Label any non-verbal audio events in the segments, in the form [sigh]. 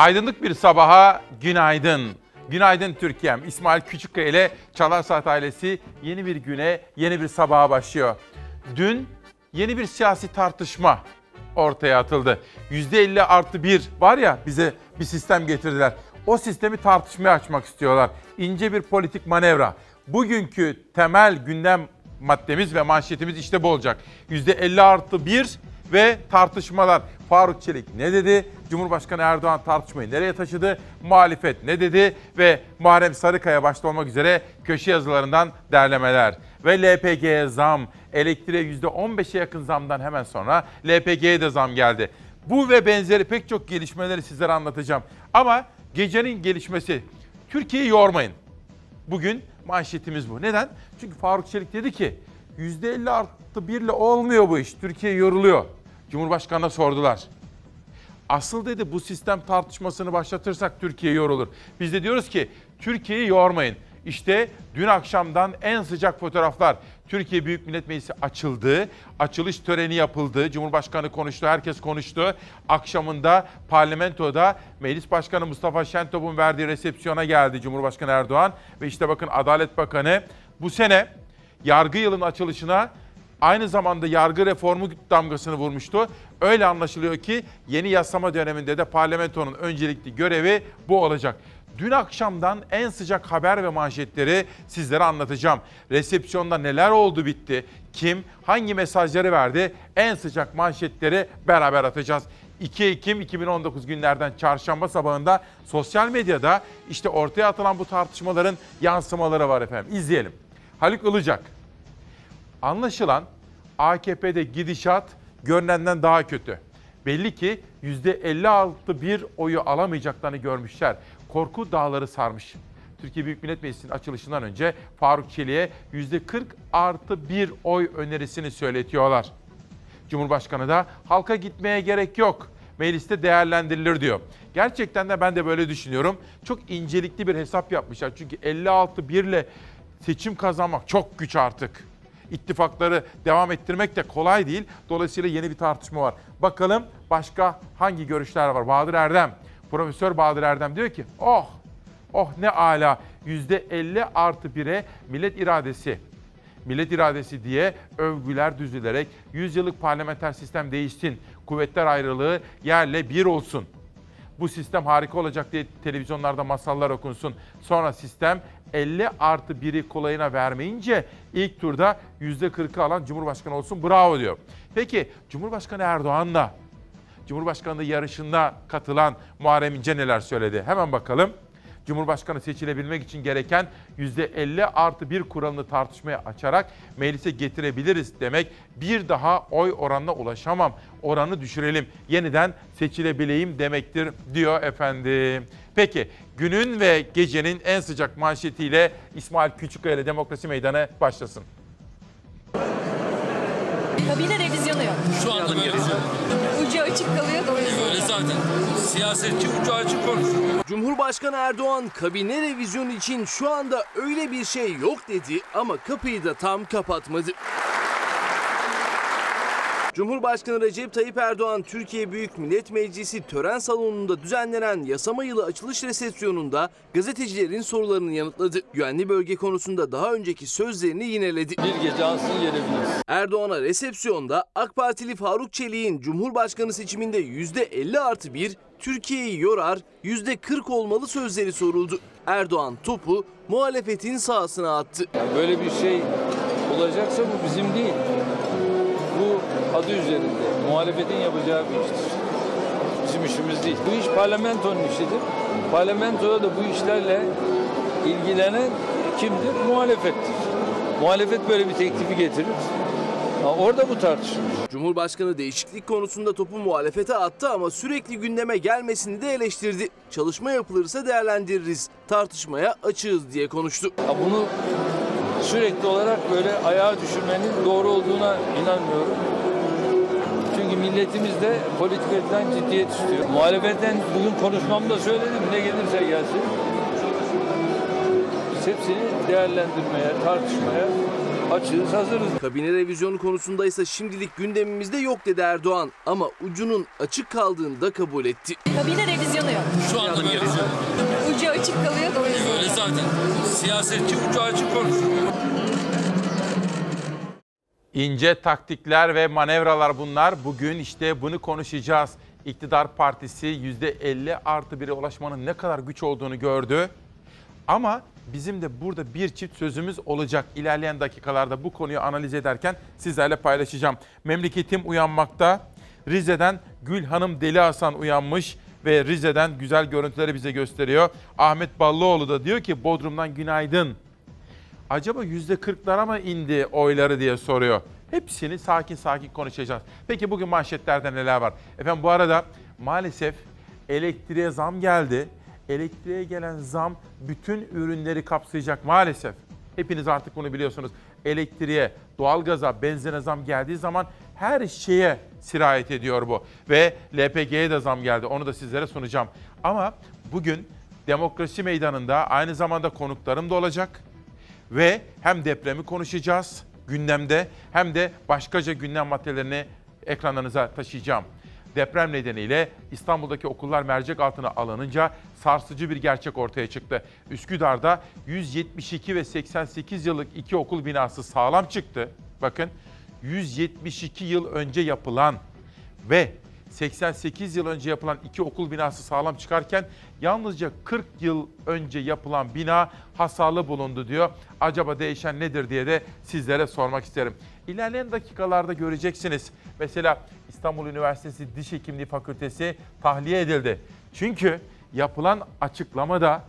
Aydınlık bir sabaha günaydın. Günaydın Türkiye'm. İsmail Küçükkaya ile Çalar Saat ailesi yeni bir güne, yeni bir sabaha başlıyor. Dün yeni bir siyasi tartışma ortaya atıldı. %50 artı 1 var ya bize bir sistem getirdiler. O sistemi tartışmaya açmak istiyorlar. İnce bir politik manevra. Bugünkü temel gündem maddemiz ve manşetimiz işte bu olacak. %50 artı 1 ve tartışmalar. Faruk Çelik ne dedi? Cumhurbaşkanı Erdoğan tartışmayı nereye taşıdı? Muhalefet ne dedi? Ve Muharrem Sarıkaya başta olmak üzere köşe yazılarından derlemeler. Ve LPG'ye zam, elektriğe %15'e yakın zamdan hemen sonra LPG'ye de zam geldi. Bu ve benzeri pek çok gelişmeleri sizlere anlatacağım. Ama gecenin gelişmesi, Türkiye'yi yormayın. Bugün manşetimiz bu. Neden? Çünkü Faruk Çelik dedi ki %50 artı 1 ile olmuyor bu iş. Türkiye yoruluyor. Cumhurbaşkanı'na sordular. Asıl dedi bu sistem tartışmasını başlatırsak Türkiye yorulur. Biz de diyoruz ki Türkiye'yi yormayın. İşte dün akşamdan en sıcak fotoğraflar. Türkiye Büyük Millet Meclisi açıldı. Açılış töreni yapıldı. Cumhurbaşkanı konuştu, herkes konuştu. Akşamında parlamentoda Meclis Başkanı Mustafa Şentop'un verdiği resepsiyona geldi Cumhurbaşkanı Erdoğan. Ve işte bakın Adalet Bakanı bu sene yargı yılının açılışına aynı zamanda yargı reformu damgasını vurmuştu. Öyle anlaşılıyor ki yeni yasama döneminde de parlamentonun öncelikli görevi bu olacak. Dün akşamdan en sıcak haber ve manşetleri sizlere anlatacağım. Resepsiyonda neler oldu bitti, kim hangi mesajları verdi en sıcak manşetleri beraber atacağız. 2 Ekim 2019 günlerden çarşamba sabahında sosyal medyada işte ortaya atılan bu tartışmaların yansımaları var efendim. İzleyelim. Haluk Ilıcak, Anlaşılan AKP'de gidişat görünenden daha kötü. Belli ki %56 bir oyu alamayacaklarını görmüşler. Korku dağları sarmış. Türkiye Büyük Millet Meclisi'nin açılışından önce Faruk Çelik'e %40 artı bir oy önerisini söyletiyorlar. Cumhurbaşkanı da halka gitmeye gerek yok. Mecliste değerlendirilir diyor. Gerçekten de ben de böyle düşünüyorum. Çok incelikli bir hesap yapmışlar. Çünkü 56 birle seçim kazanmak çok güç artık. İttifakları devam ettirmek de kolay değil. Dolayısıyla yeni bir tartışma var. Bakalım başka hangi görüşler var? Bahadır Erdem, Profesör Bahadır Erdem diyor ki oh oh ne ala %50 artı 1'e millet iradesi millet iradesi diye övgüler düzülerek 100 yıllık parlamenter sistem değişsin, kuvvetler ayrılığı yerle bir olsun. Bu sistem harika olacak diye televizyonlarda masallar okunsun. Sonra sistem 50 artı 1'i kolayına vermeyince ilk turda %40'ı alan Cumhurbaşkanı olsun bravo diyor. Peki Cumhurbaşkanı Erdoğan'la Cumhurbaşkanlığı yarışında katılan Muharrem İnce neler söyledi? Hemen bakalım. Cumhurbaşkanı seçilebilmek için gereken %50 artı bir kuralını tartışmaya açarak meclise getirebiliriz demek. Bir daha oy oranına ulaşamam, oranı düşürelim, yeniden seçilebileyim demektir diyor efendim. Peki günün ve gecenin en sıcak manşetiyle İsmail Küçükkaya ile Demokrasi Meydanı başlasın. Kabine revizyonu yok. Şu anda böyle, Ucu açık kalıyor da o yüzden. böyle zaten. Siyasetçi ucu açık konuşuyor. Cumhurbaşkanı Erdoğan kabine revizyonu için şu anda öyle bir şey yok dedi ama kapıyı da tam kapatmadı. Cumhurbaşkanı Recep Tayyip Erdoğan Türkiye Büyük Millet Meclisi tören salonunda düzenlenen yasama yılı açılış resepsiyonunda gazetecilerin sorularını yanıtladı. Güvenli bölge konusunda daha önceki sözlerini yineledi. Bir gece ansın gelebiliriz. Erdoğan'a resepsiyonda AK Partili Faruk Çelik'in Cumhurbaşkanı seçiminde %50 artı 1, Türkiye'yi yorar, %40 olmalı sözleri soruldu. Erdoğan topu muhalefetin sahasına attı. Yani böyle bir şey olacaksa bu bizim değil. Adı üzerinde. Muhalefetin yapacağı bir iştir. Bizim işimiz değil. Bu iş parlamentonun işidir. Parlamentoda da bu işlerle ilgilenen kimdir? Muhalefettir. Muhalefet böyle bir teklifi getirir. Orada bu tartışılır. Cumhurbaşkanı değişiklik konusunda topu muhalefete attı ama sürekli gündeme gelmesini de eleştirdi. Çalışma yapılırsa değerlendiririz, tartışmaya açığız diye konuştu. Bunu sürekli olarak böyle ayağa düşürmenin doğru olduğuna inanmıyorum. Çünkü milletimiz de politikadan ciddiyet istiyor. Muhalefetten bugün konuşmamda söyledim ne gelirse gelsin. Biz hepsini değerlendirmeye, tartışmaya Açığız, hazırız. Kabine revizyonu konusunda ise şimdilik gündemimizde yok dedi Erdoğan. Ama ucunun açık kaldığını da kabul etti. Kabine revizyonu yok. Şu anda böyle vizyon. Ucu açık kalıyor da o yüzden. Öyle zaten. Siyasetçi ucu açık konuşuyor. İnce taktikler ve manevralar bunlar. Bugün işte bunu konuşacağız. İktidar Partisi %50 artı 1'e ulaşmanın ne kadar güç olduğunu gördü. Ama bizim de burada bir çift sözümüz olacak. İlerleyen dakikalarda bu konuyu analiz ederken sizlerle paylaşacağım. Memleketim uyanmakta. Rize'den Gül Hanım Deli Hasan uyanmış ve Rize'den güzel görüntüleri bize gösteriyor. Ahmet Ballıoğlu da diyor ki Bodrum'dan günaydın acaba yüzde kırklara mı indi oyları diye soruyor. Hepsini sakin sakin konuşacağız. Peki bugün manşetlerde neler var? Efendim bu arada maalesef elektriğe zam geldi. Elektriğe gelen zam bütün ürünleri kapsayacak maalesef. Hepiniz artık bunu biliyorsunuz. Elektriğe, doğalgaza, benzine zam geldiği zaman her şeye sirayet ediyor bu. Ve LPG'ye de zam geldi. Onu da sizlere sunacağım. Ama bugün demokrasi meydanında aynı zamanda konuklarım da olacak ve hem depremi konuşacağız gündemde hem de başkaca gündem maddelerini ekranlarınıza taşıyacağım. Deprem nedeniyle İstanbul'daki okullar mercek altına alınınca sarsıcı bir gerçek ortaya çıktı. Üsküdar'da 172 ve 88 yıllık iki okul binası sağlam çıktı. Bakın 172 yıl önce yapılan ve 88 yıl önce yapılan iki okul binası sağlam çıkarken yalnızca 40 yıl önce yapılan bina hasarlı bulundu diyor. Acaba değişen nedir diye de sizlere sormak isterim. İlerleyen dakikalarda göreceksiniz. Mesela İstanbul Üniversitesi Diş Hekimliği Fakültesi tahliye edildi. Çünkü yapılan açıklamada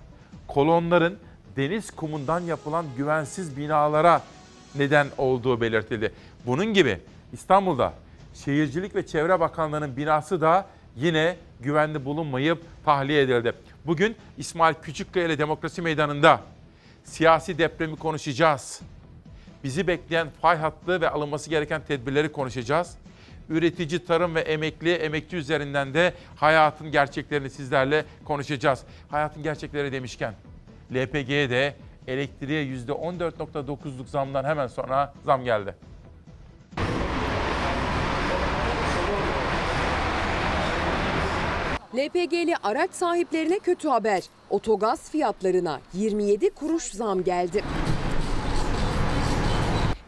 kolonların deniz kumundan yapılan güvensiz binalara neden olduğu belirtildi. Bunun gibi İstanbul'da Şehircilik ve Çevre Bakanlığı'nın binası da yine güvenli bulunmayıp tahliye edildi. Bugün İsmail Küçükkaya ile Demokrasi Meydanı'nda siyasi depremi konuşacağız. Bizi bekleyen fay hattı ve alınması gereken tedbirleri konuşacağız. Üretici, tarım ve emekli, emekçi üzerinden de hayatın gerçeklerini sizlerle konuşacağız. Hayatın gerçekleri demişken LPG'ye de elektriğe %14.9'luk zamdan hemen sonra zam geldi. LPG'li araç sahiplerine kötü haber. Otogaz fiyatlarına 27 kuruş zam geldi.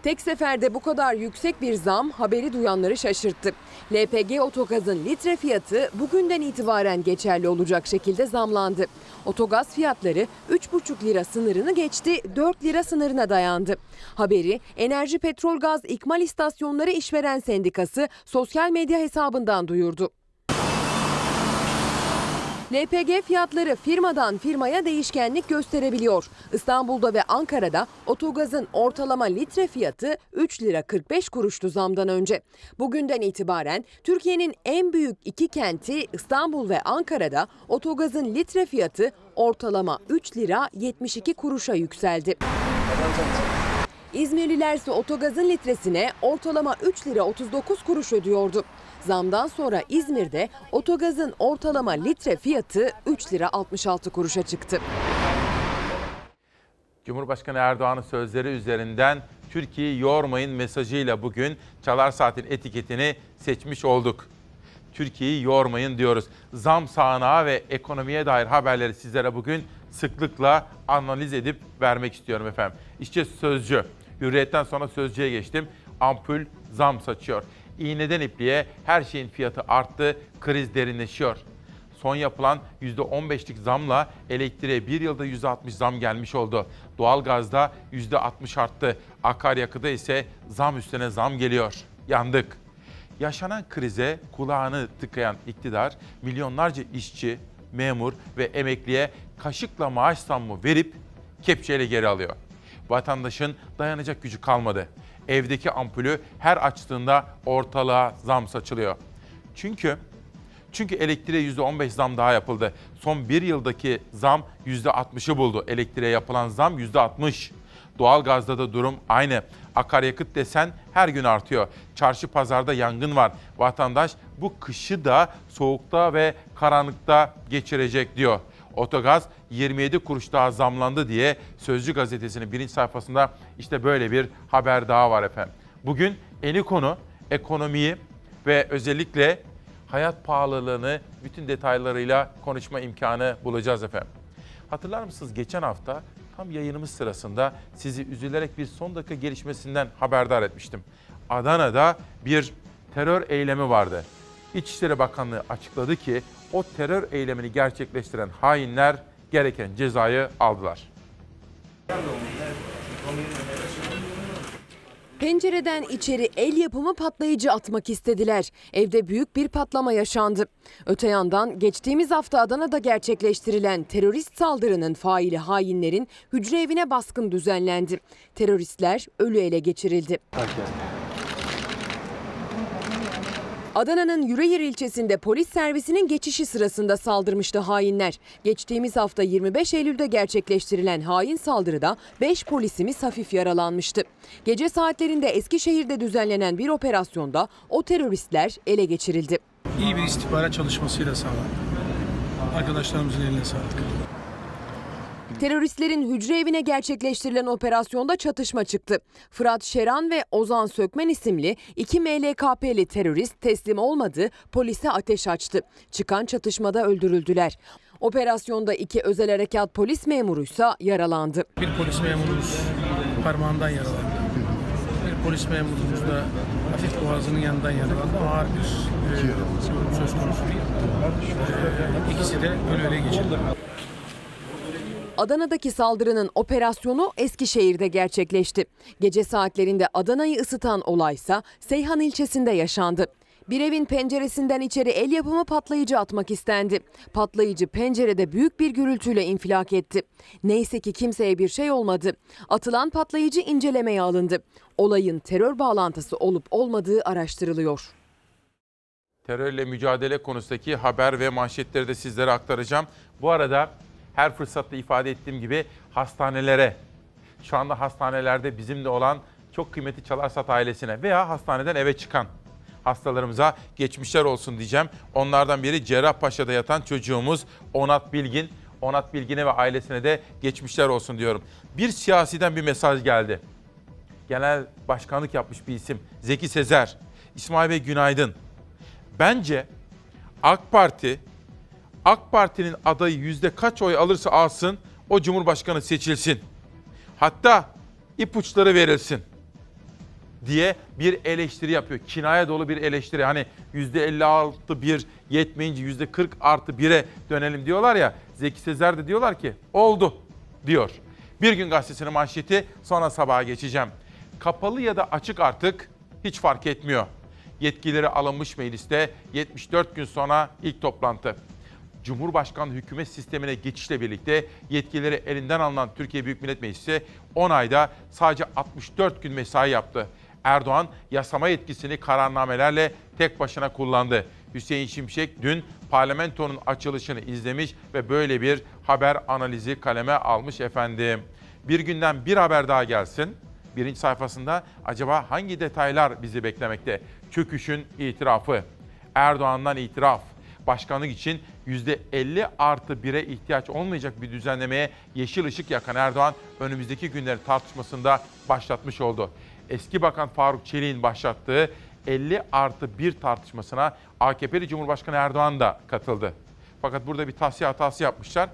Tek seferde bu kadar yüksek bir zam haberi duyanları şaşırttı. LPG otogazın litre fiyatı bugünden itibaren geçerli olacak şekilde zamlandı. Otogaz fiyatları 3,5 lira sınırını geçti, 4 lira sınırına dayandı. Haberi Enerji Petrol Gaz İkmal İstasyonları İşveren Sendikası sosyal medya hesabından duyurdu. LPG fiyatları firmadan firmaya değişkenlik gösterebiliyor. İstanbul'da ve Ankara'da otogazın ortalama litre fiyatı 3 lira 45 kuruştu zamdan önce. Bugünden itibaren Türkiye'nin en büyük iki kenti İstanbul ve Ankara'da otogazın litre fiyatı ortalama 3 lira 72 kuruşa yükseldi. İzmirliler ise otogazın litresine ortalama 3 lira 39 kuruş ödüyordu. Zamdan sonra İzmir'de otogazın ortalama litre fiyatı 3 lira 66 kuruşa çıktı. Cumhurbaşkanı Erdoğan'ın sözleri üzerinden Türkiye'yi yormayın mesajıyla bugün Çalar Saat'in etiketini seçmiş olduk. Türkiye'yi yormayın diyoruz. Zam sağanağı ve ekonomiye dair haberleri sizlere bugün sıklıkla analiz edip vermek istiyorum efendim. İşte Sözcü. Hürriyetten sonra Sözcü'ye geçtim. Ampul zam saçıyor. İğneden ipliğe her şeyin fiyatı arttı, kriz derinleşiyor. Son yapılan %15'lik zamla elektriğe bir yılda %60 zam gelmiş oldu. Doğalgazda %60 arttı. Akaryakıda ise zam üstüne zam geliyor. Yandık. Yaşanan krize kulağını tıkayan iktidar milyonlarca işçi, memur ve emekliye kaşıkla maaş zammı verip kepçeyle geri alıyor. Vatandaşın dayanacak gücü kalmadı. Evdeki ampulü her açtığında ortalığa zam saçılıyor. Çünkü çünkü elektriğe %15 zam daha yapıldı. Son bir yıldaki zam %60'ı buldu. Elektriğe yapılan zam %60. Doğalgazda da durum aynı. Akaryakıt desen her gün artıyor. Çarşı pazarda yangın var. Vatandaş bu kışı da soğukta ve karanlıkta geçirecek diyor. Otogaz 27 kuruş daha zamlandı diye Sözcü gazetesinin birinci sayfasında işte böyle bir haber daha var efendim. Bugün eni konu ekonomiyi ve özellikle hayat pahalılığını bütün detaylarıyla konuşma imkanı bulacağız efendim. Hatırlar mısınız geçen hafta tam yayınımız sırasında sizi üzülerek bir son dakika gelişmesinden haberdar etmiştim. Adana'da bir terör eylemi vardı. İçişleri Bakanlığı açıkladı ki o terör eylemini gerçekleştiren hainler gereken cezayı aldılar. Pencereden içeri el yapımı patlayıcı atmak istediler. Evde büyük bir patlama yaşandı. Öte yandan geçtiğimiz hafta Adana'da gerçekleştirilen terörist saldırının faili hainlerin hücre evine baskın düzenlendi. Teröristler ölü ele geçirildi. Adana'nın Yüreğir ilçesinde polis servisinin geçişi sırasında saldırmıştı hainler. Geçtiğimiz hafta 25 Eylül'de gerçekleştirilen hain saldırıda 5 polisimiz hafif yaralanmıştı. Gece saatlerinde Eskişehir'de düzenlenen bir operasyonda o teröristler ele geçirildi. iyi bir istihbarat çalışmasıyla sağlandı. Arkadaşlarımızın eline sağlık. Teröristlerin hücre evine gerçekleştirilen operasyonda çatışma çıktı. Fırat Şeran ve Ozan Sökmen isimli iki MLKP'li terörist teslim olmadı, polise ateş açtı. Çıkan çatışmada öldürüldüler. Operasyonda iki özel harekat polis memuruysa yaralandı. Bir polis memurumuz parmağından yaralandı. Bir polis memurumuz da hafif boğazının yanından yaralandı. Ağır bir e, söz konusu değil. E, ikisi de ölü ele geçirdi. Adana'daki saldırının operasyonu Eskişehir'de gerçekleşti. Gece saatlerinde Adana'yı ısıtan olaysa Seyhan ilçesinde yaşandı. Bir evin penceresinden içeri el yapımı patlayıcı atmak istendi. Patlayıcı pencerede büyük bir gürültüyle infilak etti. Neyse ki kimseye bir şey olmadı. Atılan patlayıcı incelemeye alındı. Olayın terör bağlantısı olup olmadığı araştırılıyor. Terörle mücadele konusundaki haber ve manşetleri de sizlere aktaracağım. Bu arada her fırsatta ifade ettiğim gibi hastanelere, şu anda hastanelerde bizimle olan çok kıymetli Çalarsat ailesine veya hastaneden eve çıkan hastalarımıza geçmişler olsun diyeceğim. Onlardan biri Cerrahpaşa'da yatan çocuğumuz Onat Bilgin. Onat Bilgin'e ve ailesine de geçmişler olsun diyorum. Bir siyasiden bir mesaj geldi. Genel başkanlık yapmış bir isim Zeki Sezer. İsmail Bey günaydın. Bence AK Parti AK Parti'nin adayı yüzde kaç oy alırsa alsın o Cumhurbaşkanı seçilsin. Hatta ipuçları verilsin diye bir eleştiri yapıyor. Kinaya dolu bir eleştiri. Hani yüzde 56 bir yetmeyince yüzde 40 artı 1'e dönelim diyorlar ya. Zeki Sezer de diyorlar ki oldu diyor. Bir gün gazetesinin manşeti sonra sabaha geçeceğim. Kapalı ya da açık artık hiç fark etmiyor. Yetkileri alınmış mecliste 74 gün sonra ilk toplantı. Cumhurbaşkanlığı hükümet sistemine geçişle birlikte yetkileri elinden alınan Türkiye Büyük Millet Meclisi 10 ayda sadece 64 gün mesai yaptı. Erdoğan yasama yetkisini kararnamelerle tek başına kullandı. Hüseyin Şimşek dün parlamentonun açılışını izlemiş ve böyle bir haber analizi kaleme almış efendim. Bir günden bir haber daha gelsin. Birinci sayfasında acaba hangi detaylar bizi beklemekte? Çöküşün itirafı, Erdoğan'dan itiraf, başkanlık için %50 artı 1'e ihtiyaç olmayacak bir düzenlemeye yeşil ışık yakan Erdoğan önümüzdeki günleri tartışmasında başlatmış oldu. Eski Bakan Faruk Çelik'in başlattığı 50 artı 1 tartışmasına AKP'li Cumhurbaşkanı Erdoğan da katıldı. Fakat burada bir tahsiye hatası yapmışlar.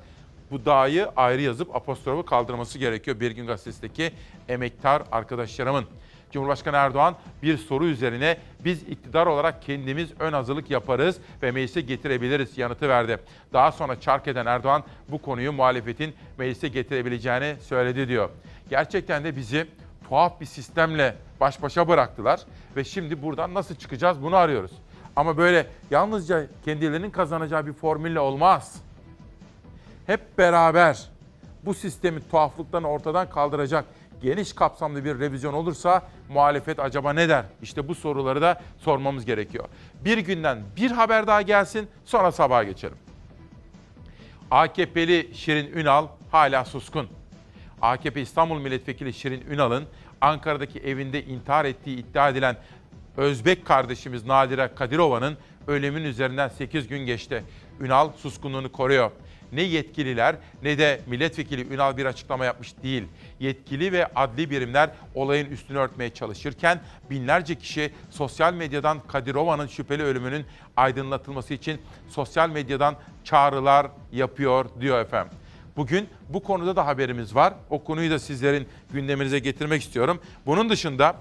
Bu dağı ayrı yazıp apostrofu kaldırması gerekiyor Bir Gün Gazetesi'ndeki emektar arkadaşlarımın. Cumhurbaşkanı Erdoğan bir soru üzerine biz iktidar olarak kendimiz ön hazırlık yaparız ve meclise getirebiliriz yanıtı verdi. Daha sonra çark eden Erdoğan bu konuyu muhalefetin meclise getirebileceğini söyledi diyor. Gerçekten de bizi tuhaf bir sistemle baş başa bıraktılar ve şimdi buradan nasıl çıkacağız bunu arıyoruz. Ama böyle yalnızca kendilerinin kazanacağı bir formülle olmaz. Hep beraber bu sistemin tuhaflıklarını ortadan kaldıracak geniş kapsamlı bir revizyon olursa muhalefet acaba ne der? İşte bu soruları da sormamız gerekiyor. Bir günden bir haber daha gelsin sonra sabaha geçelim. AKP'li Şirin Ünal hala suskun. AKP İstanbul Milletvekili Şirin Ünal'ın Ankara'daki evinde intihar ettiği iddia edilen Özbek kardeşimiz Nadire Kadirova'nın ölümün üzerinden 8 gün geçti. Ünal suskunluğunu koruyor. Ne yetkililer ne de milletvekili Ünal bir açıklama yapmış değil. Yetkili ve adli birimler olayın üstünü örtmeye çalışırken binlerce kişi sosyal medyadan Kadirova'nın şüpheli ölümünün aydınlatılması için sosyal medyadan çağrılar yapıyor diyor efendim. Bugün bu konuda da haberimiz var. O konuyu da sizlerin gündeminize getirmek istiyorum. Bunun dışında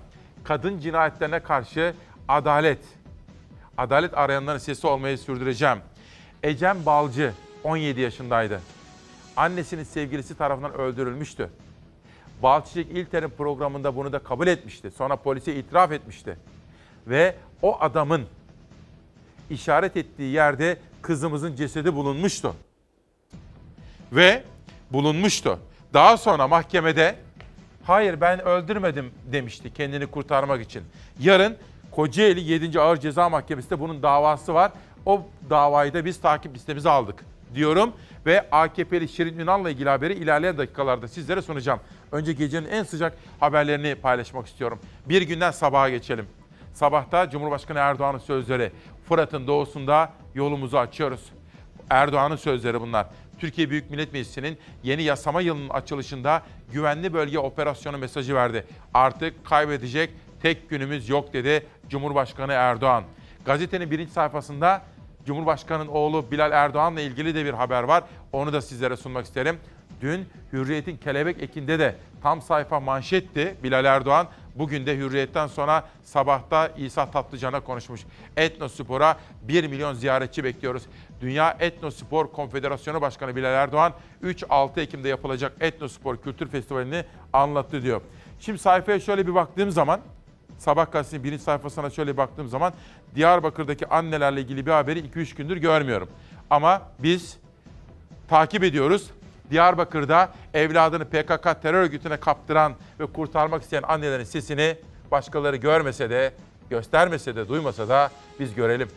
kadın cinayetlerine karşı adalet, adalet arayanların sesi olmayı sürdüreceğim. Ecem Balcı 17 yaşındaydı. Annesinin sevgilisi tarafından öldürülmüştü. Balçıcık İlter'in programında bunu da kabul etmişti. Sonra polise itiraf etmişti. Ve o adamın işaret ettiği yerde kızımızın cesedi bulunmuştu. Ve bulunmuştu. Daha sonra mahkemede hayır ben öldürmedim demişti kendini kurtarmak için. Yarın Kocaeli 7. Ağır Ceza Mahkemesi'nde bunun davası var. O davayı da biz takip listemize aldık diyorum. Ve AKP'li Şirin Ünal'la ilgili haberi ilerleyen dakikalarda sizlere sunacağım. Önce gecenin en sıcak haberlerini paylaşmak istiyorum. Bir günden sabaha geçelim. Sabahta Cumhurbaşkanı Erdoğan'ın sözleri. Fırat'ın doğusunda yolumuzu açıyoruz. Erdoğan'ın sözleri bunlar. Türkiye Büyük Millet Meclisi'nin yeni yasama yılının açılışında güvenli bölge operasyonu mesajı verdi. Artık kaybedecek tek günümüz yok dedi Cumhurbaşkanı Erdoğan. Gazetenin birinci sayfasında Cumhurbaşkanı'nın oğlu Bilal Erdoğan'la ilgili de bir haber var. Onu da sizlere sunmak isterim. Dün Hürriyet'in Kelebek Eki'nde de tam sayfa manşetti Bilal Erdoğan. Bugün de Hürriyet'ten sonra sabahta İsa Tatlıcan'a konuşmuş. Etnospor'a 1 milyon ziyaretçi bekliyoruz. Dünya Etnospor Konfederasyonu Başkanı Bilal Erdoğan 3-6 Ekim'de yapılacak Etnospor Kültür Festivali'ni anlattı diyor. Şimdi sayfaya şöyle bir baktığım zaman Sabah gazetesinin birinci sayfasına şöyle baktığım zaman Diyarbakır'daki annelerle ilgili bir haberi 2-3 gündür görmüyorum. Ama biz takip ediyoruz. Diyarbakır'da evladını PKK terör örgütüne kaptıran ve kurtarmak isteyen annelerin sesini başkaları görmese de, göstermese de, duymasa da biz görelim.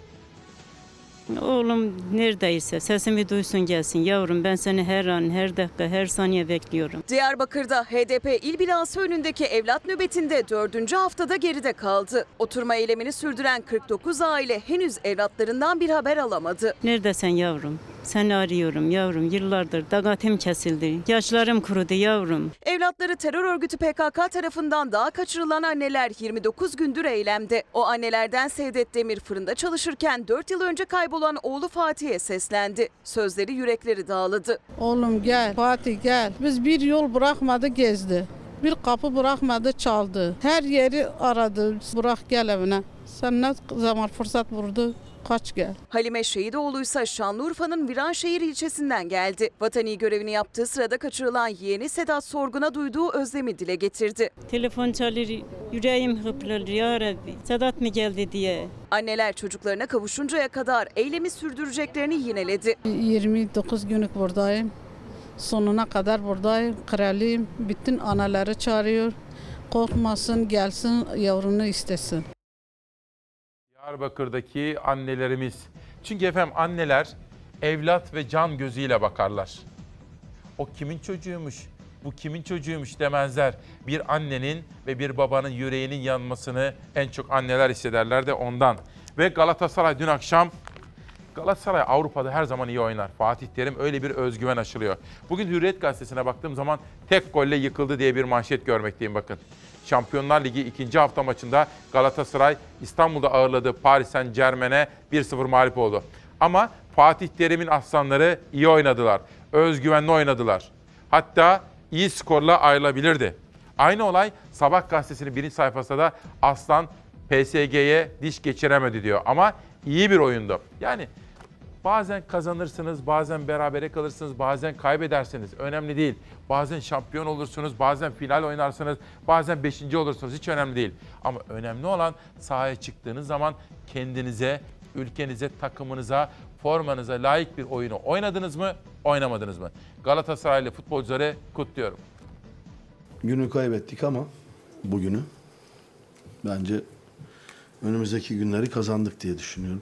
Oğlum neredeyse sesimi duysun gelsin yavrum ben seni her an her dakika her saniye bekliyorum. Diyarbakır'da HDP il binası önündeki evlat nöbetinde dördüncü haftada geride kaldı. Oturma eylemini sürdüren 49 aile henüz evlatlarından bir haber alamadı. Neredesin yavrum? Seni arıyorum yavrum yıllardır dagatim kesildi. Yaşlarım kurudu yavrum. Evlatları terör örgütü PKK tarafından daha kaçırılan anneler 29 gündür eylemde. O annelerden Sevdet Demir fırında çalışırken 4 yıl önce kaybolan oğlu Fatih'e seslendi. Sözleri yürekleri dağladı. Oğlum gel, Fatih gel. Biz bir yol bırakmadı gezdi. Bir kapı bırakmadı çaldı. Her yeri aradı. Bırak gel evine. Sen ne zaman fırsat vurdu? Kaç gel. Halime Şehidoğlu ise Şanlıurfa'nın Viranşehir ilçesinden geldi. Vatani görevini yaptığı sırada kaçırılan yeğeni Sedat Sorgun'a duyduğu özlemi dile getirdi. Telefon çalır yüreğim hıplar ya Rabbi. Sedat mı geldi diye. Anneler çocuklarına kavuşuncaya kadar eylemi sürdüreceklerini yineledi. 29 günlük buradayım. Sonuna kadar buradayım. Kraliyim. Bütün anaları çağırıyor. Korkmasın, gelsin, yavrunu istesin. Diyarbakır'daki annelerimiz. Çünkü efendim anneler evlat ve can gözüyle bakarlar. O kimin çocuğuymuş, bu kimin çocuğuymuş demezler. Bir annenin ve bir babanın yüreğinin yanmasını en çok anneler hissederler de ondan. Ve Galatasaray dün akşam Galatasaray Avrupa'da her zaman iyi oynar. Fatih Terim öyle bir özgüven aşılıyor. Bugün Hürriyet Gazetesi'ne baktığım zaman tek golle yıkıldı diye bir manşet görmekteyim bakın. Şampiyonlar Ligi ikinci hafta maçında Galatasaray İstanbul'da ağırladığı Paris Saint Germain'e 1-0 mağlup oldu. Ama Fatih Terim'in aslanları iyi oynadılar. Özgüvenli oynadılar. Hatta iyi skorla ayrılabilirdi. Aynı olay Sabah gazetesinin birinci sayfasında da Aslan PSG'ye diş geçiremedi diyor. Ama iyi bir oyundu. Yani bazen kazanırsınız, bazen berabere kalırsınız, bazen kaybedersiniz. Önemli değil. Bazen şampiyon olursunuz, bazen final oynarsınız, bazen beşinci olursunuz. Hiç önemli değil. Ama önemli olan sahaya çıktığınız zaman kendinize, ülkenize, takımınıza, formanıza layık bir oyunu oynadınız mı, oynamadınız mı? Galatasaraylı futbolcuları kutluyorum. Günü kaybettik ama bugünü bence önümüzdeki günleri kazandık diye düşünüyorum.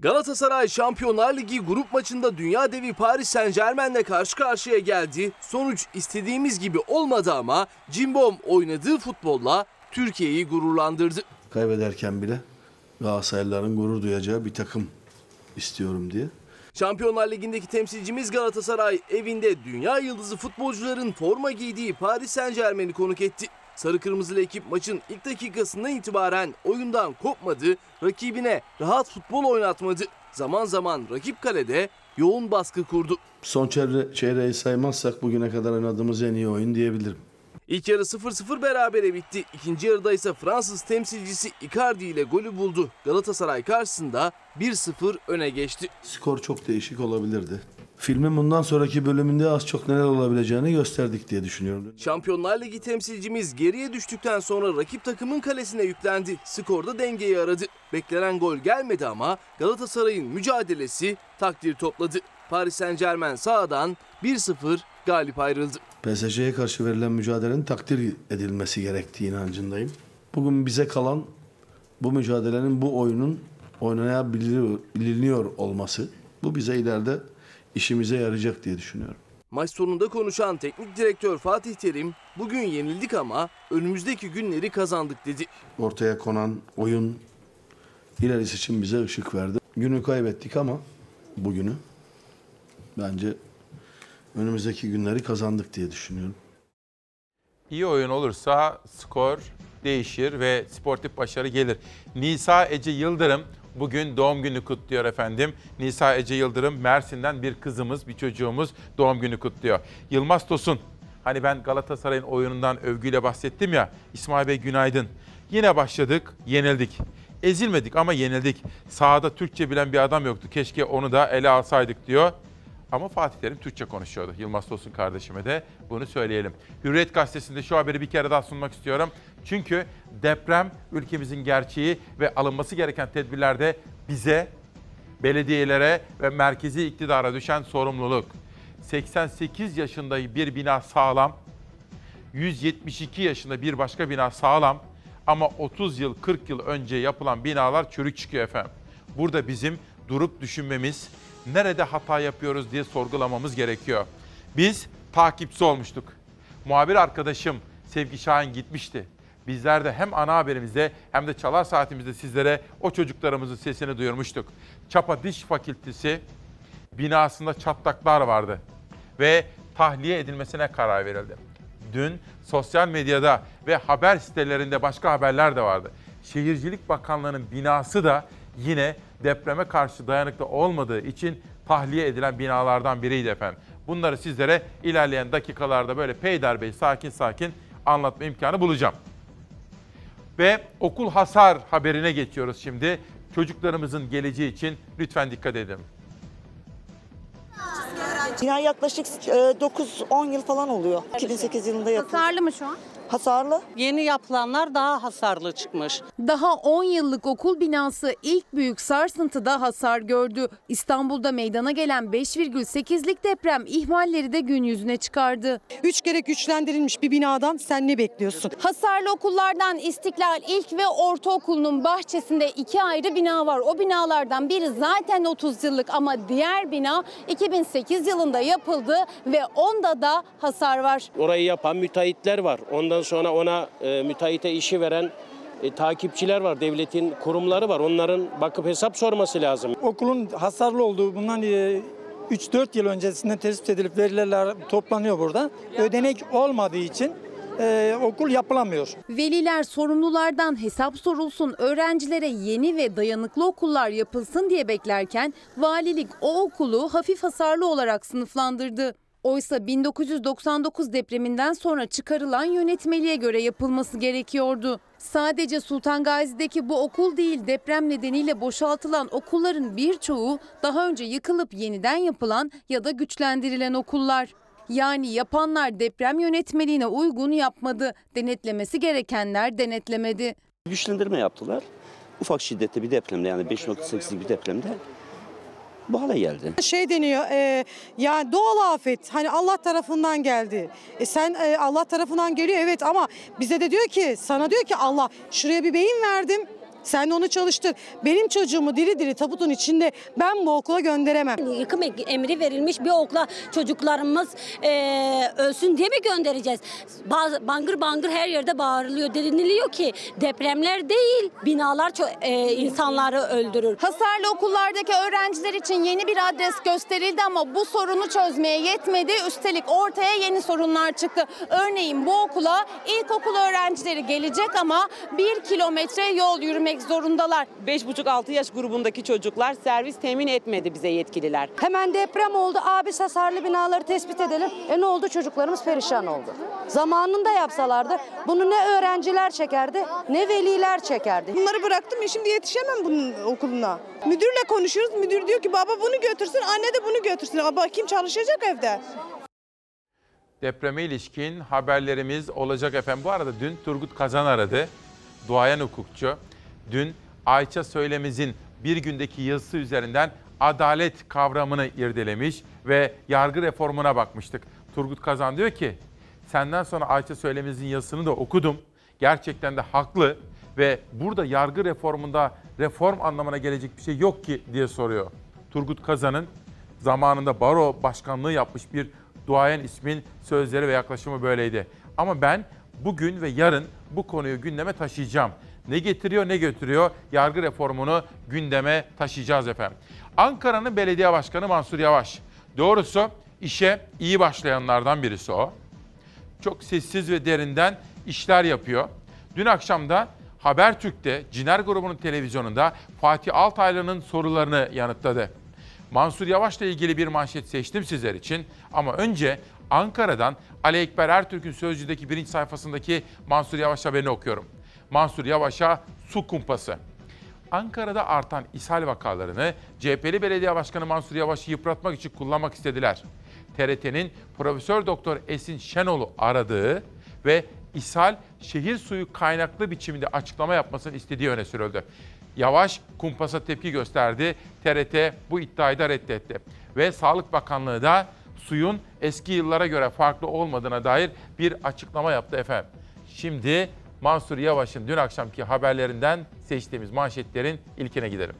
Galatasaray Şampiyonlar Ligi grup maçında dünya devi Paris Saint Germain'le karşı karşıya geldi. Sonuç istediğimiz gibi olmadı ama Cimbom oynadığı futbolla Türkiye'yi gururlandırdı. Kaybederken bile Galatasaraylıların gurur duyacağı bir takım istiyorum diye. Şampiyonlar Ligi'ndeki temsilcimiz Galatasaray evinde dünya yıldızı futbolcuların forma giydiği Paris Saint Germain'i konuk etti. Sarı Kırmızılı ekip maçın ilk dakikasından itibaren oyundan kopmadı, rakibine rahat futbol oynatmadı. Zaman zaman rakip kalede yoğun baskı kurdu. Son çevre, çeyreği saymazsak bugüne kadar oynadığımız en iyi oyun diyebilirim. İlk yarı 0-0 berabere bitti. İkinci yarıda ise Fransız temsilcisi Icardi ile golü buldu. Galatasaray karşısında 1-0 öne geçti. Skor çok değişik olabilirdi. Filmin bundan sonraki bölümünde az çok neler olabileceğini gösterdik diye düşünüyorum. Şampiyonlar Ligi temsilcimiz geriye düştükten sonra rakip takımın kalesine yüklendi. Skorda dengeyi aradı. Beklenen gol gelmedi ama Galatasaray'ın mücadelesi takdir topladı. Paris Saint Germain sağdan 1-0 galip ayrıldı. PSG'ye karşı verilen mücadelenin takdir edilmesi gerektiği inancındayım. Bugün bize kalan bu mücadelenin, bu oyunun oynanabiliyor olması. Bu bize ileride işimize yarayacak diye düşünüyorum. Maç sonunda konuşan teknik direktör Fatih Terim, bugün yenildik ama önümüzdeki günleri kazandık dedi. Ortaya konan oyun ilerisi için bize ışık verdi. Günü kaybettik ama bugünü bence önümüzdeki günleri kazandık diye düşünüyorum. İyi oyun olursa skor değişir ve sportif başarı gelir. Nisa Ece Yıldırım bugün doğum günü kutluyor efendim. Nisa Ece Yıldırım Mersin'den bir kızımız, bir çocuğumuz doğum günü kutluyor. Yılmaz Tosun, hani ben Galatasaray'ın oyunundan övgüyle bahsettim ya. İsmail Bey günaydın. Yine başladık, yenildik. Ezilmedik ama yenildik. Sahada Türkçe bilen bir adam yoktu. Keşke onu da ele alsaydık diyor. Ama Fatih Terim Türkçe konuşuyordu. Yılmaz Tosun kardeşime de bunu söyleyelim. Hürriyet Gazetesi'nde şu haberi bir kere daha sunmak istiyorum. Çünkü deprem ülkemizin gerçeği ve alınması gereken tedbirlerde bize, belediyelere ve merkezi iktidara düşen sorumluluk. 88 yaşında bir bina sağlam, 172 yaşında bir başka bina sağlam ama 30 yıl 40 yıl önce yapılan binalar çürük çıkıyor efendim. Burada bizim durup düşünmemiz, nerede hata yapıyoruz diye sorgulamamız gerekiyor. Biz takipçi olmuştuk. Muhabir arkadaşım Sevgi Şahin gitmişti. Bizler de hem ana haberimizde hem de çalar saatimizde sizlere o çocuklarımızın sesini duyurmuştuk. Çapa Diş Fakültesi binasında çatlaklar vardı ve tahliye edilmesine karar verildi. Dün sosyal medyada ve haber sitelerinde başka haberler de vardı. Şehircilik Bakanlığı'nın binası da yine depreme karşı dayanıklı olmadığı için tahliye edilen binalardan biriydi efendim. Bunları sizlere ilerleyen dakikalarda böyle peyderbey sakin sakin anlatma imkanı bulacağım. Ve okul hasar haberine geçiyoruz şimdi. Çocuklarımızın geleceği için lütfen dikkat edin. Ya yaklaşık e, 9-10 yıl falan oluyor. 2008 yılında yapıldı. Hasarlı mı şu an? Hasarlı. Yeni yapılanlar daha hasarlı çıkmış. Daha 10 yıllık okul binası ilk büyük sarsıntıda hasar gördü. İstanbul'da meydana gelen 5,8'lik deprem ihmalleri de gün yüzüne çıkardı. Üç kere güçlendirilmiş bir binadan sen ne bekliyorsun? Hasarlı okullardan İstiklal İlk ve Ortaokulu'nun bahçesinde iki ayrı bina var. O binalardan biri zaten 30 yıllık ama diğer bina 2008 yılında yapıldı ve onda da hasar var. Orayı yapan müteahhitler var. Ondan sonra ona e, müteahhite işi veren e, takipçiler var. Devletin kurumları var. Onların bakıp hesap sorması lazım. Okulun hasarlı olduğu bundan e, 3-4 yıl öncesinden tespit edilip verilerle toplanıyor burada. Ödenek olmadığı için e, okul yapılamıyor. Veliler sorumlulardan hesap sorulsun, öğrencilere yeni ve dayanıklı okullar yapılsın diye beklerken valilik o okulu hafif hasarlı olarak sınıflandırdı. Oysa 1999 depreminden sonra çıkarılan yönetmeliğe göre yapılması gerekiyordu. Sadece Sultan Gazi'deki bu okul değil deprem nedeniyle boşaltılan okulların birçoğu daha önce yıkılıp yeniden yapılan ya da güçlendirilen okullar. Yani yapanlar deprem yönetmeliğine uygun yapmadı. Denetlemesi gerekenler denetlemedi. Güçlendirme yaptılar. Ufak şiddetli bir depremde yani 5.8'lik bir depremde bu hale geldi. Şey deniyor e, ya doğal afet hani Allah tarafından geldi. E sen e, Allah tarafından geliyor evet ama bize de diyor ki sana diyor ki Allah şuraya bir beyin verdim. Sen onu çalıştır. Benim çocuğumu diri diri tabutun içinde ben bu okula gönderemem. Yıkım emri verilmiş bir okula çocuklarımız eee, ölsün diye mi göndereceğiz? Bazı, bangır bangır her yerde bağırılıyor. Deniliyor ki depremler değil binalar eee, insanları öldürür. Hasarlı okullardaki öğrenciler için yeni bir adres gösterildi ama bu sorunu çözmeye yetmedi. Üstelik ortaya yeni sorunlar çıktı. Örneğin bu okula ilkokul öğrencileri gelecek ama bir kilometre yol yürümek zorundalar. 5,5-6 yaş grubundaki çocuklar servis temin etmedi bize yetkililer. Hemen deprem oldu. Abi hasarlı binaları tespit edelim. E ne oldu? Çocuklarımız perişan oldu. Zamanında yapsalardı bunu ne öğrenciler çekerdi ne veliler çekerdi. Bunları bıraktım ya şimdi yetişemem bunun okuluna. Müdürle konuşuyoruz. Müdür diyor ki baba bunu götürsün, anne de bunu götürsün. Ama kim çalışacak evde? Depreme ilişkin haberlerimiz olacak efendim. Bu arada dün Turgut Kazan aradı. Duayen hukukçu. Dün Ayça Söylemez'in bir gündeki yazısı üzerinden adalet kavramını irdelemiş ve yargı reformuna bakmıştık. Turgut Kazan diyor ki senden sonra Ayça Söylemez'in yazısını da okudum. Gerçekten de haklı ve burada yargı reformunda reform anlamına gelecek bir şey yok ki diye soruyor. Turgut Kazan'ın zamanında baro başkanlığı yapmış bir duayen ismin sözleri ve yaklaşımı böyleydi. Ama ben bugün ve yarın bu konuyu gündeme taşıyacağım. Ne getiriyor ne götürüyor yargı reformunu gündeme taşıyacağız efendim. Ankara'nın belediye başkanı Mansur Yavaş. Doğrusu işe iyi başlayanlardan birisi o. Çok sessiz ve derinden işler yapıyor. Dün akşam da Habertürk'te Ciner grubunun televizyonunda Fatih Altaylı'nın sorularını yanıtladı. Mansur Yavaş'la ilgili bir manşet seçtim sizler için. Ama önce Ankara'dan Ali Ekber Ertürk'ün Sözcü'deki birinci sayfasındaki Mansur Yavaş haberini okuyorum. Mansur Yavaş'a su kumpası. Ankara'da artan ishal vakalarını CHP'li belediye başkanı Mansur Yavaş'ı yıpratmak için kullanmak istediler. TRT'nin Profesör Doktor Esin Şenol'u aradığı ve ishal şehir suyu kaynaklı biçimde açıklama yapmasını istediği öne sürüldü. Yavaş kumpasa tepki gösterdi. TRT bu iddiayı da reddetti. Ve Sağlık Bakanlığı da suyun eski yıllara göre farklı olmadığına dair bir açıklama yaptı efendim. Şimdi Mansur Yavaş'ın dün akşamki haberlerinden seçtiğimiz manşetlerin ilkine gidelim.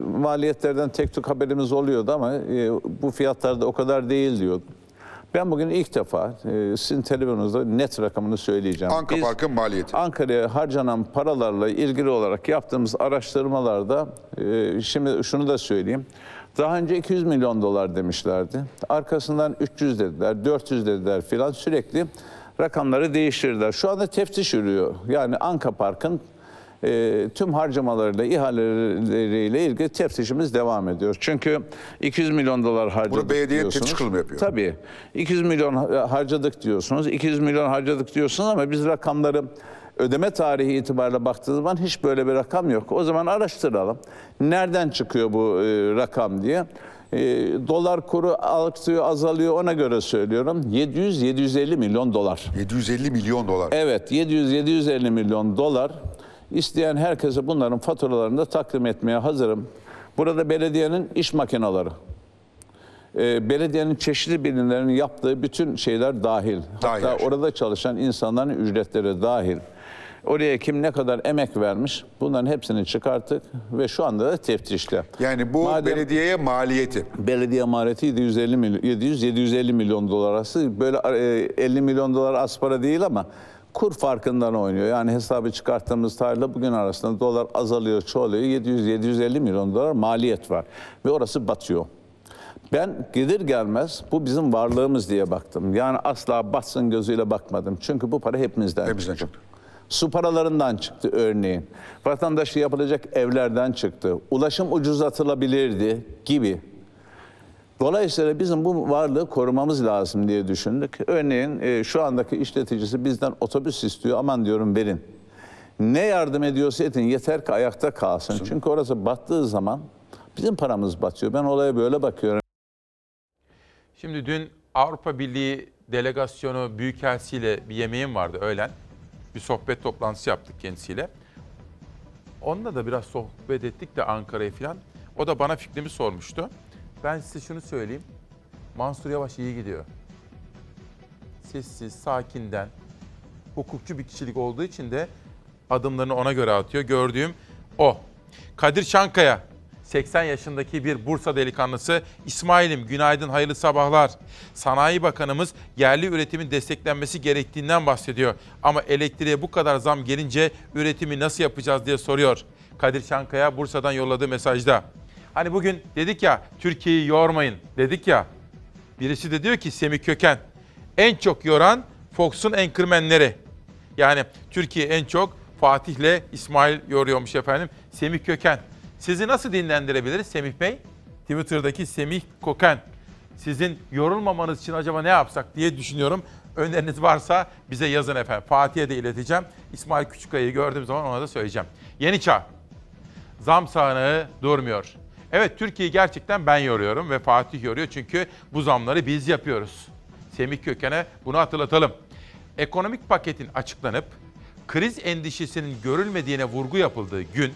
maliyetlerden tek tük haberimiz oluyordu ama e, bu fiyatlarda o kadar değil diyordu. Ben bugün ilk defa e, sizin televizyonunuzda net rakamını söyleyeceğim. Anka Biz Park'ın maliyeti. Ankara'ya harcanan paralarla ilgili olarak yaptığımız araştırmalarda e, şimdi şunu da söyleyeyim. Daha önce 200 milyon dolar demişlerdi. Arkasından 300 dediler, 400 dediler filan sürekli rakamları değiştirdiler. Şu anda teftiş yürüyor. Yani Anka Park'ın e, tüm harcamalarıyla, ihaleleriyle ilgili teftişimiz devam ediyor. Çünkü 200 milyon dolar harcadık belediye diyorsunuz. teftiş kurulumu yapıyor. Tabii. 200 milyon ha- harcadık diyorsunuz. 200 milyon harcadık diyorsunuz ama biz rakamları ödeme tarihi itibariyle baktığınız zaman hiç böyle bir rakam yok. O zaman araştıralım. Nereden çıkıyor bu e, rakam diye. E, dolar kuru artıyor, azalıyor ona göre söylüyorum. 700-750 milyon dolar. 750 milyon dolar. Evet 700-750 milyon dolar. İsteyen herkese bunların faturalarını da takdim etmeye hazırım. Burada belediyenin iş makineleri, e, belediyenin çeşitli birimlerinin yaptığı bütün şeyler dahil. Hatta orada çalışan insanların ücretleri dahil. Oraya kim ne kadar emek vermiş bunların hepsini çıkarttık ve şu anda da teftişte. Yani bu belediyeye maliyeti. Belediye maliyeti 750 milyon, 700 750 milyon dolar arası. Böyle e, 50 milyon dolar az para değil ama kur farkından oynuyor. Yani hesabı çıkarttığımız tarihle bugün arasında dolar azalıyor, çoğalıyor. 700 750 milyon dolar maliyet var ve orası batıyor. Ben gelir gelmez bu bizim varlığımız diye baktım. Yani asla batsın gözüyle bakmadım. Çünkü bu para hepimizden, hepimizden çıktı. Su paralarından çıktı örneğin. Vatandaşı yapılacak evlerden çıktı. Ulaşım ucuzlatılabilirdi gibi. Dolayısıyla bizim bu varlığı korumamız lazım diye düşündük. Örneğin e, şu andaki işleticisi bizden otobüs istiyor. Aman diyorum verin. Ne yardım ediyorsa edin yeter ki ayakta kalsın. Çünkü orası battığı zaman bizim paramız batıyor. Ben olaya böyle bakıyorum. Şimdi dün Avrupa Birliği delegasyonu Büyükelçisiyle bir yemeğim vardı öğlen. Bir sohbet toplantısı yaptık kendisiyle. Onunla da biraz sohbet ettik de Ankara'yı falan. O da bana fikrimi sormuştu. Ben size şunu söyleyeyim. Mansur Yavaş iyi gidiyor. Sessiz, sakinden, hukukçu bir kişilik olduğu için de adımlarını ona göre atıyor. Gördüğüm o. Kadir Şankaya 80 yaşındaki bir Bursa delikanlısı İsmail'im günaydın hayırlı sabahlar. Sanayi Bakanımız yerli üretimin desteklenmesi gerektiğinden bahsediyor. Ama elektriğe bu kadar zam gelince üretimi nasıl yapacağız diye soruyor. Kadir Şankaya Bursa'dan yolladığı mesajda. Hani bugün dedik ya Türkiye'yi yormayın dedik ya. Birisi de diyor ki Semih Köken en çok yoran Fox'un enkırmenleri. Yani Türkiye en çok Fatih'le İsmail yoruyormuş efendim. Semih Köken. Sizi nasıl dinlendirebiliriz Semih Bey? Twitter'daki Semih Koken. Sizin yorulmamanız için acaba ne yapsak diye düşünüyorum. Öneriniz varsa bize yazın efendim. Fatih'e de ileteceğim. İsmail Küçükkaya'yı gördüğüm zaman ona da söyleyeceğim. Yeni Çağ. Zam sahneyi durmuyor. Evet Türkiye'yi gerçekten ben yoruyorum ve Fatih yoruyor çünkü bu zamları biz yapıyoruz. Semih Köken'e bunu hatırlatalım. Ekonomik paketin açıklanıp kriz endişesinin görülmediğine vurgu yapıldığı gün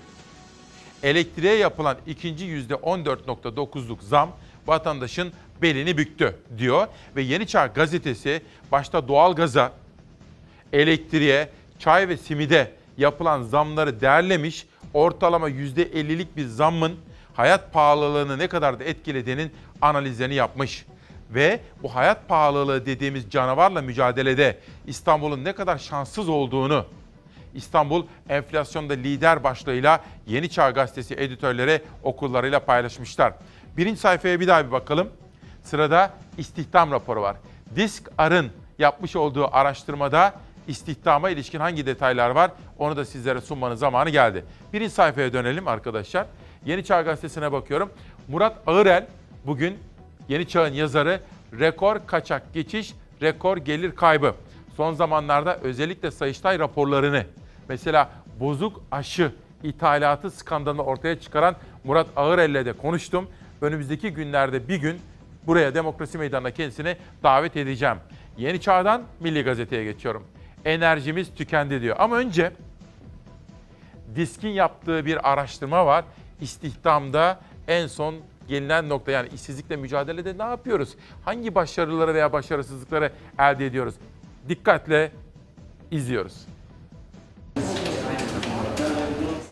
elektriğe yapılan ikinci yüzde 14.9'luk zam vatandaşın belini büktü diyor. Ve Yeni Çağ gazetesi başta doğalgaza, elektriğe, çay ve simide yapılan zamları değerlemiş. Ortalama %50'lik bir zammın hayat pahalılığını ne kadar da etkilediğinin analizlerini yapmış. Ve bu hayat pahalılığı dediğimiz canavarla mücadelede İstanbul'un ne kadar şanssız olduğunu İstanbul enflasyonda lider başlığıyla Yeni Çağ Gazetesi editörleri okullarıyla paylaşmışlar. Birinci sayfaya bir daha bir bakalım. Sırada istihdam raporu var. Disk Ar'ın yapmış olduğu araştırmada istihdama ilişkin hangi detaylar var onu da sizlere sunmanın zamanı geldi. Birinci sayfaya dönelim arkadaşlar. Yeni Çağ Gazetesi'ne bakıyorum. Murat Ağırel bugün Yeni Çağ'ın yazarı rekor kaçak geçiş, rekor gelir kaybı. Son zamanlarda özellikle Sayıştay raporlarını mesela bozuk aşı ithalatı skandalını ortaya çıkaran Murat Ağırel'le de konuştum. Önümüzdeki günlerde bir gün buraya Demokrasi Meydanı'na kendisini davet edeceğim. Yeni Çağ'dan Milli Gazete'ye geçiyorum. Enerjimiz tükendi diyor. Ama önce Disk'in yaptığı bir araştırma var. İstihdamda en son gelinen nokta yani işsizlikle mücadelede ne yapıyoruz? Hangi başarıları veya başarısızlıkları elde ediyoruz? Dikkatle izliyoruz.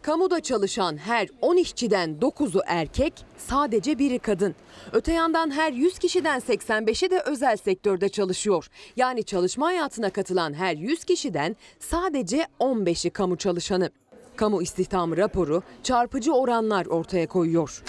Kamuda çalışan her 10 işçiden 9'u erkek, sadece biri kadın. Öte yandan her 100 kişiden 85'i de özel sektörde çalışıyor. Yani çalışma hayatına katılan her 100 kişiden sadece 15'i kamu çalışanı. Kamu istihdamı raporu çarpıcı oranlar ortaya koyuyor.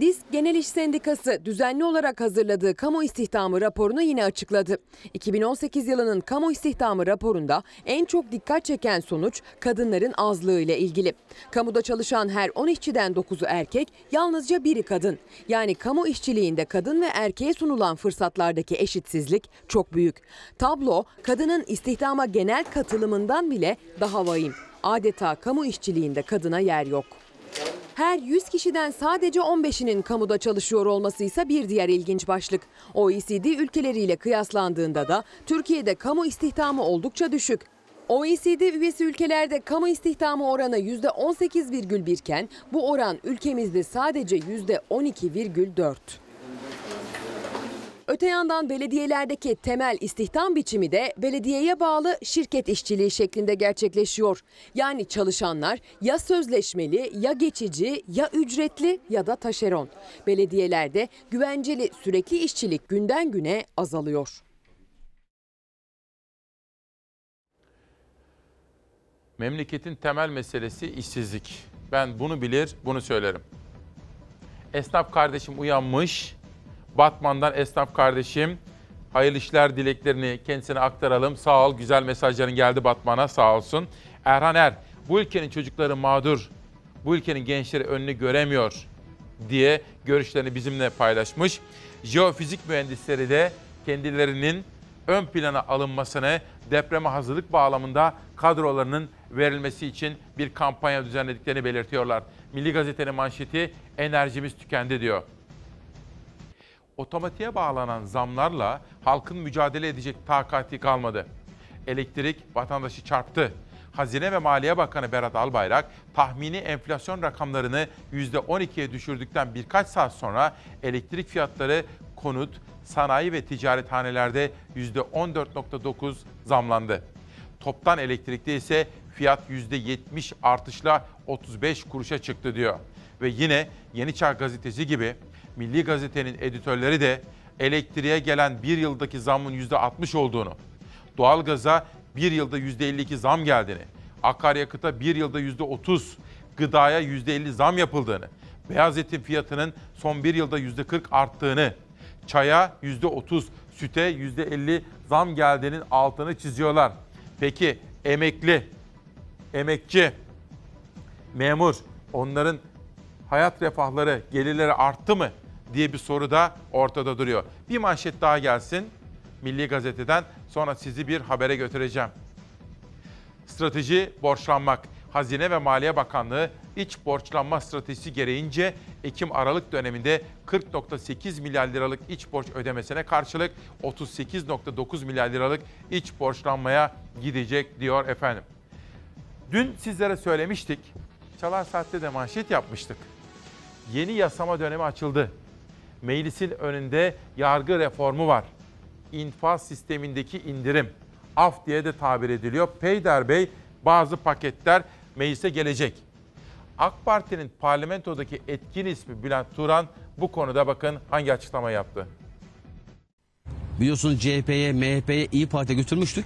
Disk Genel İş Sendikası düzenli olarak hazırladığı kamu istihdamı raporunu yine açıkladı. 2018 yılının kamu istihdamı raporunda en çok dikkat çeken sonuç kadınların azlığı ile ilgili. Kamuda çalışan her 10 işçiden 9'u erkek, yalnızca biri kadın. Yani kamu işçiliğinde kadın ve erkeğe sunulan fırsatlardaki eşitsizlik çok büyük. Tablo kadının istihdama genel katılımından bile daha vahim. Adeta kamu işçiliğinde kadına yer yok. Her 100 kişiden sadece 15'inin kamuda çalışıyor olması ise bir diğer ilginç başlık. OECD ülkeleriyle kıyaslandığında da Türkiye'de kamu istihdamı oldukça düşük. OECD üyesi ülkelerde kamu istihdamı oranı %18,1 iken bu oran ülkemizde sadece %12,4. Öte yandan belediyelerdeki temel istihdam biçimi de belediyeye bağlı şirket işçiliği şeklinde gerçekleşiyor. Yani çalışanlar ya sözleşmeli ya geçici ya ücretli ya da taşeron. Belediyelerde güvenceli sürekli işçilik günden güne azalıyor. Memleketin temel meselesi işsizlik. Ben bunu bilir, bunu söylerim. Esnaf kardeşim uyanmış. Batman'dan esnaf kardeşim hayırlı işler dileklerini kendisine aktaralım. Sağ ol, güzel mesajların geldi Batman'a sağ olsun. Erhan Er, bu ülkenin çocukları mağdur, bu ülkenin gençleri önünü göremiyor diye görüşlerini bizimle paylaşmış. Jeofizik mühendisleri de kendilerinin ön plana alınmasını, depreme hazırlık bağlamında kadrolarının verilmesi için bir kampanya düzenlediklerini belirtiyorlar. Milli Gazete'nin manşeti enerjimiz tükendi diyor. Otomatiğe bağlanan zamlarla halkın mücadele edecek takati kalmadı. Elektrik vatandaşı çarptı. Hazine ve Maliye Bakanı Berat Albayrak tahmini enflasyon rakamlarını %12'ye düşürdükten birkaç saat sonra elektrik fiyatları konut, sanayi ve ticarethanelerde %14.9 zamlandı. Toptan elektrikte ise fiyat %70 artışla 35 kuruşa çıktı diyor. Ve yine Yeni Çağ Gazetesi gibi Milli Gazete'nin editörleri de elektriğe gelen bir yıldaki zamın %60 olduğunu, doğalgaza bir yılda %52 zam geldiğini, akaryakıta bir yılda %30, gıdaya %50 zam yapıldığını, beyaz etin fiyatının son bir yılda %40 arttığını, çaya %30, süte %50 zam geldiğinin altını çiziyorlar. Peki emekli, emekçi, memur onların hayat refahları, gelirleri arttı mı diye bir soru da ortada duruyor. Bir manşet daha gelsin Milli Gazete'den sonra sizi bir habere götüreceğim. Strateji borçlanmak. Hazine ve Maliye Bakanlığı iç borçlanma stratejisi gereğince Ekim-Aralık döneminde 40.8 milyar liralık iç borç ödemesine karşılık 38.9 milyar liralık iç borçlanmaya gidecek diyor efendim. Dün sizlere söylemiştik. Çalar Saat'te de manşet yapmıştık. Yeni yasama dönemi açıldı. Meclisin önünde yargı reformu var. İnfaz sistemindeki indirim. Af diye de tabir ediliyor. Peyder Bey bazı paketler meclise gelecek. AK Parti'nin parlamentodaki etkin ismi Bülent Turan bu konuda bakın hangi açıklama yaptı. Biliyorsunuz CHP'ye, MHP'ye, İyi Parti'ye götürmüştük.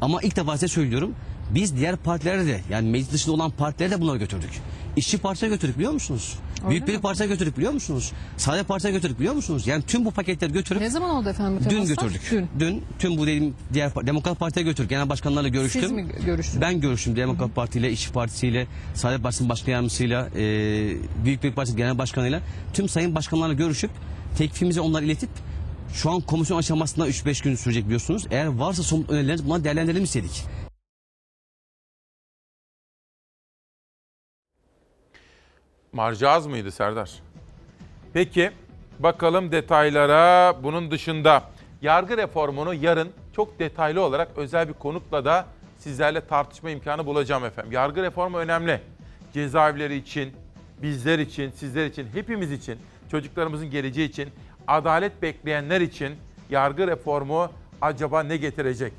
Ama ilk defa size söylüyorum. Biz diğer partilere de yani meclis dışında olan partilere de bunları götürdük. İşçi Partisi'ne götürdük biliyor musunuz? Büyük Birlik Partisi'ne götürdük biliyor musunuz? Saadet Partisi'ne götürdük biliyor musunuz? Yani tüm bu paketleri götürüp... Ne zaman oldu efendim? Dün temaslar? götürdük. Dün. Dün tüm bu dediğim diğer Demokrat Parti'ye götürdük. Genel başkanlarla görüştüm. Siz mi görüştünüz? Ben görüştüm Demokrat Parti ile, İşçi Partisi ile, Saadet Partisi'nin başkan yardımcısıyla, e, Büyük Birlik Partisi Genel Başkanı'yla tüm sayın başkanlarla görüşüp teklifimizi onlara iletip şu an komisyon aşamasında 3-5 gün sürecek biliyorsunuz. Eğer varsa somut önerileriniz bunları değerlendirelim istedik. Marjı az mıydı Serdar? Peki bakalım detaylara bunun dışında. Yargı reformunu yarın çok detaylı olarak özel bir konukla da sizlerle tartışma imkanı bulacağım efendim. Yargı reformu önemli. Cezaevleri için, bizler için, sizler için, hepimiz için, çocuklarımızın geleceği için, adalet bekleyenler için yargı reformu acaba ne getirecek?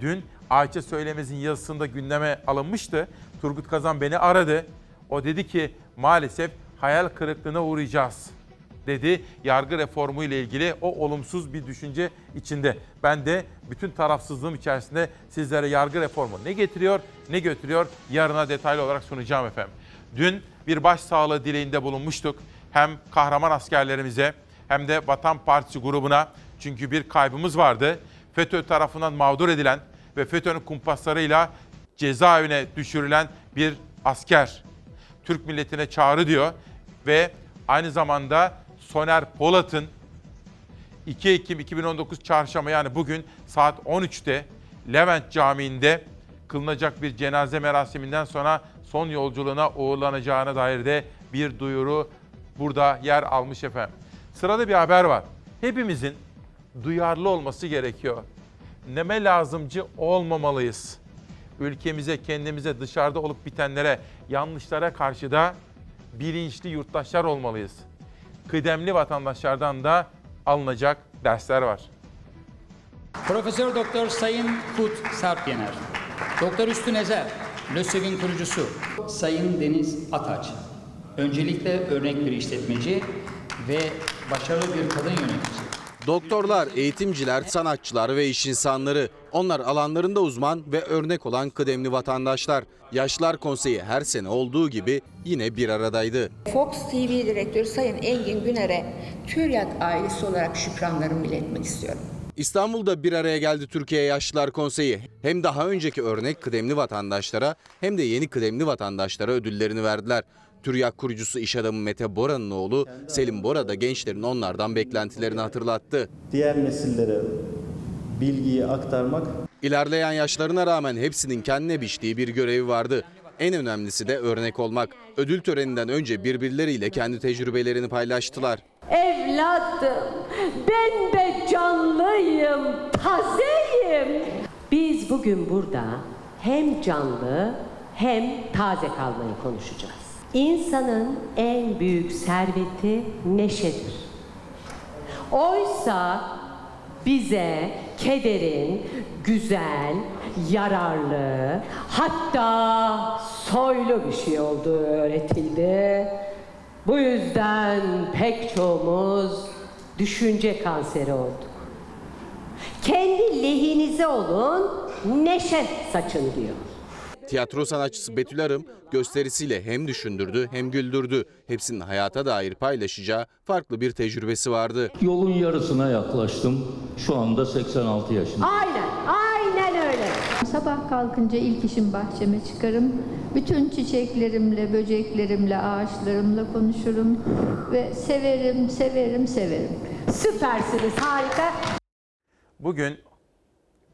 Dün Ayça Söylemez'in yazısında gündeme alınmıştı. Turgut Kazan beni aradı. O dedi ki maalesef hayal kırıklığına uğrayacağız dedi. Yargı reformu ile ilgili o olumsuz bir düşünce içinde. Ben de bütün tarafsızlığım içerisinde sizlere yargı reformu ne getiriyor, ne götürüyor yarına detaylı olarak sunacağım efendim. Dün bir başsağlığı dileğinde bulunmuştuk. Hem kahraman askerlerimize hem de Vatan Partisi grubuna çünkü bir kaybımız vardı. FETÖ tarafından mağdur edilen ve FETÖ'nün kumpaslarıyla cezaevine düşürülen bir asker. Türk milletine çağrı diyor ve aynı zamanda Soner Polat'ın 2 Ekim 2019 çarşamba yani bugün saat 13'te Levent Camii'nde kılınacak bir cenaze merasiminden sonra son yolculuğuna uğurlanacağına dair de bir duyuru burada yer almış efendim. Sırada bir haber var. Hepimizin duyarlı olması gerekiyor. Neme lazımcı olmamalıyız. Ülkemize, kendimize, dışarıda olup bitenlere, yanlışlara karşı da bilinçli yurttaşlar olmalıyız. Kıdemli vatandaşlardan da alınacak dersler var. Profesör Doktor Sayın Kut Sarpyener, Doktor Üstün Ezer, LÖSEV'in kurucusu, Sayın Deniz Ataç, öncelikle örnek bir işletmeci ve başarılı bir kadın yönetici. Doktorlar, eğitimciler, sanatçılar ve iş insanları. Onlar alanlarında uzman ve örnek olan kıdemli vatandaşlar. Yaşlar Konseyi her sene olduğu gibi yine bir aradaydı. Fox TV Direktörü Sayın Engin Güner'e Türyat ailesi olarak şükranlarımı iletmek istiyorum. İstanbul'da bir araya geldi Türkiye Yaşlılar Konseyi. Hem daha önceki örnek kıdemli vatandaşlara hem de yeni kıdemli vatandaşlara ödüllerini verdiler. TÜRYAK kurucusu iş adamı Mete Bora'nın oğlu Selim Bora da gençlerin onlardan beklentilerini hatırlattı. Diğer nesillere bilgiyi aktarmak İlerleyen yaşlarına rağmen hepsinin kendine biçtiği bir görevi vardı. En önemlisi de örnek olmak. Ödül töreninden önce birbirleriyle kendi tecrübelerini paylaştılar. Evladım, ben de canlıyım, tazeyim. Biz bugün burada hem canlı hem taze kalmayı konuşacağız. İnsanın en büyük serveti neşedir. Oysa bize kederin güzel, yararlı, hatta soylu bir şey olduğu öğretildi. Bu yüzden pek çoğumuz düşünce kanseri olduk. Kendi lehinize olun, neşe saçın diyor. Tiyatro sanatçısı Betül Arım gösterisiyle hem düşündürdü hem güldürdü. Hepsinin hayata dair paylaşacağı farklı bir tecrübesi vardı. Yolun yarısına yaklaştım. Şu anda 86 yaşındayım. Aynen, aynen öyle. Sabah kalkınca ilk işim bahçeme çıkarım. Bütün çiçeklerimle, böceklerimle, ağaçlarımla konuşurum. Ve severim, severim, severim. Süpersiniz, harika. Bugün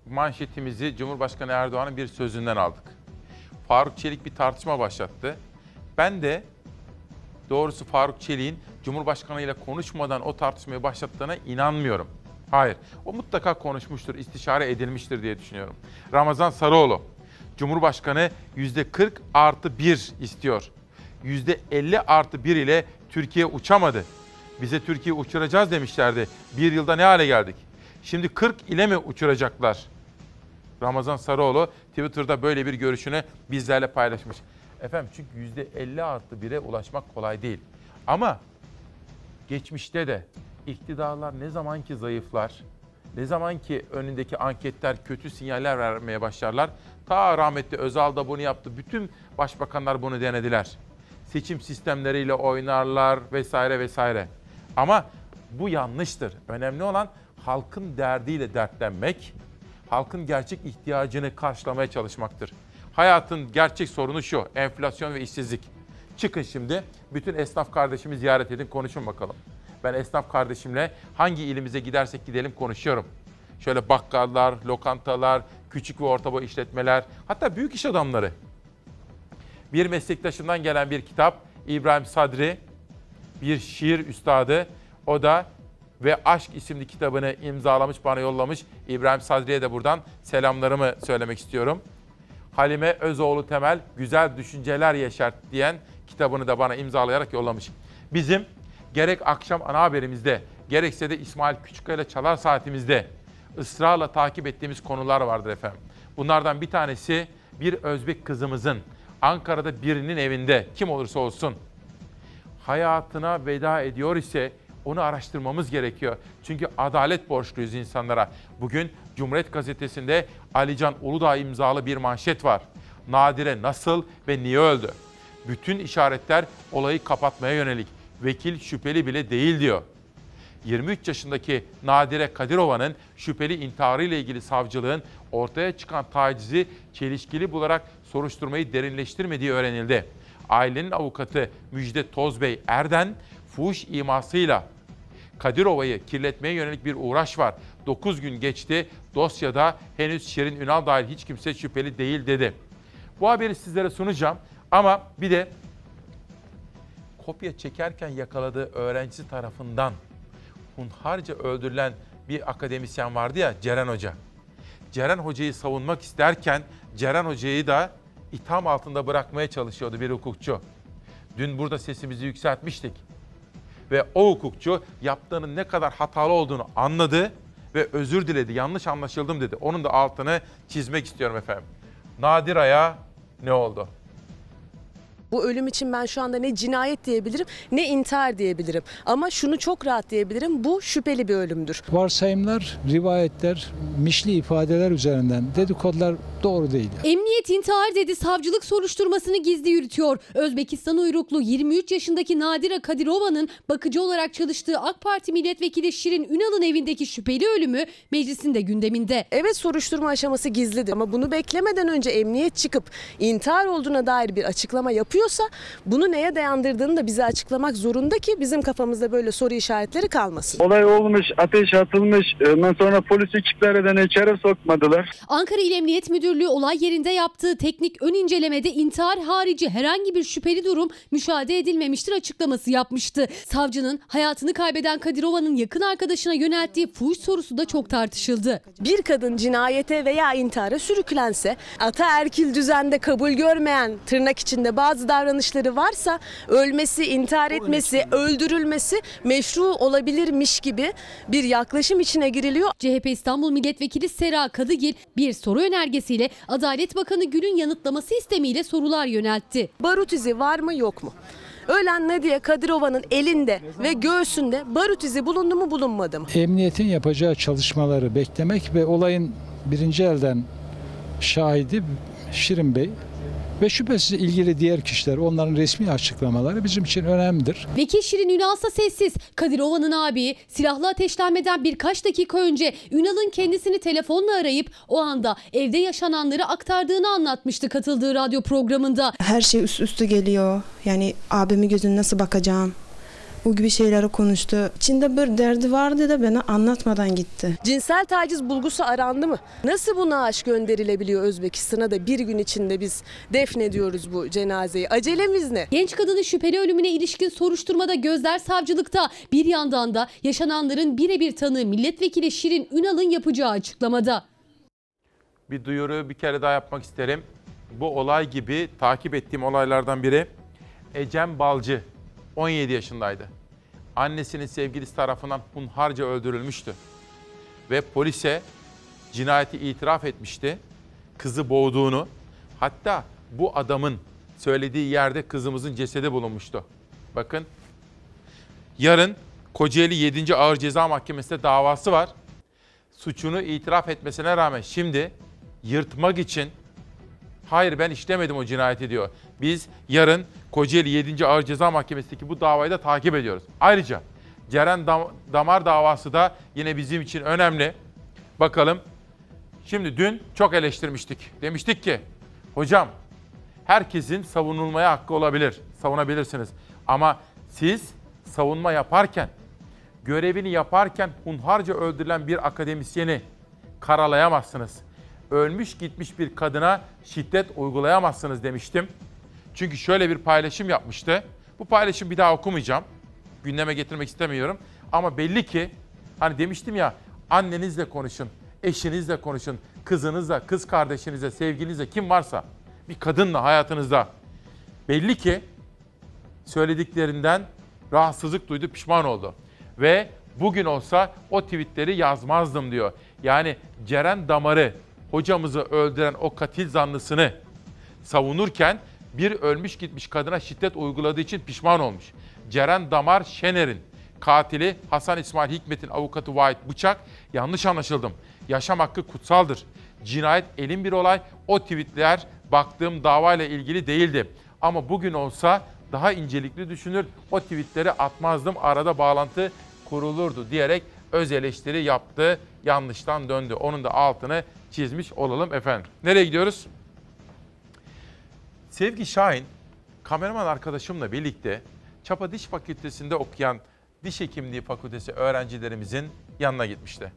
manşetimizi Cumhurbaşkanı Erdoğan'ın bir sözünden aldık. Faruk Çelik bir tartışma başlattı. Ben de doğrusu Faruk Çelik'in Cumhurbaşkanı ile konuşmadan o tartışmayı başlattığına inanmıyorum. Hayır, o mutlaka konuşmuştur, istişare edilmiştir diye düşünüyorum. Ramazan Sarıoğlu, Cumhurbaşkanı %40 artı 1 istiyor. %50 artı 1 ile Türkiye uçamadı. Bize Türkiye uçuracağız demişlerdi. Bir yılda ne hale geldik? Şimdi 40 ile mi uçuracaklar? Ramazan Sarıoğlu Twitter'da böyle bir görüşünü bizlerle paylaşmış. Efendim çünkü %50 artı 1'e ulaşmak kolay değil. Ama geçmişte de iktidarlar ne zaman ki zayıflar, ne zaman ki önündeki anketler kötü sinyaller vermeye başlarlar. Ta rahmetli Özal da bunu yaptı. Bütün başbakanlar bunu denediler. Seçim sistemleriyle oynarlar vesaire vesaire. Ama bu yanlıştır. Önemli olan halkın derdiyle dertlenmek, halkın gerçek ihtiyacını karşılamaya çalışmaktır. Hayatın gerçek sorunu şu, enflasyon ve işsizlik. Çıkın şimdi, bütün esnaf kardeşimi ziyaret edin, konuşun bakalım. Ben esnaf kardeşimle hangi ilimize gidersek gidelim konuşuyorum. Şöyle bakkallar, lokantalar, küçük ve orta boy işletmeler, hatta büyük iş adamları. Bir meslektaşımdan gelen bir kitap, İbrahim Sadri, bir şiir üstadı. O da ve Aşk isimli kitabını imzalamış, bana yollamış. İbrahim Sadri'ye de buradan selamlarımı söylemek istiyorum. Halime Özoğlu Temel Güzel Düşünceler Yeşert diyen kitabını da bana imzalayarak yollamış. Bizim gerek akşam ana haberimizde, gerekse de İsmail Küçükkaya ile Çalar Saatimizde ısrarla takip ettiğimiz konular vardır efendim. Bunlardan bir tanesi bir Özbek kızımızın Ankara'da birinin evinde kim olursa olsun hayatına veda ediyor ise onu araştırmamız gerekiyor. Çünkü adalet borçluyuz insanlara. Bugün Cumhuriyet Gazetesi'nde Alican Uludağ imzalı bir manşet var. Nadire nasıl ve niye öldü? Bütün işaretler olayı kapatmaya yönelik. Vekil şüpheli bile değil diyor. 23 yaşındaki Nadire Kadirova'nın şüpheli intiharı ile ilgili savcılığın ortaya çıkan tacizi çelişkili bularak soruşturmayı derinleştirmediği öğrenildi. Ailenin avukatı Müjde Tozbey Erden, fuhuş imasıyla Kadirova'yı kirletmeye yönelik bir uğraş var. 9 gün geçti. Dosyada henüz Şirin Ünal dahil hiç kimse şüpheli değil dedi. Bu haberi sizlere sunacağım ama bir de kopya çekerken yakaladığı öğrencisi tarafından hunharca öldürülen bir akademisyen vardı ya Ceren Hoca. Ceren Hoca'yı savunmak isterken Ceren Hoca'yı da itham altında bırakmaya çalışıyordu bir hukukçu. Dün burada sesimizi yükseltmiştik. Ve o hukukçu yaptığının ne kadar hatalı olduğunu anladı ve özür diledi. Yanlış anlaşıldım dedi. Onun da altını çizmek istiyorum efendim. Nadira'ya ne oldu? Bu ölüm için ben şu anda ne cinayet diyebilirim ne intihar diyebilirim. Ama şunu çok rahat diyebilirim bu şüpheli bir ölümdür. Varsayımlar, rivayetler, mişli ifadeler üzerinden dedikodular doğru değil. Emniyet intihar dedi savcılık soruşturmasını gizli yürütüyor. Özbekistan uyruklu 23 yaşındaki Nadira Kadirova'nın bakıcı olarak çalıştığı AK Parti milletvekili Şirin Ünal'ın evindeki şüpheli ölümü meclisin de gündeminde. Evet soruşturma aşaması gizlidir ama bunu beklemeden önce emniyet çıkıp intihar olduğuna dair bir açıklama yapıyorsa bunu neye dayandırdığını da bize açıklamak zorunda ki bizim kafamızda böyle soru işaretleri kalmasın. Olay olmuş, ateş atılmış. Ondan sonra polis ekipleri de içeri sokmadılar. Ankara İl Emniyet Müdürlüğü olay yerinde yaptığı teknik ön incelemede intihar harici herhangi bir şüpheli durum müşahede edilmemiştir açıklaması yapmıştı. Savcının hayatını kaybeden Kadirova'nın yakın arkadaşına yönelttiği fuhuş sorusu da çok tartışıldı. Bir kadın cinayete veya intihara sürüklense ataerkil düzende kabul görmeyen tırnak içinde bazı davranışları varsa ölmesi, intihar etmesi, öldürülmesi meşru olabilirmiş gibi bir yaklaşım içine giriliyor. CHP İstanbul Milletvekili Sera Kadıgil bir soru önergesiyle Adalet Bakanı Gül'ün yanıtlaması istemiyle sorular yöneltti. Barut izi var mı yok mu? Ölen Nadia Kadirova'nın elinde ve göğsünde barut izi bulundu mu bulunmadı mı? Emniyetin yapacağı çalışmaları beklemek ve olayın birinci elden şahidi Şirin Bey ve şüphesiz ilgili diğer kişiler onların resmi açıklamaları bizim için önemlidir. Vekil Şirin Ünalsa sessiz. Kadirova'nın abi silahlı ateşlenmeden birkaç dakika önce Ünal'ın kendisini telefonla arayıp o anda evde yaşananları aktardığını anlatmıştı katıldığı radyo programında. Her şey üst üste geliyor. Yani abimi gözüne nasıl bakacağım? Bu gibi şeyleri konuştu. İçinde bir derdi vardı da bana anlatmadan gitti. Cinsel taciz bulgusu arandı mı? Nasıl bu naaş gönderilebiliyor Özbekistan'a da bir gün içinde biz defnediyoruz bu cenazeyi? Acelemiz ne? Genç kadının şüpheli ölümüne ilişkin soruşturmada gözler savcılıkta. Bir yandan da yaşananların birebir tanığı milletvekili Şirin Ünal'ın yapacağı açıklamada. Bir duyuru bir kere daha yapmak isterim. Bu olay gibi takip ettiğim olaylardan biri Ecem Balcı 17 yaşındaydı. Annesinin sevgilisi tarafından hunharca öldürülmüştü. Ve polise cinayeti itiraf etmişti. Kızı boğduğunu. Hatta bu adamın söylediği yerde kızımızın cesedi bulunmuştu. Bakın. Yarın Kocaeli 7. Ağır Ceza Mahkemesi'nde davası var. Suçunu itiraf etmesine rağmen şimdi yırtmak için hayır ben işlemedim o cinayeti diyor. Biz yarın Kocaeli 7. Ağır Ceza Mahkemesi'ndeki bu davayı da takip ediyoruz. Ayrıca Ceren Dam- Damar davası da yine bizim için önemli. Bakalım. Şimdi dün çok eleştirmiştik. Demiştik ki hocam herkesin savunulmaya hakkı olabilir. Savunabilirsiniz. Ama siz savunma yaparken, görevini yaparken hunharca öldürülen bir akademisyeni karalayamazsınız. Ölmüş gitmiş bir kadına şiddet uygulayamazsınız demiştim. Çünkü şöyle bir paylaşım yapmıştı. Bu paylaşım bir daha okumayacağım. Gündeme getirmek istemiyorum. Ama belli ki hani demiştim ya annenizle konuşun, eşinizle konuşun, kızınızla, kız kardeşinizle, sevgilinizle kim varsa bir kadınla hayatınızda belli ki söylediklerinden rahatsızlık duydu, pişman oldu. Ve bugün olsa o tweetleri yazmazdım diyor. Yani Ceren Damar'ı, hocamızı öldüren o katil zanlısını savunurken bir ölmüş gitmiş kadına şiddet uyguladığı için pişman olmuş. Ceren Damar Şener'in katili Hasan İsmail Hikmet'in avukatı Vahit Bıçak yanlış anlaşıldım. Yaşam hakkı kutsaldır. Cinayet elin bir olay. O tweetler baktığım davayla ilgili değildi. Ama bugün olsa daha incelikli düşünür. O tweetleri atmazdım. Arada bağlantı kurulurdu diyerek öz eleştiri yaptı. Yanlıştan döndü. Onun da altını çizmiş olalım efendim. Nereye gidiyoruz? Sevgi Şahin, kameraman arkadaşımla birlikte Çapa Diş Fakültesi'nde okuyan Diş Hekimliği Fakültesi öğrencilerimizin yanına gitmişti.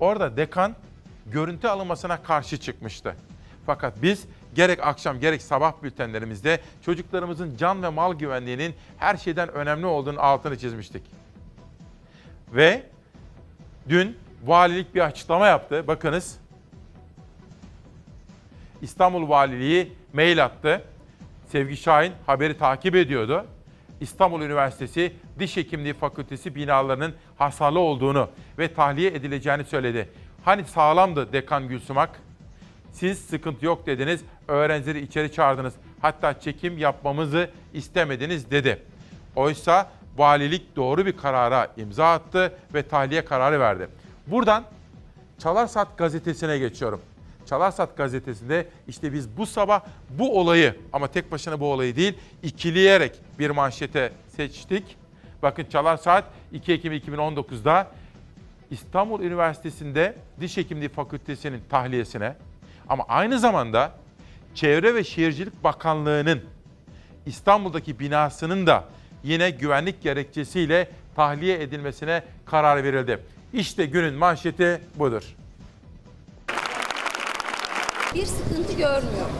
Orada dekan görüntü alınmasına karşı çıkmıştı. Fakat biz gerek akşam gerek sabah bültenlerimizde çocuklarımızın can ve mal güvenliğinin her şeyden önemli olduğunu altını çizmiştik. Ve dün valilik bir açıklama yaptı. Bakınız İstanbul Valiliği mail attı. Sevgi Şahin haberi takip ediyordu. İstanbul Üniversitesi Diş Hekimliği Fakültesi binalarının hasarlı olduğunu ve tahliye edileceğini söyledi. Hani sağlamdı Dekan Gülsumak? Siz sıkıntı yok dediniz, öğrencileri içeri çağırdınız. Hatta çekim yapmamızı istemediniz dedi. Oysa valilik doğru bir karara imza attı ve tahliye kararı verdi. Buradan Çalarsat gazetesine geçiyorum. Çalarsat gazetesinde işte biz bu sabah bu olayı ama tek başına bu olayı değil ikileyerek bir manşete seçtik. Bakın Çalarsat 2 Ekim 2019'da İstanbul Üniversitesi'nde Diş Hekimliği Fakültesi'nin tahliyesine ama aynı zamanda Çevre ve Şehircilik Bakanlığı'nın İstanbul'daki binasının da yine güvenlik gerekçesiyle tahliye edilmesine karar verildi. İşte günün manşeti budur. Bir sıkıntı görmüyorum.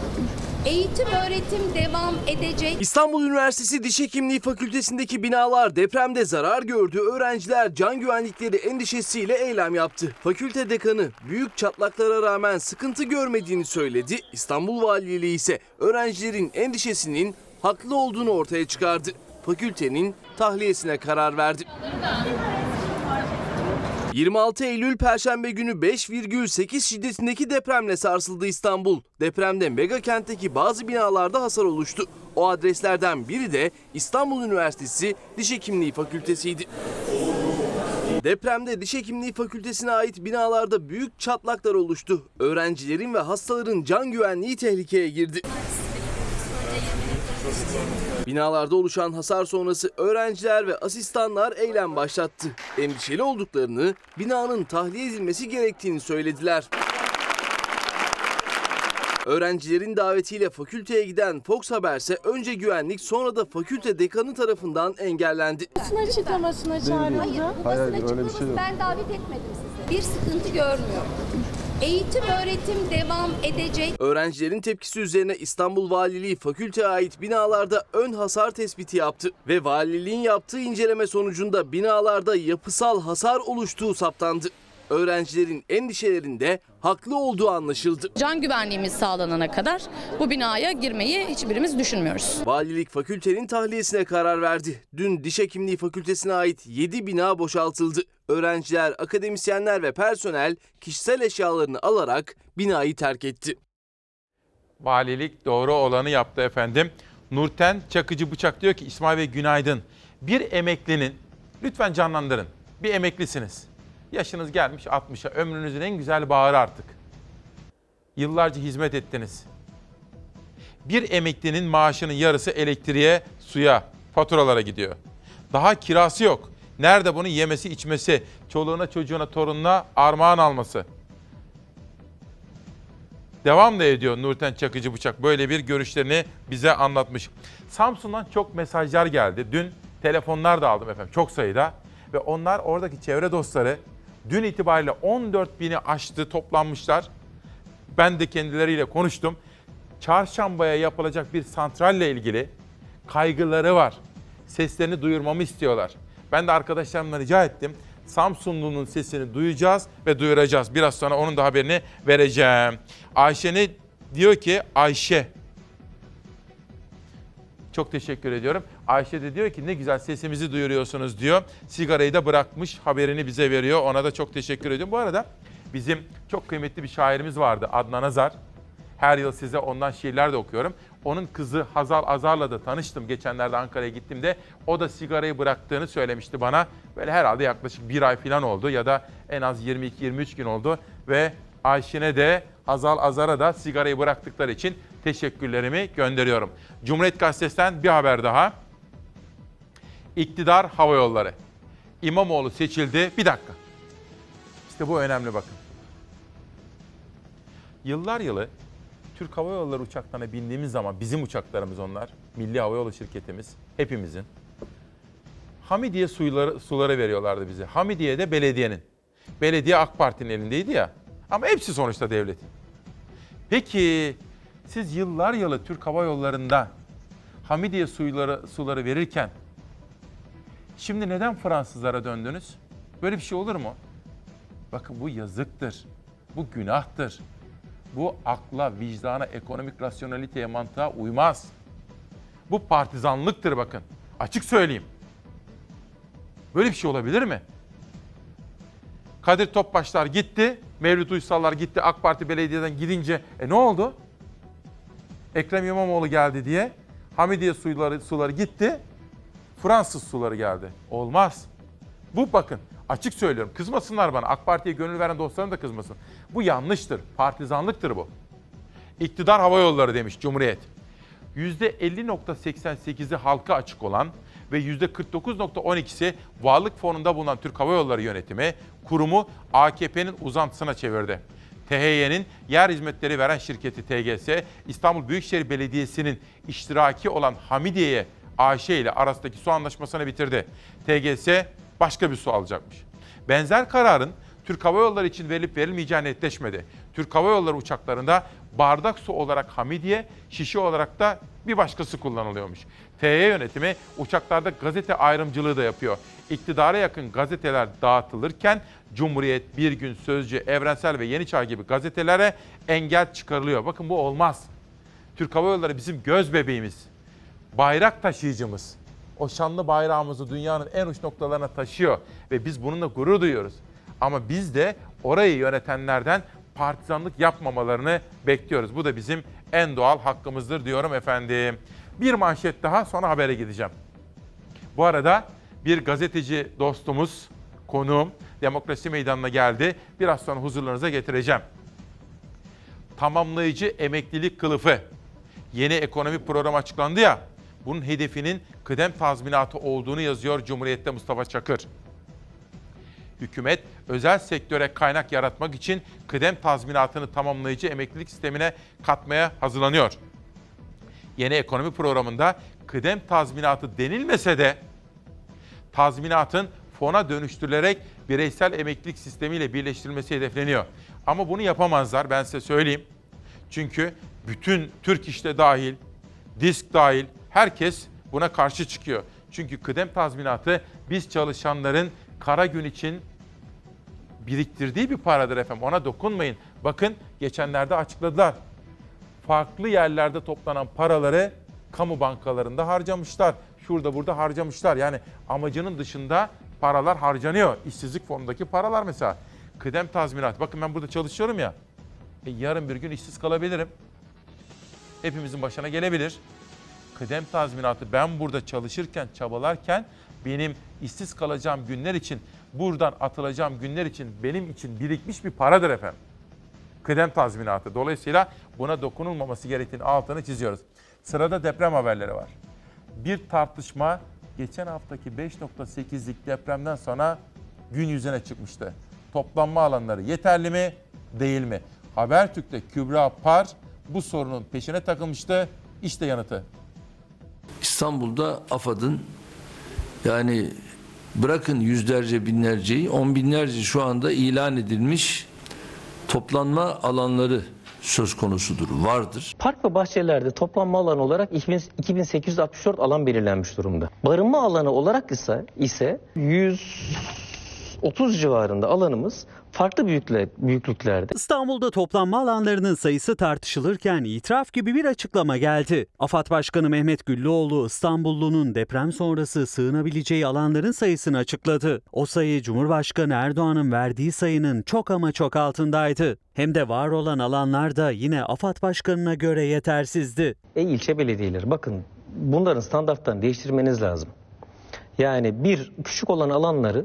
Eğitim öğretim devam edecek. İstanbul Üniversitesi Diş Hekimliği Fakültesindeki binalar depremde zarar gördü. Öğrenciler can güvenlikleri endişesiyle eylem yaptı. Fakülte dekanı büyük çatlaklara rağmen sıkıntı görmediğini söyledi. İstanbul Valiliği ise öğrencilerin endişesinin haklı olduğunu ortaya çıkardı. Fakültenin tahliyesine karar verdi. 26 Eylül Perşembe günü 5,8 şiddetindeki depremle sarsıldı İstanbul. Depremde mega kentteki bazı binalarda hasar oluştu. O adreslerden biri de İstanbul Üniversitesi Diş Hekimliği Fakültesiydi. Depremde Diş Hekimliği Fakültesine ait binalarda büyük çatlaklar oluştu. Öğrencilerin ve hastaların can güvenliği tehlikeye girdi. Binalarda oluşan hasar sonrası öğrenciler ve asistanlar eylem başlattı. Endişeli olduklarını, binanın tahliye edilmesi gerektiğini söylediler. Öğrencilerin davetiyle fakülteye giden Fox Haber ise önce güvenlik sonra da fakülte dekanı tarafından engellendi. Basın açıklamasına çağrıldı. Hayır, bu Hayır, basın hayır, öyle bir açıklaması şey yok. ben davet etmedim sizi. Bir sıkıntı görmüyorum. Eğitim öğretim devam edecek. Öğrencilerin tepkisi üzerine İstanbul Valiliği fakülteye ait binalarda ön hasar tespiti yaptı ve valiliğin yaptığı inceleme sonucunda binalarda yapısal hasar oluştuğu saptandı. Öğrencilerin endişelerinde haklı olduğu anlaşıldı. Can güvenliğimiz sağlanana kadar bu binaya girmeyi hiçbirimiz düşünmüyoruz. Valilik fakültenin tahliyesine karar verdi. Dün Diş Hekimliği Fakültesine ait 7 bina boşaltıldı. Öğrenciler, akademisyenler ve personel kişisel eşyalarını alarak binayı terk etti. Valilik doğru olanı yaptı efendim. Nurten Çakıcı Bıçak diyor ki İsmail Bey günaydın. Bir emeklinin, lütfen canlandırın. Bir emeklisiniz. Yaşınız gelmiş 60'a. Ömrünüzün en güzel bağrı artık. Yıllarca hizmet ettiniz. Bir emeklinin maaşının yarısı elektriğe, suya, faturalara gidiyor. Daha kirası yok. Nerede bunu yemesi, içmesi, çoluğuna, çocuğuna, torununa armağan alması. Devam da ediyor Nurten Çakıcı Bıçak. Böyle bir görüşlerini bize anlatmış. Samsun'dan çok mesajlar geldi. Dün telefonlar da aldım efendim çok sayıda. Ve onlar oradaki çevre dostları dün itibariyle 14 bini aştı toplanmışlar. Ben de kendileriyle konuştum. Çarşambaya yapılacak bir santralle ilgili kaygıları var. Seslerini duyurmamı istiyorlar. Ben de arkadaşlarımla rica ettim. Samsunlu'nun sesini duyacağız ve duyuracağız. Biraz sonra onun da haberini vereceğim. Ayşe ne diyor ki Ayşe. Çok teşekkür ediyorum. Ayşe de diyor ki ne güzel sesimizi duyuruyorsunuz diyor. Sigarayı da bırakmış haberini bize veriyor. Ona da çok teşekkür ediyorum. Bu arada bizim çok kıymetli bir şairimiz vardı Adnan Azar. Her yıl size ondan şiirler de okuyorum. Onun kızı Hazal Azar'la da tanıştım geçenlerde Ankara'ya gittiğimde. O da sigarayı bıraktığını söylemişti bana. Böyle herhalde yaklaşık bir ay falan oldu ya da en az 22-23 gün oldu. Ve Ayşin'e de Hazal Azar'a da sigarayı bıraktıkları için teşekkürlerimi gönderiyorum. Cumhuriyet Gazetesi'nden bir haber daha. İktidar Hava Yolları. İmamoğlu seçildi. Bir dakika. İşte bu önemli bakın. Yıllar yılı Türk Hava Yolları uçaklarına bindiğimiz zaman bizim uçaklarımız onlar. Milli Hava Yolu şirketimiz hepimizin. Hamidiye suları, suları veriyorlardı bize. Hamidiye de belediyenin. Belediye AK Parti'nin elindeydi ya. Ama hepsi sonuçta devletin. Peki siz yıllar yılı Türk Hava Yolları'nda Hamidiye suları, suları verirken şimdi neden Fransızlara döndünüz? Böyle bir şey olur mu? Bakın bu yazıktır. Bu günahtır. Bu akla, vicdana, ekonomik rasyonaliteye, mantığa uymaz. Bu partizanlıktır bakın. Açık söyleyeyim. Böyle bir şey olabilir mi? Kadir Topbaşlar gitti, Mevlüt Uysallar gitti, AK Parti belediyeden gidince e ne oldu? Ekrem İmamoğlu geldi diye Hamidiye suları, suları gitti, Fransız suları geldi. Olmaz. Bu bakın açık söylüyorum kızmasınlar bana AK Parti'ye gönül veren dostlarım da kızmasın. Bu yanlıştır, partizanlıktır bu. İktidar hava yolları demiş Cumhuriyet. %50.88'i halka açık olan ve %49.12'si varlık fonunda bulunan Türk Hava Yolları yönetimi kurumu AKP'nin uzantısına çevirdi. THY'nin yer hizmetleri veren şirketi TGS, İstanbul Büyükşehir Belediyesi'nin iştiraki olan Hamidiye'ye AŞ ile arasındaki su anlaşmasını bitirdi. TGS başka bir su alacakmış. Benzer kararın Türk Hava Yolları için verilip verilmeyeceği netleşmedi. Türk Hava Yolları uçaklarında bardak su olarak Hamidiye, şişe olarak da bir başkası kullanılıyormuş. TY yönetimi uçaklarda gazete ayrımcılığı da yapıyor. İktidara yakın gazeteler dağıtılırken Cumhuriyet, Bir Gün, Sözcü, Evrensel ve Yeni Çağ gibi gazetelere engel çıkarılıyor. Bakın bu olmaz. Türk Hava Yolları bizim göz bebeğimiz. Bayrak taşıyıcımız. O şanlı bayrağımızı dünyanın en uç noktalarına taşıyor ve biz bununla gurur duyuyoruz. Ama biz de orayı yönetenlerden partizanlık yapmamalarını bekliyoruz. Bu da bizim en doğal hakkımızdır diyorum efendim. Bir manşet daha sonra habere gideceğim. Bu arada bir gazeteci dostumuz, konuğum Demokrasi Meydanı'na geldi. Biraz sonra huzurlarınıza getireceğim. Tamamlayıcı emeklilik kılıfı. Yeni ekonomi programı açıklandı ya. Bunun hedefinin kıdem tazminatı olduğunu yazıyor Cumhuriyet'te Mustafa Çakır. Hükümet özel sektöre kaynak yaratmak için kıdem tazminatını tamamlayıcı emeklilik sistemine katmaya hazırlanıyor. Yeni ekonomi programında kıdem tazminatı denilmese de tazminatın fona dönüştürülerek bireysel emeklilik sistemiyle birleştirilmesi hedefleniyor. Ama bunu yapamazlar ben size söyleyeyim. Çünkü bütün Türk İş'te dahil, disk dahil herkes buna karşı çıkıyor. Çünkü kıdem tazminatı biz çalışanların kara gün için biriktirdiği bir paradır efendim. Ona dokunmayın. Bakın geçenlerde açıkladılar. Farklı yerlerde toplanan paraları kamu bankalarında harcamışlar. Şurada burada harcamışlar. Yani amacının dışında paralar harcanıyor. İşsizlik fonundaki paralar mesela. Kıdem tazminat. Bakın ben burada çalışıyorum ya. E, yarın bir gün işsiz kalabilirim. Hepimizin başına gelebilir. Kıdem tazminatı ben burada çalışırken, çabalarken benim işsiz kalacağım günler için, buradan atılacağım günler için benim için birikmiş bir paradır efendim. Kıdem tazminatı. Dolayısıyla buna dokunulmaması gerektiğini altını çiziyoruz. Sırada deprem haberleri var. Bir tartışma geçen haftaki 5.8'lik depremden sonra gün yüzüne çıkmıştı. Toplanma alanları yeterli mi, değil mi? Habertürk'te Kübra Par bu sorunun peşine takılmıştı. İşte yanıtı. İstanbul'da AFAD'ın yani bırakın yüzlerce binlerceyi on binlerce şu anda ilan edilmiş toplanma alanları söz konusudur, vardır. Park ve bahçelerde toplanma alanı olarak 2864 alan belirlenmiş durumda. Barınma alanı olarak ise ise 130 civarında alanımız farklı büyükle, büyüklüklerde. İstanbul'da toplanma alanlarının sayısı tartışılırken itiraf gibi bir açıklama geldi. AFAD Başkanı Mehmet Güllüoğlu İstanbullunun deprem sonrası sığınabileceği alanların sayısını açıkladı. O sayı Cumhurbaşkanı Erdoğan'ın verdiği sayının çok ama çok altındaydı. Hem de var olan alanlar da yine AFAD Başkanı'na göre yetersizdi. Ey ilçe belediyeleri bakın bunların standartlarını değiştirmeniz lazım. Yani bir küçük olan alanları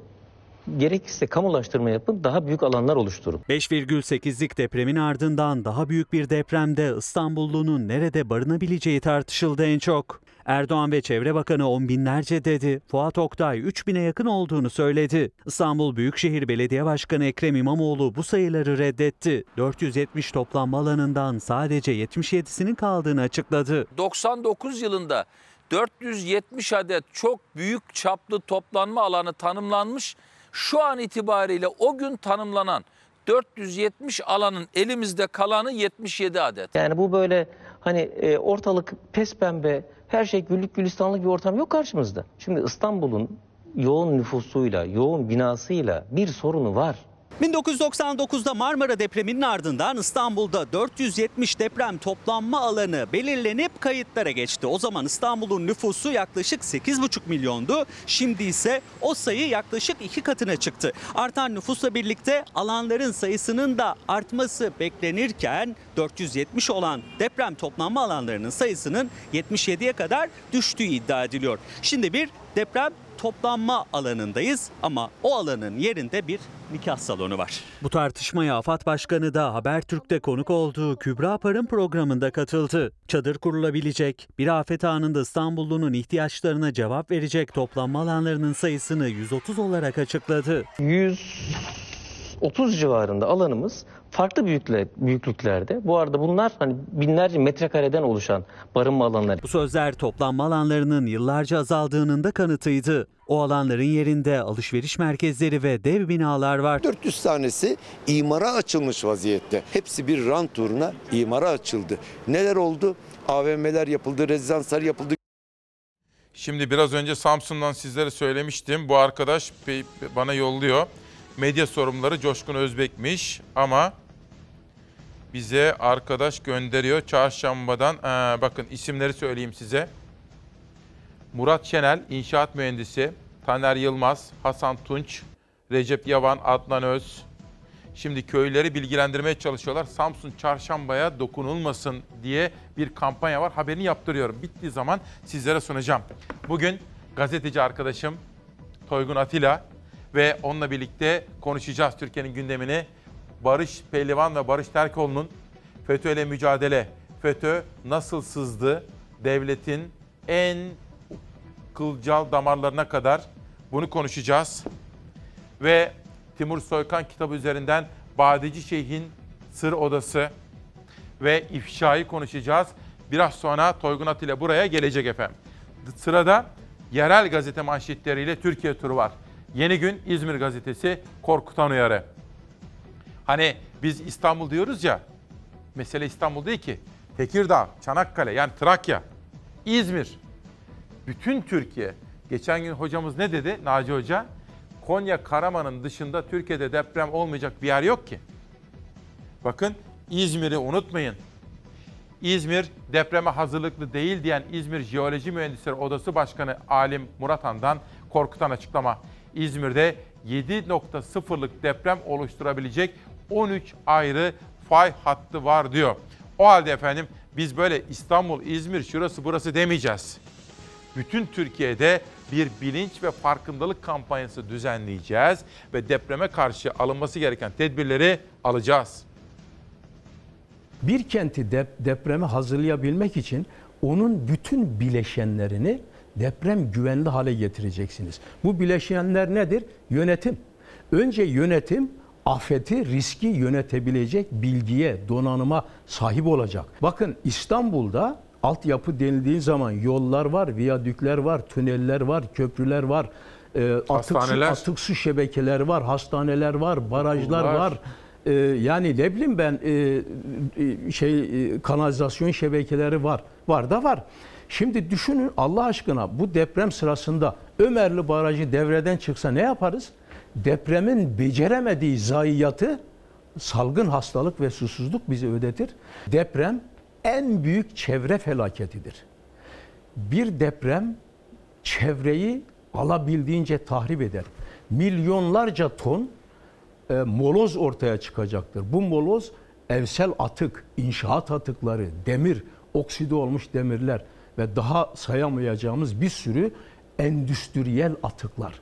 gerekirse kamulaştırma yapın daha büyük alanlar oluşturun. 5,8'lik depremin ardından daha büyük bir depremde İstanbullunun nerede barınabileceği tartışıldı en çok. Erdoğan ve Çevre Bakanı on binlerce dedi. Fuat Oktay 3 bine yakın olduğunu söyledi. İstanbul Büyükşehir Belediye Başkanı Ekrem İmamoğlu bu sayıları reddetti. 470 toplanma alanından sadece 77'sinin kaldığını açıkladı. 99 yılında 470 adet çok büyük çaplı toplanma alanı tanımlanmış. Şu an itibariyle o gün tanımlanan 470 alanın elimizde kalanı 77 adet. Yani bu böyle hani e, ortalık pes pembe her şey güllük gülistanlık bir ortam yok karşımızda. Şimdi İstanbul'un yoğun nüfusuyla, yoğun binasıyla bir sorunu var. 1999'da Marmara depreminin ardından İstanbul'da 470 deprem toplanma alanı belirlenip kayıtlara geçti. O zaman İstanbul'un nüfusu yaklaşık 8,5 milyondu. Şimdi ise o sayı yaklaşık iki katına çıktı. Artan nüfusla birlikte alanların sayısının da artması beklenirken 470 olan deprem toplanma alanlarının sayısının 77'ye kadar düştüğü iddia ediliyor. Şimdi bir deprem toplanma alanındayız ama o alanın yerinde bir nikah salonu var. Bu tartışmaya AFAD Başkanı da Habertürk'te konuk olduğu Kübra Par'ın programında katıldı. Çadır kurulabilecek, bir afet anında İstanbullunun ihtiyaçlarına cevap verecek toplanma alanlarının sayısını 130 olarak açıkladı. 130 civarında alanımız farklı büyüklüklerde. Bu arada bunlar hani binlerce metrekareden oluşan barınma alanları. Bu sözler toplanma alanlarının yıllarca azaldığının da kanıtıydı. O alanların yerinde alışveriş merkezleri ve dev binalar var. 400 tanesi imara açılmış vaziyette. Hepsi bir rant uğruna imara açıldı. Neler oldu? AVM'ler yapıldı, rezidanslar yapıldı. Şimdi biraz önce Samsun'dan sizlere söylemiştim. Bu arkadaş bana yolluyor. Medya sorumluları Coşkun Özbek'miş ama bize arkadaş gönderiyor çarşambadan. Ee, bakın isimleri söyleyeyim size. Murat Şenel, inşaat mühendisi, Taner Yılmaz, Hasan Tunç, Recep Yavan, Adnan Öz. Şimdi köyleri bilgilendirmeye çalışıyorlar. Samsun çarşambaya dokunulmasın diye bir kampanya var. Haberini yaptırıyorum. Bittiği zaman sizlere sunacağım. Bugün gazeteci arkadaşım Toygun Atilla ve onunla birlikte konuşacağız Türkiye'nin gündemini. Barış Pehlivan ve Barış Terkoğlu'nun FETÖ ile mücadele. FETÖ nasıl sızdı? Devletin en kılcal damarlarına kadar bunu konuşacağız. Ve Timur Soykan kitabı üzerinden Badeci Şeyh'in Sır Odası ve ifşayı konuşacağız. Biraz sonra Toygun Atilla buraya gelecek efendim. Sırada yerel gazete manşetleriyle Türkiye turu var. Yeni gün İzmir gazetesi korkutan uyarı. Hani biz İstanbul diyoruz ya, mesele İstanbul değil ki. Tekirdağ, Çanakkale yani Trakya, İzmir, bütün Türkiye. Geçen gün hocamız ne dedi Naci Hoca? Konya Karaman'ın dışında Türkiye'de deprem olmayacak bir yer yok ki. Bakın İzmir'i unutmayın. İzmir depreme hazırlıklı değil diyen İzmir Jeoloji Mühendisleri Odası Başkanı Alim Muratan'dan korkutan açıklama. İzmir'de 7.0'lık deprem oluşturabilecek 13 ayrı fay hattı var diyor. O halde efendim biz böyle İstanbul, İzmir, şurası burası demeyeceğiz. Bütün Türkiye'de bir bilinç ve farkındalık kampanyası düzenleyeceğiz ve depreme karşı alınması gereken tedbirleri alacağız. Bir kenti dep- depreme hazırlayabilmek için onun bütün bileşenlerini deprem güvenli hale getireceksiniz. Bu bileşenler nedir? Yönetim. Önce yönetim afeti, riski yönetebilecek bilgiye, donanıma sahip olacak. Bakın İstanbul'da altyapı denildiği zaman yollar var, viyadükler var, tüneller var, köprüler var, e, atık, su, atık su şebekeleri var, hastaneler var, barajlar Okullar. var. E, yani ne bileyim ben e, e, şey e, kanalizasyon şebekeleri var. Var da var. Şimdi düşünün Allah aşkına bu deprem sırasında Ömerli Barajı devreden çıksa ne yaparız? Depremin beceremediği zayiatı salgın hastalık ve susuzluk bize ödetir. Deprem en büyük çevre felaketidir. Bir deprem çevreyi alabildiğince tahrip eder. Milyonlarca ton e, moloz ortaya çıkacaktır. Bu moloz evsel atık, inşaat atıkları, demir, okside olmuş demirler ve daha sayamayacağımız bir sürü endüstriyel atıklar.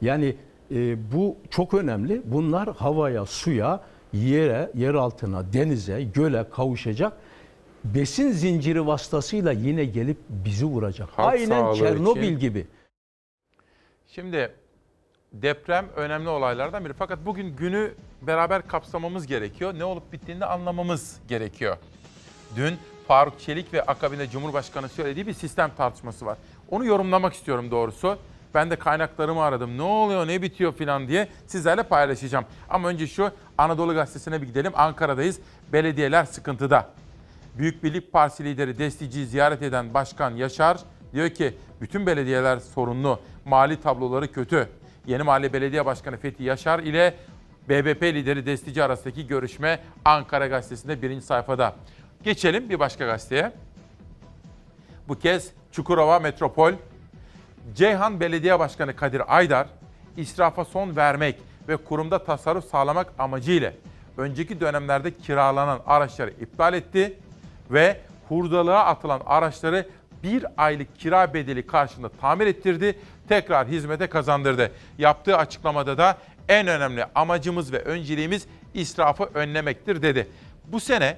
Yani e, bu çok önemli. Bunlar havaya, suya, yere, yer altına, denize, göle kavuşacak. Besin zinciri vasıtasıyla yine gelip bizi vuracak. Halk Aynen Çernobil için- gibi. Şimdi deprem önemli olaylardan biri. Fakat bugün günü beraber kapsamamız gerekiyor. Ne olup bittiğini anlamamız gerekiyor. Dün Faruk Çelik ve akabinde Cumhurbaşkanı söylediği bir sistem tartışması var. Onu yorumlamak istiyorum doğrusu. Ben de kaynaklarımı aradım. Ne oluyor, ne bitiyor falan diye sizlerle paylaşacağım. Ama önce şu Anadolu Gazetesi'ne bir gidelim. Ankara'dayız. Belediyeler sıkıntıda. Büyük Birlik Partisi lideri Destici'yi ziyaret eden Başkan Yaşar diyor ki bütün belediyeler sorunlu, mali tabloları kötü. Yeni Mahalle Belediye Başkanı Fethi Yaşar ile BBP lideri Destici arasındaki görüşme Ankara Gazetesi'nde birinci sayfada. Geçelim bir başka gazeteye. Bu kez Çukurova Metropol. Ceyhan Belediye Başkanı Kadir Aydar, israfa son vermek ve kurumda tasarruf sağlamak amacıyla önceki dönemlerde kiralanan araçları iptal etti ve hurdalığa atılan araçları bir aylık kira bedeli karşılığında tamir ettirdi, tekrar hizmete kazandırdı. Yaptığı açıklamada da en önemli amacımız ve önceliğimiz israfı önlemektir dedi. Bu sene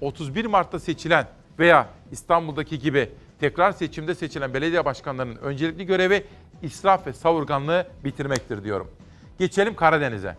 31 Mart'ta seçilen veya İstanbul'daki gibi tekrar seçimde seçilen belediye başkanlarının öncelikli görevi israf ve savurganlığı bitirmektir diyorum. Geçelim Karadeniz'e.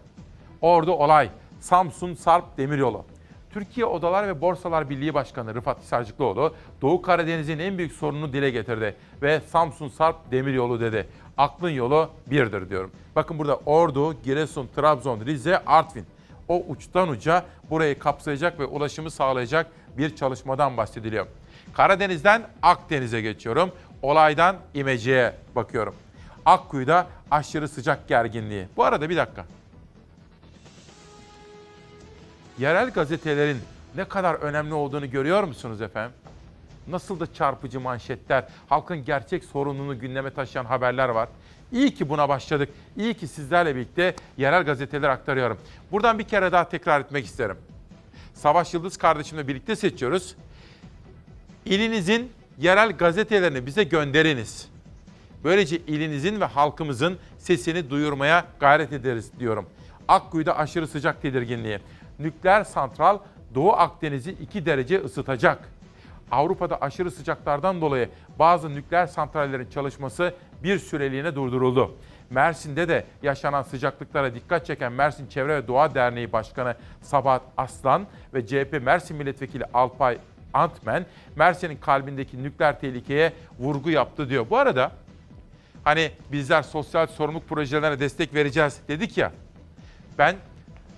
Ordu olay. Samsun Sarp Demiryolu. Türkiye Odalar ve Borsalar Birliği Başkanı Rıfat Hisarcıklıoğlu, Doğu Karadeniz'in en büyük sorununu dile getirdi ve Samsun Sarp Demiryolu dedi. Aklın yolu birdir diyorum. Bakın burada Ordu, Giresun, Trabzon, Rize, Artvin. O uçtan uca burayı kapsayacak ve ulaşımı sağlayacak bir çalışmadan bahsediliyor. Karadeniz'den Akdeniz'e geçiyorum. Olaydan İmece'ye bakıyorum. Akkuyu'da aşırı sıcak gerginliği. Bu arada bir dakika. Yerel gazetelerin ne kadar önemli olduğunu görüyor musunuz efendim? Nasıl da çarpıcı manşetler, halkın gerçek sorununu gündeme taşıyan haberler var. İyi ki buna başladık. İyi ki sizlerle birlikte yerel gazeteler aktarıyorum. Buradan bir kere daha tekrar etmek isterim. Savaş Yıldız kardeşimle birlikte seçiyoruz. İlinizin yerel gazetelerini bize gönderiniz. Böylece ilinizin ve halkımızın sesini duyurmaya gayret ederiz diyorum. Akkuyu'da aşırı sıcak tedirginliği. Nükleer santral Doğu Akdeniz'i 2 derece ısıtacak. Avrupa'da aşırı sıcaklardan dolayı bazı nükleer santrallerin çalışması bir süreliğine durduruldu. Mersin'de de yaşanan sıcaklıklara dikkat çeken Mersin Çevre ve Doğa Derneği Başkanı Sabahat Aslan ve CHP Mersin Milletvekili Alpay Antmen, Mersin'in kalbindeki nükleer tehlikeye vurgu yaptı diyor. Bu arada hani bizler sosyal sorumluluk projelerine destek vereceğiz dedik ya. Ben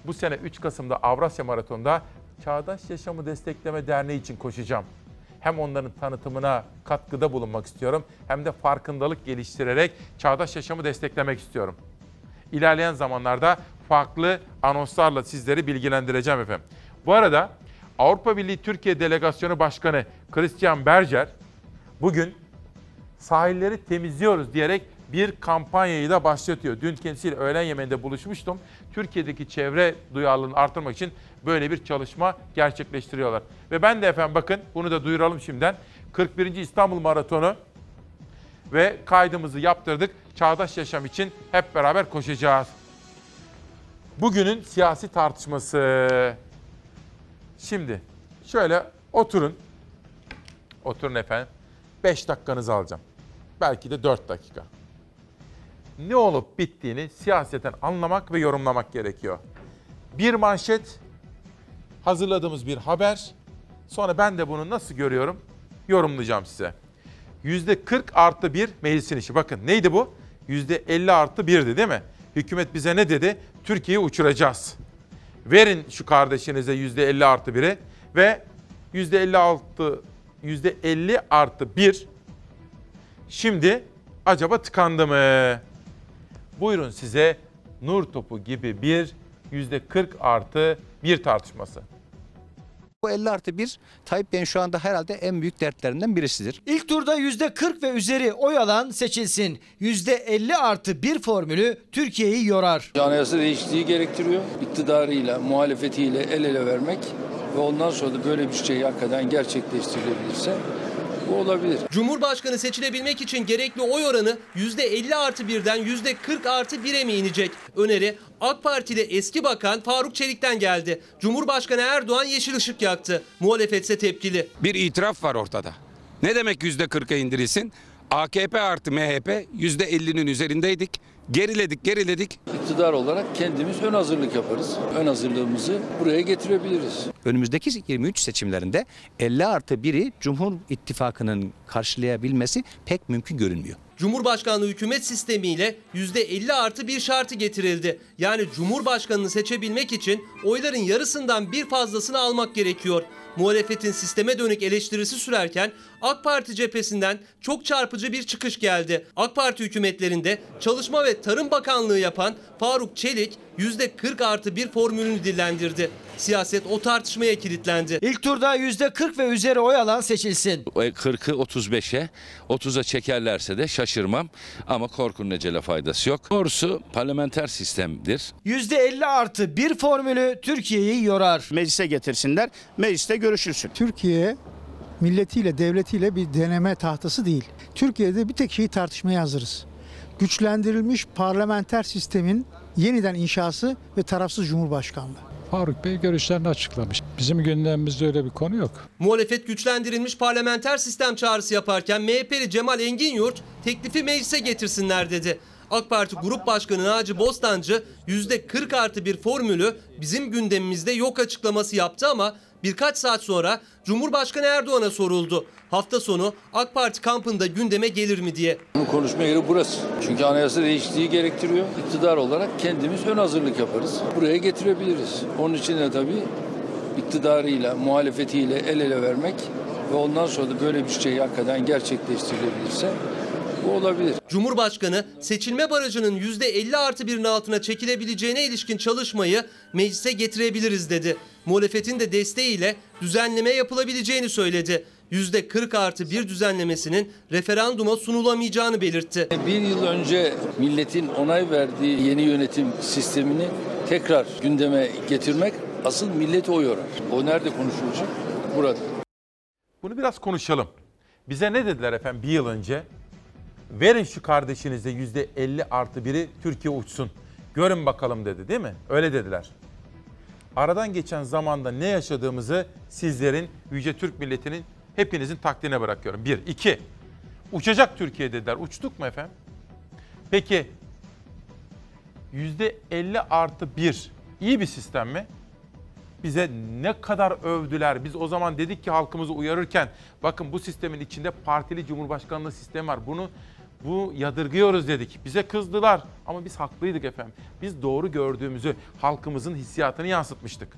bu sene 3 Kasım'da Avrasya Maratonu'nda Çağdaş Yaşamı Destekleme Derneği için koşacağım. Hem onların tanıtımına katkıda bulunmak istiyorum hem de farkındalık geliştirerek çağdaş yaşamı desteklemek istiyorum. İlerleyen zamanlarda farklı anonslarla sizleri bilgilendireceğim efendim. Bu arada Avrupa Birliği Türkiye Delegasyonu Başkanı Christian Berger bugün sahilleri temizliyoruz diyerek bir kampanyayı da başlatıyor. Dün kendisiyle öğlen yemeğinde buluşmuştum. Türkiye'deki çevre duyarlılığını artırmak için böyle bir çalışma gerçekleştiriyorlar. Ve ben de efendim bakın bunu da duyuralım şimdiden. 41. İstanbul Maratonu ve kaydımızı yaptırdık. Çağdaş yaşam için hep beraber koşacağız. Bugünün siyasi tartışması. Şimdi şöyle oturun. Oturun efendim. 5 dakikanızı alacağım. Belki de 4 dakika. Ne olup bittiğini siyaseten anlamak ve yorumlamak gerekiyor. Bir manşet, hazırladığımız bir haber. Sonra ben de bunu nasıl görüyorum yorumlayacağım size. %40 artı 1 meclisin işi. Bakın neydi bu? %50 artı 1'di değil mi? Hükümet bize ne dedi? Türkiye'yi uçuracağız. Verin şu kardeşinize %50 artı 1'i ve %56 %50 artı 1 şimdi acaba tıkandı mı? Buyurun size nur topu gibi bir %40 artı 1 tartışması. Bu 50 artı 1 Tayyip Bey'in şu anda herhalde en büyük dertlerinden birisidir. İlk turda %40 ve üzeri oy alan seçilsin. %50 artı 1 formülü Türkiye'yi yorar. Anayasa değişikliği gerektiriyor. İktidarıyla, muhalefetiyle el ele vermek ve ondan sonra da böyle bir şey hakikaten gerçekleştirilebilirse bu olabilir. Cumhurbaşkanı seçilebilmek için gerekli oy oranı %50 artı 1'den %40 artı 1'e mi inecek? Öneri AK Partili eski bakan Faruk Çelik'ten geldi. Cumhurbaşkanı Erdoğan yeşil ışık yaktı. Muhalefet ise tepkili. Bir itiraf var ortada. Ne demek yüzde 40'a indirilsin? AKP artı MHP yüzde 50'nin üzerindeydik. Geriledik, geriledik. İktidar olarak kendimiz ön hazırlık yaparız. Ön hazırlığımızı buraya getirebiliriz. Önümüzdeki 23 seçimlerinde 50 artı 1'i Cumhur İttifakı'nın karşılayabilmesi pek mümkün görünmüyor. Cumhurbaşkanlığı hükümet sistemiyle %50 artı bir şartı getirildi. Yani Cumhurbaşkanını seçebilmek için oyların yarısından bir fazlasını almak gerekiyor. Muhalefetin sisteme dönük eleştirisi sürerken AK Parti cephesinden çok çarpıcı bir çıkış geldi. AK Parti hükümetlerinde Çalışma ve Tarım Bakanlığı yapan Faruk Çelik %40 artı bir formülünü dillendirdi. Siyaset o tartışmaya kilitlendi. İlk turda %40 ve üzeri oy alan seçilsin. 40'ı 35'e, 30'a çekerlerse de şaşırmam. Ama korkunun ecele faydası yok. Doğrusu parlamenter sistemdir. %50 artı 1 formülü Türkiye'yi yorar. Meclise getirsinler, mecliste görüşülsün. Türkiye milletiyle, devletiyle bir deneme tahtası değil. Türkiye'de bir tek şeyi tartışmaya hazırız. Güçlendirilmiş parlamenter sistemin yeniden inşası ve tarafsız cumhurbaşkanlığı. Faruk Bey görüşlerini açıklamış. Bizim gündemimizde öyle bir konu yok. Muhalefet güçlendirilmiş parlamenter sistem çağrısı yaparken MHP'li Cemal Engin Yurt teklifi meclise getirsinler dedi. AK Parti Grup Başkanı Naci Bostancı %40 artı bir formülü bizim gündemimizde yok açıklaması yaptı ama birkaç saat sonra Cumhurbaşkanı Erdoğan'a soruldu. Hafta sonu AK Parti kampında gündeme gelir mi diye. Bunu konuşma yeri burası. Çünkü anayasa değişikliği gerektiriyor. İktidar olarak kendimiz ön hazırlık yaparız. Buraya getirebiliriz. Onun için de tabii iktidarıyla, muhalefetiyle el ele vermek ve ondan sonra da böyle bir şey hakikaten gerçekleştirilebilirse bu olabilir. Cumhurbaşkanı seçilme barajının %50 artı birinin altına çekilebileceğine ilişkin çalışmayı meclise getirebiliriz dedi. Muhalefetin de desteğiyle düzenleme yapılabileceğini söyledi. %40 artı bir düzenlemesinin referanduma sunulamayacağını belirtti. Bir yıl önce milletin onay verdiği yeni yönetim sistemini tekrar gündeme getirmek asıl milleti o yorar. O nerede konuşulacak? Burada. Bunu biraz konuşalım. Bize ne dediler efendim bir yıl önce? Verin şu kardeşinize yüzde 50 artı biri Türkiye uçsun. Görün bakalım dedi değil mi? Öyle dediler. Aradan geçen zamanda ne yaşadığımızı sizlerin, Yüce Türk milletinin hepinizin takdirine bırakıyorum. Bir. iki. Uçacak Türkiye dediler. Uçtuk mu efendim? Peki yüzde 50 artı bir iyi bir sistem mi? bize ne kadar övdüler. Biz o zaman dedik ki halkımızı uyarırken bakın bu sistemin içinde partili cumhurbaşkanlığı sistemi var. Bunu bu yadırgıyoruz dedik. Bize kızdılar ama biz haklıydık efendim. Biz doğru gördüğümüzü halkımızın hissiyatını yansıtmıştık.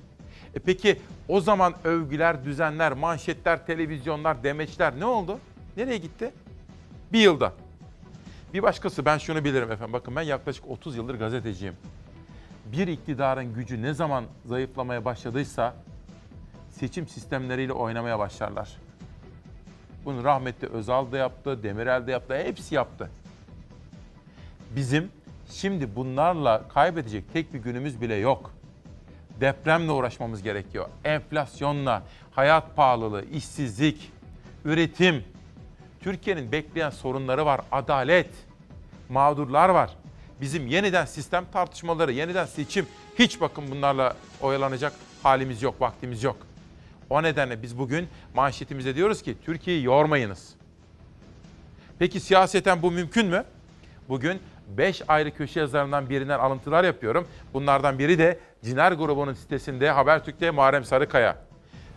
E peki o zaman övgüler, düzenler, manşetler, televizyonlar, demeçler ne oldu? Nereye gitti? Bir yılda. Bir başkası ben şunu bilirim efendim. Bakın ben yaklaşık 30 yıldır gazeteciyim bir iktidarın gücü ne zaman zayıflamaya başladıysa seçim sistemleriyle oynamaya başlarlar. Bunu rahmetli Özal da yaptı, Demirel de yaptı, hepsi yaptı. Bizim şimdi bunlarla kaybedecek tek bir günümüz bile yok. Depremle uğraşmamız gerekiyor. Enflasyonla, hayat pahalılığı, işsizlik, üretim. Türkiye'nin bekleyen sorunları var. Adalet, mağdurlar var. Bizim yeniden sistem tartışmaları, yeniden seçim hiç bakın bunlarla oyalanacak halimiz yok, vaktimiz yok. O nedenle biz bugün manşetimize diyoruz ki Türkiye'yi yormayınız. Peki siyaseten bu mümkün mü? Bugün 5 ayrı köşe yazarından birinden alıntılar yapıyorum. Bunlardan biri de Ciner grubunun sitesinde Habertürk'te Muharrem Sarıkaya.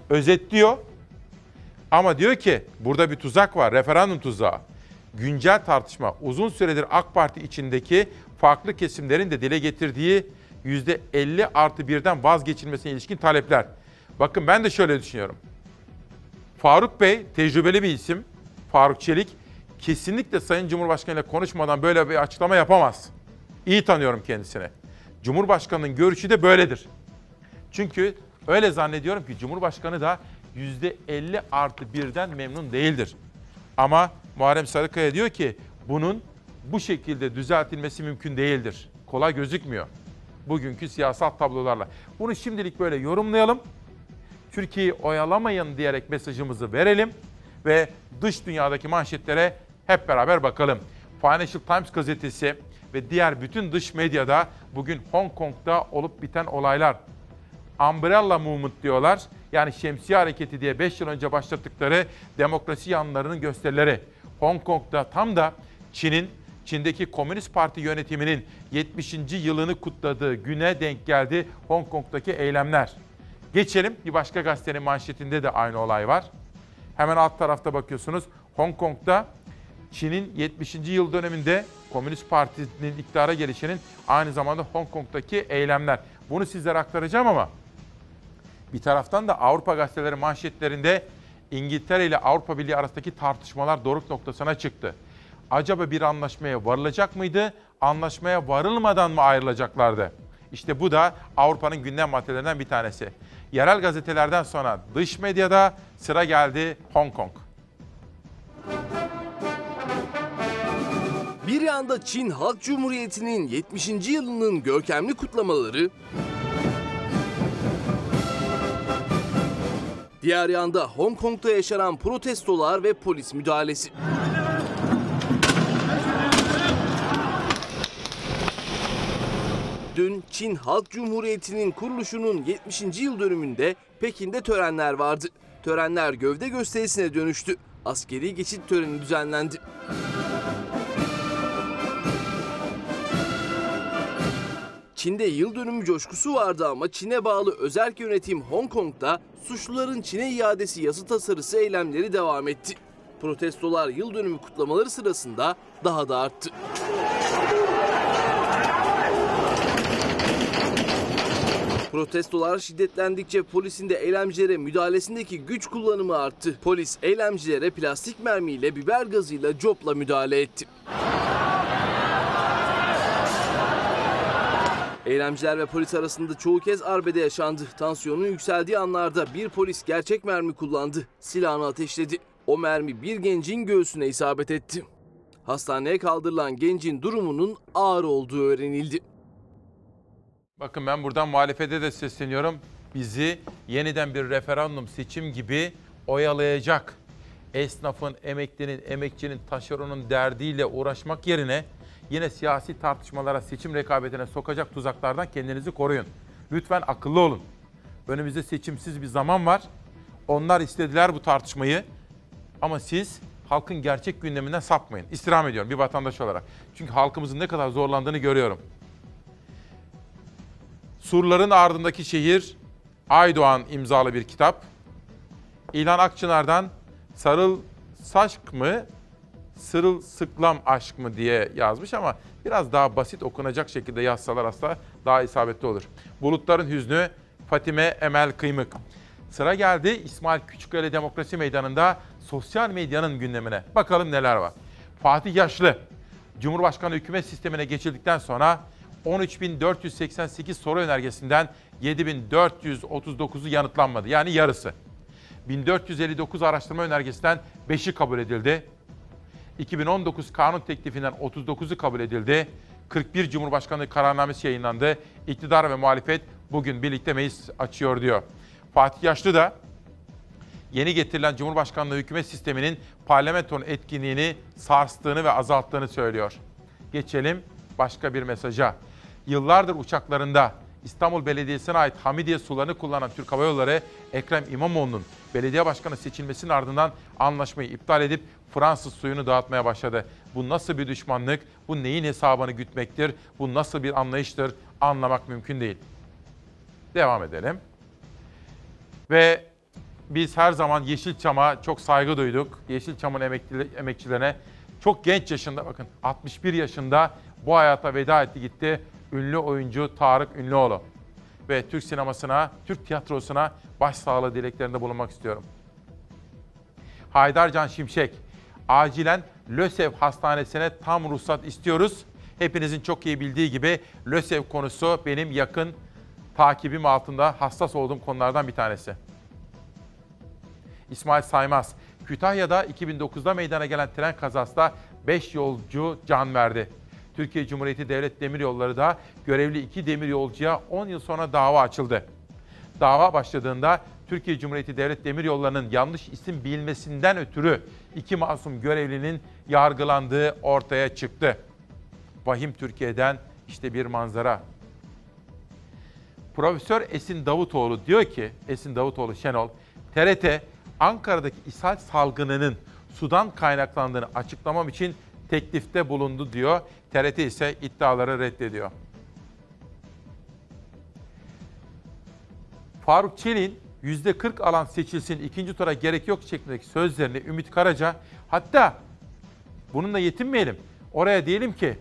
Özetliyor ama diyor ki burada bir tuzak var, referandum tuzağı. Güncel tartışma uzun süredir AK Parti içindeki farklı kesimlerin de dile getirdiği %50 artı birden vazgeçilmesine ilişkin talepler. Bakın ben de şöyle düşünüyorum. Faruk Bey tecrübeli bir isim. Faruk Çelik kesinlikle Sayın Cumhurbaşkanı ile konuşmadan böyle bir açıklama yapamaz. İyi tanıyorum kendisini. Cumhurbaşkanının görüşü de böyledir. Çünkü öyle zannediyorum ki Cumhurbaşkanı da %50 artı birden memnun değildir. Ama Muharrem Sarıkaya diyor ki bunun bu şekilde düzeltilmesi mümkün değildir. Kolay gözükmüyor bugünkü siyasal tablolarla. Bunu şimdilik böyle yorumlayalım. Türkiye'yi oyalamayın diyerek mesajımızı verelim ve dış dünyadaki manşetlere hep beraber bakalım. Financial Times gazetesi ve diğer bütün dış medyada bugün Hong Kong'da olup biten olaylar. Umbrella Movement diyorlar. Yani şemsiye hareketi diye 5 yıl önce başlattıkları demokrasi yanlarının gösterileri. Hong Kong'da tam da Çin'in Çin'deki Komünist Parti yönetiminin 70. yılını kutladığı güne denk geldi Hong Kong'daki eylemler. Geçelim bir başka gazetenin manşetinde de aynı olay var. Hemen alt tarafta bakıyorsunuz Hong Kong'da Çin'in 70. yıl döneminde Komünist Parti'nin iktidara gelişinin aynı zamanda Hong Kong'daki eylemler. Bunu sizlere aktaracağım ama bir taraftan da Avrupa gazeteleri manşetlerinde İngiltere ile Avrupa Birliği arasındaki tartışmalar doruk noktasına çıktı. Acaba bir anlaşmaya varılacak mıydı? Anlaşmaya varılmadan mı ayrılacaklardı? İşte bu da Avrupa'nın gündem maddelerinden bir tanesi. Yerel gazetelerden sonra dış medyada sıra geldi Hong Kong. Bir yanda Çin Halk Cumhuriyeti'nin 70. yılının görkemli kutlamaları, diğer yanda Hong Kong'da yaşanan protestolar ve polis müdahalesi. Dün Çin Halk Cumhuriyeti'nin kuruluşunun 70. yıl dönümünde Pekin'de törenler vardı. Törenler gövde gösterisine dönüştü. Askeri geçit töreni düzenlendi. Çin'de yıl dönümü coşkusu vardı ama Çin'e bağlı özerk yönetim Hong Kong'da suçluların Çin'e iadesi yasa tasarısı eylemleri devam etti. Protestolar yıl dönümü kutlamaları sırasında daha da arttı. Protestolar şiddetlendikçe polisin de eylemcilere müdahalesindeki güç kullanımı arttı. Polis eylemcilere plastik mermiyle, biber gazıyla, copla müdahale etti. Eylemciler ve polis arasında çoğu kez arbede yaşandı. Tansiyonun yükseldiği anlarda bir polis gerçek mermi kullandı. Silahını ateşledi. O mermi bir gencin göğsüne isabet etti. Hastaneye kaldırılan gencin durumunun ağır olduğu öğrenildi. Bakın ben buradan muhalefete de sesleniyorum. Bizi yeniden bir referandum seçim gibi oyalayacak. Esnafın, emeklinin, emekçinin, taşeronun derdiyle uğraşmak yerine yine siyasi tartışmalara, seçim rekabetine sokacak tuzaklardan kendinizi koruyun. Lütfen akıllı olun. Önümüzde seçimsiz bir zaman var. Onlar istediler bu tartışmayı. Ama siz halkın gerçek gündeminden sapmayın. İstirham ediyorum bir vatandaş olarak. Çünkü halkımızın ne kadar zorlandığını görüyorum. Surların ardındaki şehir Aydoğan imzalı bir kitap. İlhan Akçınar'dan Sarıl Saşk mı, Sırıl Sıklam Aşk mı diye yazmış ama biraz daha basit okunacak şekilde yazsalar aslında daha isabetli olur. Bulutların Hüznü Fatime Emel Kıymık. Sıra geldi İsmail Küçüköy'le Demokrasi Meydanı'nda sosyal medyanın gündemine. Bakalım neler var. Fatih Yaşlı, Cumhurbaşkanı hükümet sistemine geçildikten sonra 13.488 soru önergesinden 7.439'u yanıtlanmadı. Yani yarısı. 1459 araştırma önergesinden 5'i kabul edildi. 2019 kanun teklifinden 39'u kabul edildi. 41 Cumhurbaşkanlığı kararnamesi yayınlandı. İktidar ve muhalefet bugün birlikte meclis açıyor diyor. Fatih Yaşlı da yeni getirilen Cumhurbaşkanlığı hükümet sisteminin parlamentonun etkinliğini sarstığını ve azalttığını söylüyor. Geçelim başka bir mesaja. Yıllardır uçaklarında İstanbul Belediyesi'ne ait Hamidiye sularını kullanan Türk Hava Yolları Ekrem İmamoğlu'nun belediye başkanı seçilmesinin ardından anlaşmayı iptal edip Fransız suyunu dağıtmaya başladı. Bu nasıl bir düşmanlık? Bu neyin hesabını gütmektir? Bu nasıl bir anlayıştır? Anlamak mümkün değil. Devam edelim. Ve biz her zaman Yeşilçam'a çok saygı duyduk. Yeşilçam'ın emekçilerine çok genç yaşında bakın 61 yaşında bu hayata veda etti gitti. Ünlü oyuncu Tarık Ünlüoğlu. Ve Türk sinemasına, Türk tiyatrosuna başsağlığı dileklerinde bulunmak istiyorum. Haydarcan Şimşek, acilen LÖSEV Hastanesi'ne tam ruhsat istiyoruz. Hepinizin çok iyi bildiği gibi LÖSEV konusu benim yakın takibim altında hassas olduğum konulardan bir tanesi. İsmail Saymaz, Kütahya'da 2009'da meydana gelen tren kazasında 5 yolcu can verdi. Türkiye Cumhuriyeti Devlet Demiryolları da görevli iki demiryolcuya 10 yıl sonra dava açıldı. Dava başladığında Türkiye Cumhuriyeti Devlet Demiryolları'nın yanlış isim bilmesinden ötürü iki masum görevlinin yargılandığı ortaya çıktı. Vahim Türkiye'den işte bir manzara. Profesör Esin Davutoğlu diyor ki, Esin Davutoğlu Şenol, TRT Ankara'daki ishal salgınının sudan kaynaklandığını açıklamam için teklifte bulundu diyor. TRT ise iddiaları reddediyor. Faruk Çelik'in %40 alan seçilsin ikinci tura gerek yok şeklindeki sözlerini Ümit Karaca hatta bununla yetinmeyelim. Oraya diyelim ki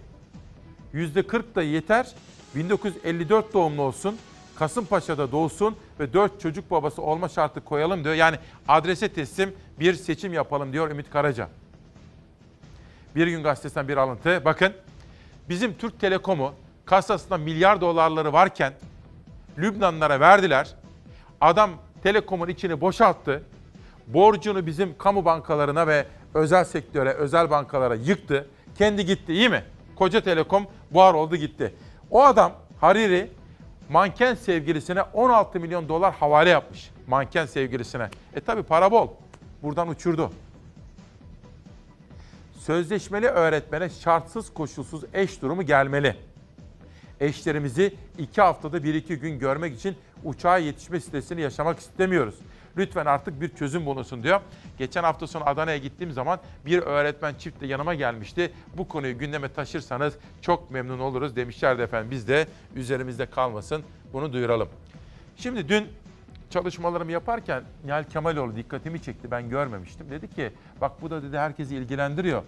%40 da yeter 1954 doğumlu olsun Kasımpaşa'da doğsun ve 4 çocuk babası olma şartı koyalım diyor. Yani adrese teslim bir seçim yapalım diyor Ümit Karaca. Bir gün gazetesinden bir alıntı. Bakın bizim Türk Telekom'u kasasında milyar dolarları varken Lübnanlara verdiler. Adam Telekom'un içini boşalttı. Borcunu bizim kamu bankalarına ve özel sektöre, özel bankalara yıktı. Kendi gitti iyi mi? Koca Telekom buhar oldu gitti. O adam Hariri manken sevgilisine 16 milyon dolar havale yapmış. Manken sevgilisine. E tabi para bol. Buradan uçurdu. Sözleşmeli öğretmene şartsız koşulsuz eş durumu gelmeli. Eşlerimizi iki haftada bir iki gün görmek için uçağa yetişme sitesini yaşamak istemiyoruz. Lütfen artık bir çözüm bulunsun diyor. Geçen hafta sonu Adana'ya gittiğim zaman bir öğretmen çift de yanıma gelmişti. Bu konuyu gündeme taşırsanız çok memnun oluruz demişlerdi efendim. Biz de üzerimizde kalmasın bunu duyuralım. Şimdi dün çalışmalarımı yaparken Nihal Kemaloğlu dikkatimi çekti. Ben görmemiştim. Dedi ki bak bu da dedi herkesi ilgilendiriyor.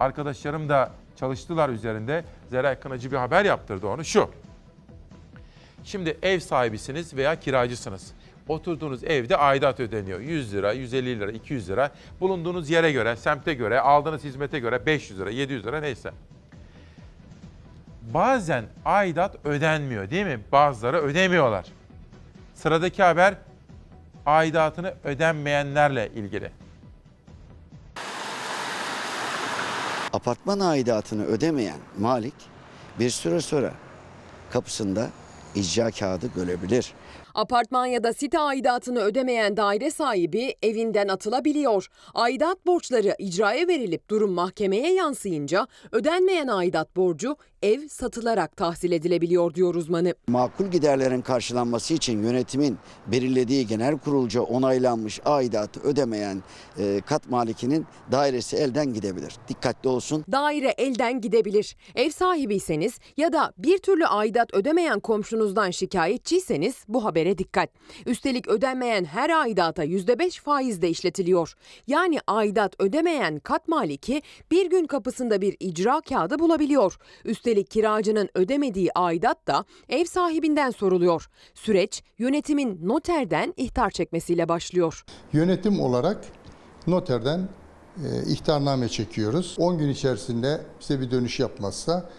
Arkadaşlarım da çalıştılar üzerinde. Zeray Kınacı bir haber yaptırdı onu. Şu. Şimdi ev sahibisiniz veya kiracısınız. Oturduğunuz evde aidat ödeniyor. 100 lira, 150 lira, 200 lira. Bulunduğunuz yere göre, semte göre, aldığınız hizmete göre 500 lira, 700 lira neyse. bazen aidat ödenmiyor değil mi? Bazıları ödemiyorlar. Sıradaki haber aidatını ödenmeyenlerle ilgili. Apartman aidatını ödemeyen malik bir süre sonra kapısında icra kağıdı görebilir. Apartman ya da site aidatını ödemeyen daire sahibi evinden atılabiliyor. Aidat borçları icraya verilip durum mahkemeye yansıyınca ödenmeyen aidat borcu ev satılarak tahsil edilebiliyor diyor uzmanı. Makul giderlerin karşılanması için yönetimin belirlediği genel kurulca onaylanmış aidatı ödemeyen e, kat malikinin dairesi elden gidebilir. Dikkatli olsun. Daire elden gidebilir. Ev sahibiyseniz ya da bir türlü aidat ödemeyen komşunuzdan şikayetçiyseniz bu habere dikkat. Üstelik ödenmeyen her aidata %5 faizle işletiliyor. Yani aidat ödemeyen kat maliki bir gün kapısında bir icra kağıdı bulabiliyor. Üstelik kiracının ödemediği aidat da ev sahibinden soruluyor. Süreç yönetimin noterden ihtar çekmesiyle başlıyor. Yönetim olarak noterden e, ihtarname çekiyoruz. 10 gün içerisinde bize bir dönüş yapmazsa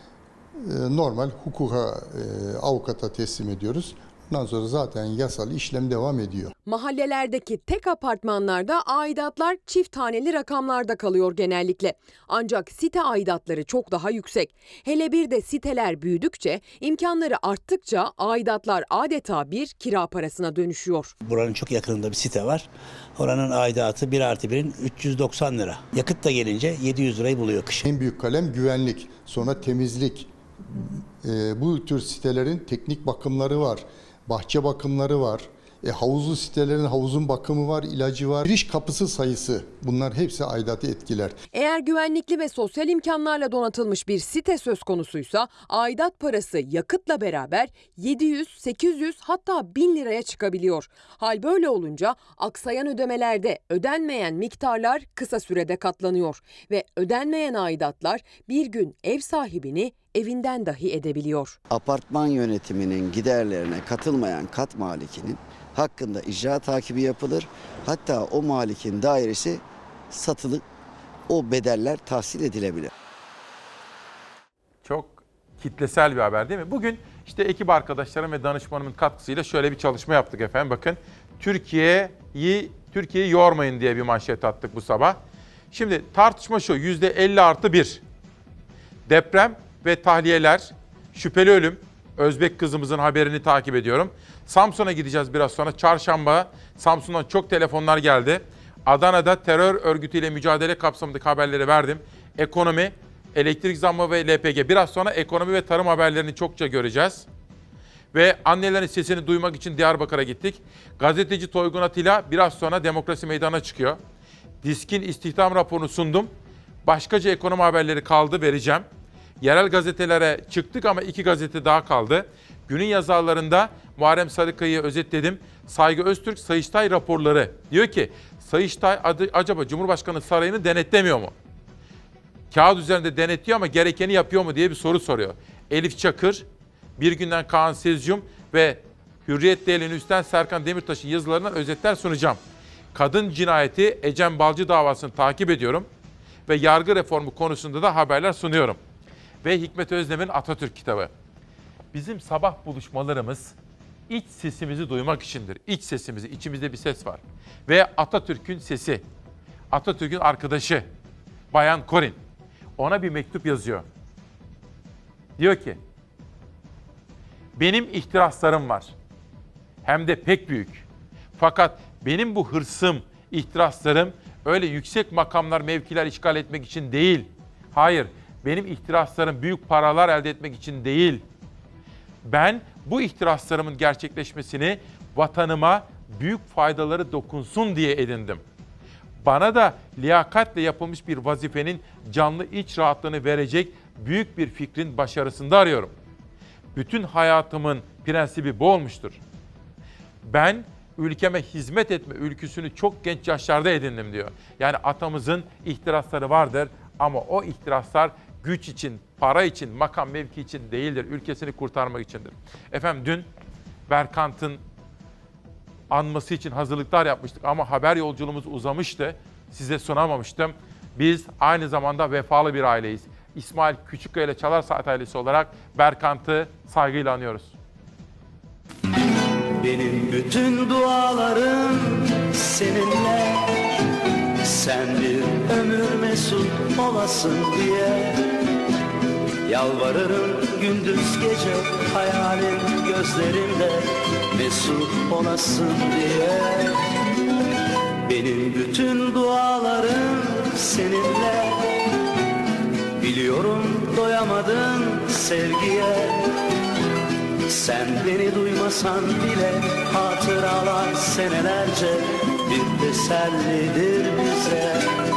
e, normal hukuka, e, avukata teslim ediyoruz. Ondan sonra zaten yasal işlem devam ediyor. Mahallelerdeki tek apartmanlarda aidatlar çift taneli rakamlarda kalıyor genellikle. Ancak site aidatları çok daha yüksek. Hele bir de siteler büyüdükçe, imkanları arttıkça aidatlar adeta bir kira parasına dönüşüyor. Buranın çok yakınında bir site var. Oranın aidatı 1 artı 1'in 390 lira. Yakıt da gelince 700 lirayı buluyor kışın. En büyük kalem güvenlik, sonra temizlik. E, bu tür sitelerin teknik bakımları var, bahçe bakımları var. E, havuzlu sitelerin havuzun bakımı var, ilacı var. Giriş kapısı sayısı bunlar hepsi aidatı etkiler. Eğer güvenlikli ve sosyal imkanlarla donatılmış bir site söz konusuysa aidat parası yakıtla beraber 700, 800 hatta 1000 liraya çıkabiliyor. Hal böyle olunca aksayan ödemelerde ödenmeyen miktarlar kısa sürede katlanıyor ve ödenmeyen aidatlar bir gün ev sahibini evinden dahi edebiliyor. Apartman yönetiminin giderlerine katılmayan kat malikinin hakkında icra takibi yapılır. Hatta o malikin dairesi satılıp o bedeller tahsil edilebilir. Çok kitlesel bir haber değil mi? Bugün işte ekip arkadaşlarım ve danışmanımın katkısıyla şöyle bir çalışma yaptık efendim. Bakın Türkiye'yi Türkiye'yi yormayın diye bir manşet attık bu sabah. Şimdi tartışma şu %50 artı 1. Deprem ve tahliyeler, şüpheli ölüm, Özbek kızımızın haberini takip ediyorum. Samsun'a gideceğiz biraz sonra. Çarşamba Samsun'dan çok telefonlar geldi. Adana'da terör örgütüyle mücadele kapsamındaki haberleri verdim. Ekonomi, elektrik zammı ve LPG. Biraz sonra ekonomi ve tarım haberlerini çokça göreceğiz. Ve annelerin sesini duymak için Diyarbakır'a gittik. Gazeteci Toygun Atilla biraz sonra demokrasi meydana çıkıyor. Diskin istihdam raporunu sundum. Başkaca ekonomi haberleri kaldı vereceğim. Yerel gazetelere çıktık ama iki gazete daha kaldı. Günün yazarlarında Muharrem Sarıkaya'yı özetledim. Saygı Öztürk Sayıştay raporları. Diyor ki Sayıştay adı, acaba Cumhurbaşkanı sarayını denetlemiyor mu? Kağıt üzerinde denetliyor ama gerekeni yapıyor mu diye bir soru soruyor. Elif Çakır, Bir Günden Kaan Sezyum ve Hürriyet Değerli'nin üstten Serkan Demirtaş'ın yazılarından özetler sunacağım. Kadın cinayeti Ecem Balcı davasını takip ediyorum ve yargı reformu konusunda da haberler sunuyorum. Ve Hikmet Özdem'in Atatürk kitabı. Bizim sabah buluşmalarımız iç sesimizi duymak içindir. İç sesimizi, içimizde bir ses var. Ve Atatürk'ün sesi, Atatürk'ün arkadaşı Bayan Korin ona bir mektup yazıyor. Diyor ki, benim ihtiraslarım var. Hem de pek büyük. Fakat benim bu hırsım, ihtiraslarım öyle yüksek makamlar, mevkiler işgal etmek için değil. Hayır, benim ihtiraslarım büyük paralar elde etmek için değil. Ben bu ihtiraslarımın gerçekleşmesini vatanıma büyük faydaları dokunsun diye edindim. Bana da liyakatle yapılmış bir vazifenin canlı iç rahatlığını verecek büyük bir fikrin başarısında arıyorum. Bütün hayatımın prensibi bu olmuştur. Ben ülkeme hizmet etme ülküsünü çok genç yaşlarda edindim diyor. Yani atamızın ihtirasları vardır ama o ihtiraslar güç için, para için, makam mevki için değildir. Ülkesini kurtarmak içindir. Efendim dün Berkant'ın anması için hazırlıklar yapmıştık ama haber yolculuğumuz uzamıştı. Size sunamamıştım. Biz aynı zamanda vefalı bir aileyiz. İsmail Küçükkaya ile Çalar Saat ailesi olarak Berkant'ı saygıyla anıyoruz. Benim bütün dualarım seninle Sen bir ömür mesut olasın diye Yalvarırım gündüz gece hayalin gözlerimde Mesut olasın diye. Benim bütün dualarım seninle. Biliyorum doyamadın sevgiye. Sen beni duymasan bile hatıralar senelerce bir tesellidir bize.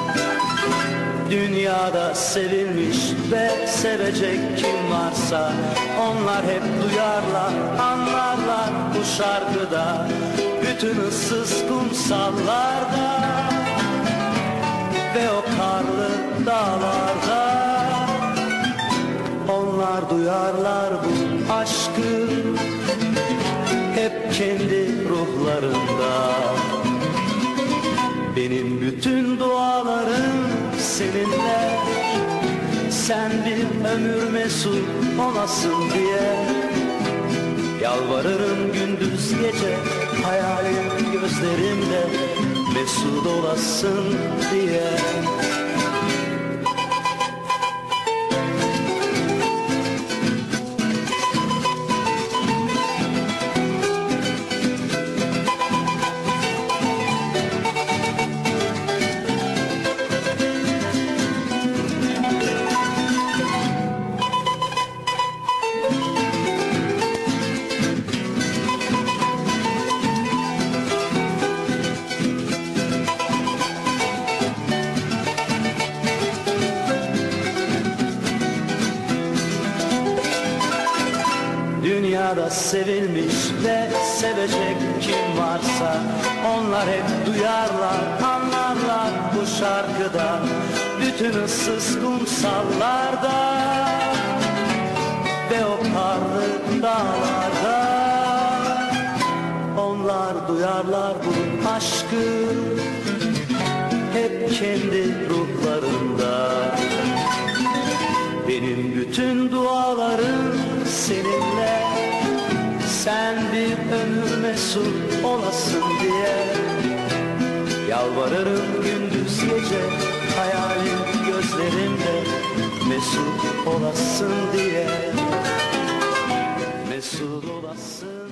Dünyada sevilmiş ve sevecek kim varsa onlar hep duyarlar, anlarlar bu şarkıda. Bütün ıssız kumsallarda ve o karlı dağlarda onlar duyarlar bu aşkı hep kendi ruhlarında Benim bütün dualarım seninle Sen bir ömür mesut olasın diye. Yalvarırım gündüz gece hayalim gözlerimde Mesut olasın diye ıssız kumsallarda Ve o karlı dağlarda. Onlar duyarlar bu aşkı Hep kendi ruhlarında. Benim bütün dualarım seninle Sen bir ömür mesut olasın diye. Yalvarırım gündüz gece hayalim gözlerimde Mesut olasın diye Mesut olasın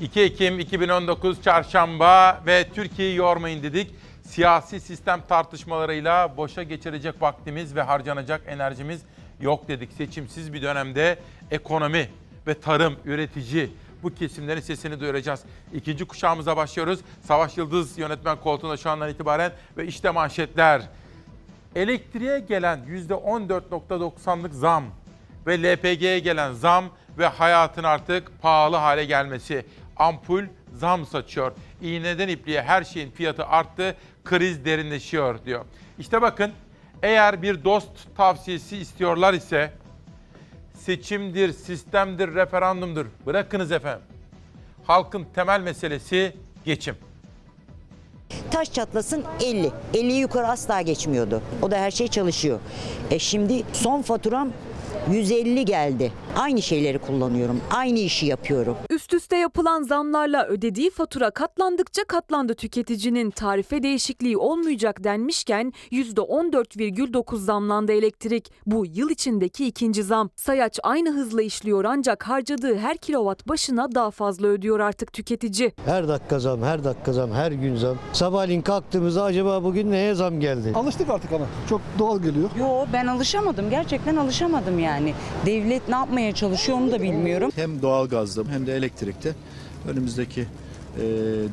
2 Ekim 2019 Çarşamba ve Türkiye'yi yormayın dedik. Siyasi sistem tartışmalarıyla boşa geçirecek vaktimiz ve harcanacak enerjimiz yok dedik. Seçimsiz bir dönemde ekonomi ve tarım, üretici bu kesimlerin sesini duyuracağız. İkinci kuşağımıza başlıyoruz. Savaş Yıldız yönetmen koltuğunda şu andan itibaren ve işte manşetler. Elektriğe gelen %14.90'lık zam ve LPG'ye gelen zam ve hayatın artık pahalı hale gelmesi. Ampul zam saçıyor. İğneden ipliğe her şeyin fiyatı arttı, kriz derinleşiyor diyor. İşte bakın eğer bir dost tavsiyesi istiyorlar ise seçimdir, sistemdir, referandumdur. Bırakınız efendim. Halkın temel meselesi geçim. Taş çatlasın 50. 50'yi yukarı asla geçmiyordu. O da her şey çalışıyor. E şimdi son faturam 150 geldi. Aynı şeyleri kullanıyorum. Aynı işi yapıyorum. Üst üste yapılan zamlarla ödediği fatura katlandıkça katlandı tüketicinin. Tarife değişikliği olmayacak denmişken %14,9 zamlandı elektrik. Bu yıl içindeki ikinci zam. Sayaç aynı hızla işliyor ancak harcadığı her kilowatt başına daha fazla ödüyor artık tüketici. Her dakika zam, her dakika zam, her gün zam. Sabahleyin kalktığımızda acaba bugün neye zam geldi? Alıştık artık ama çok doğal geliyor. Yo ben alışamadım. Gerçekten alışamadım yani. Devlet ne yapmaya çalışıyor onu da bilmiyorum. Hem doğalgazda hem de elektrikte önümüzdeki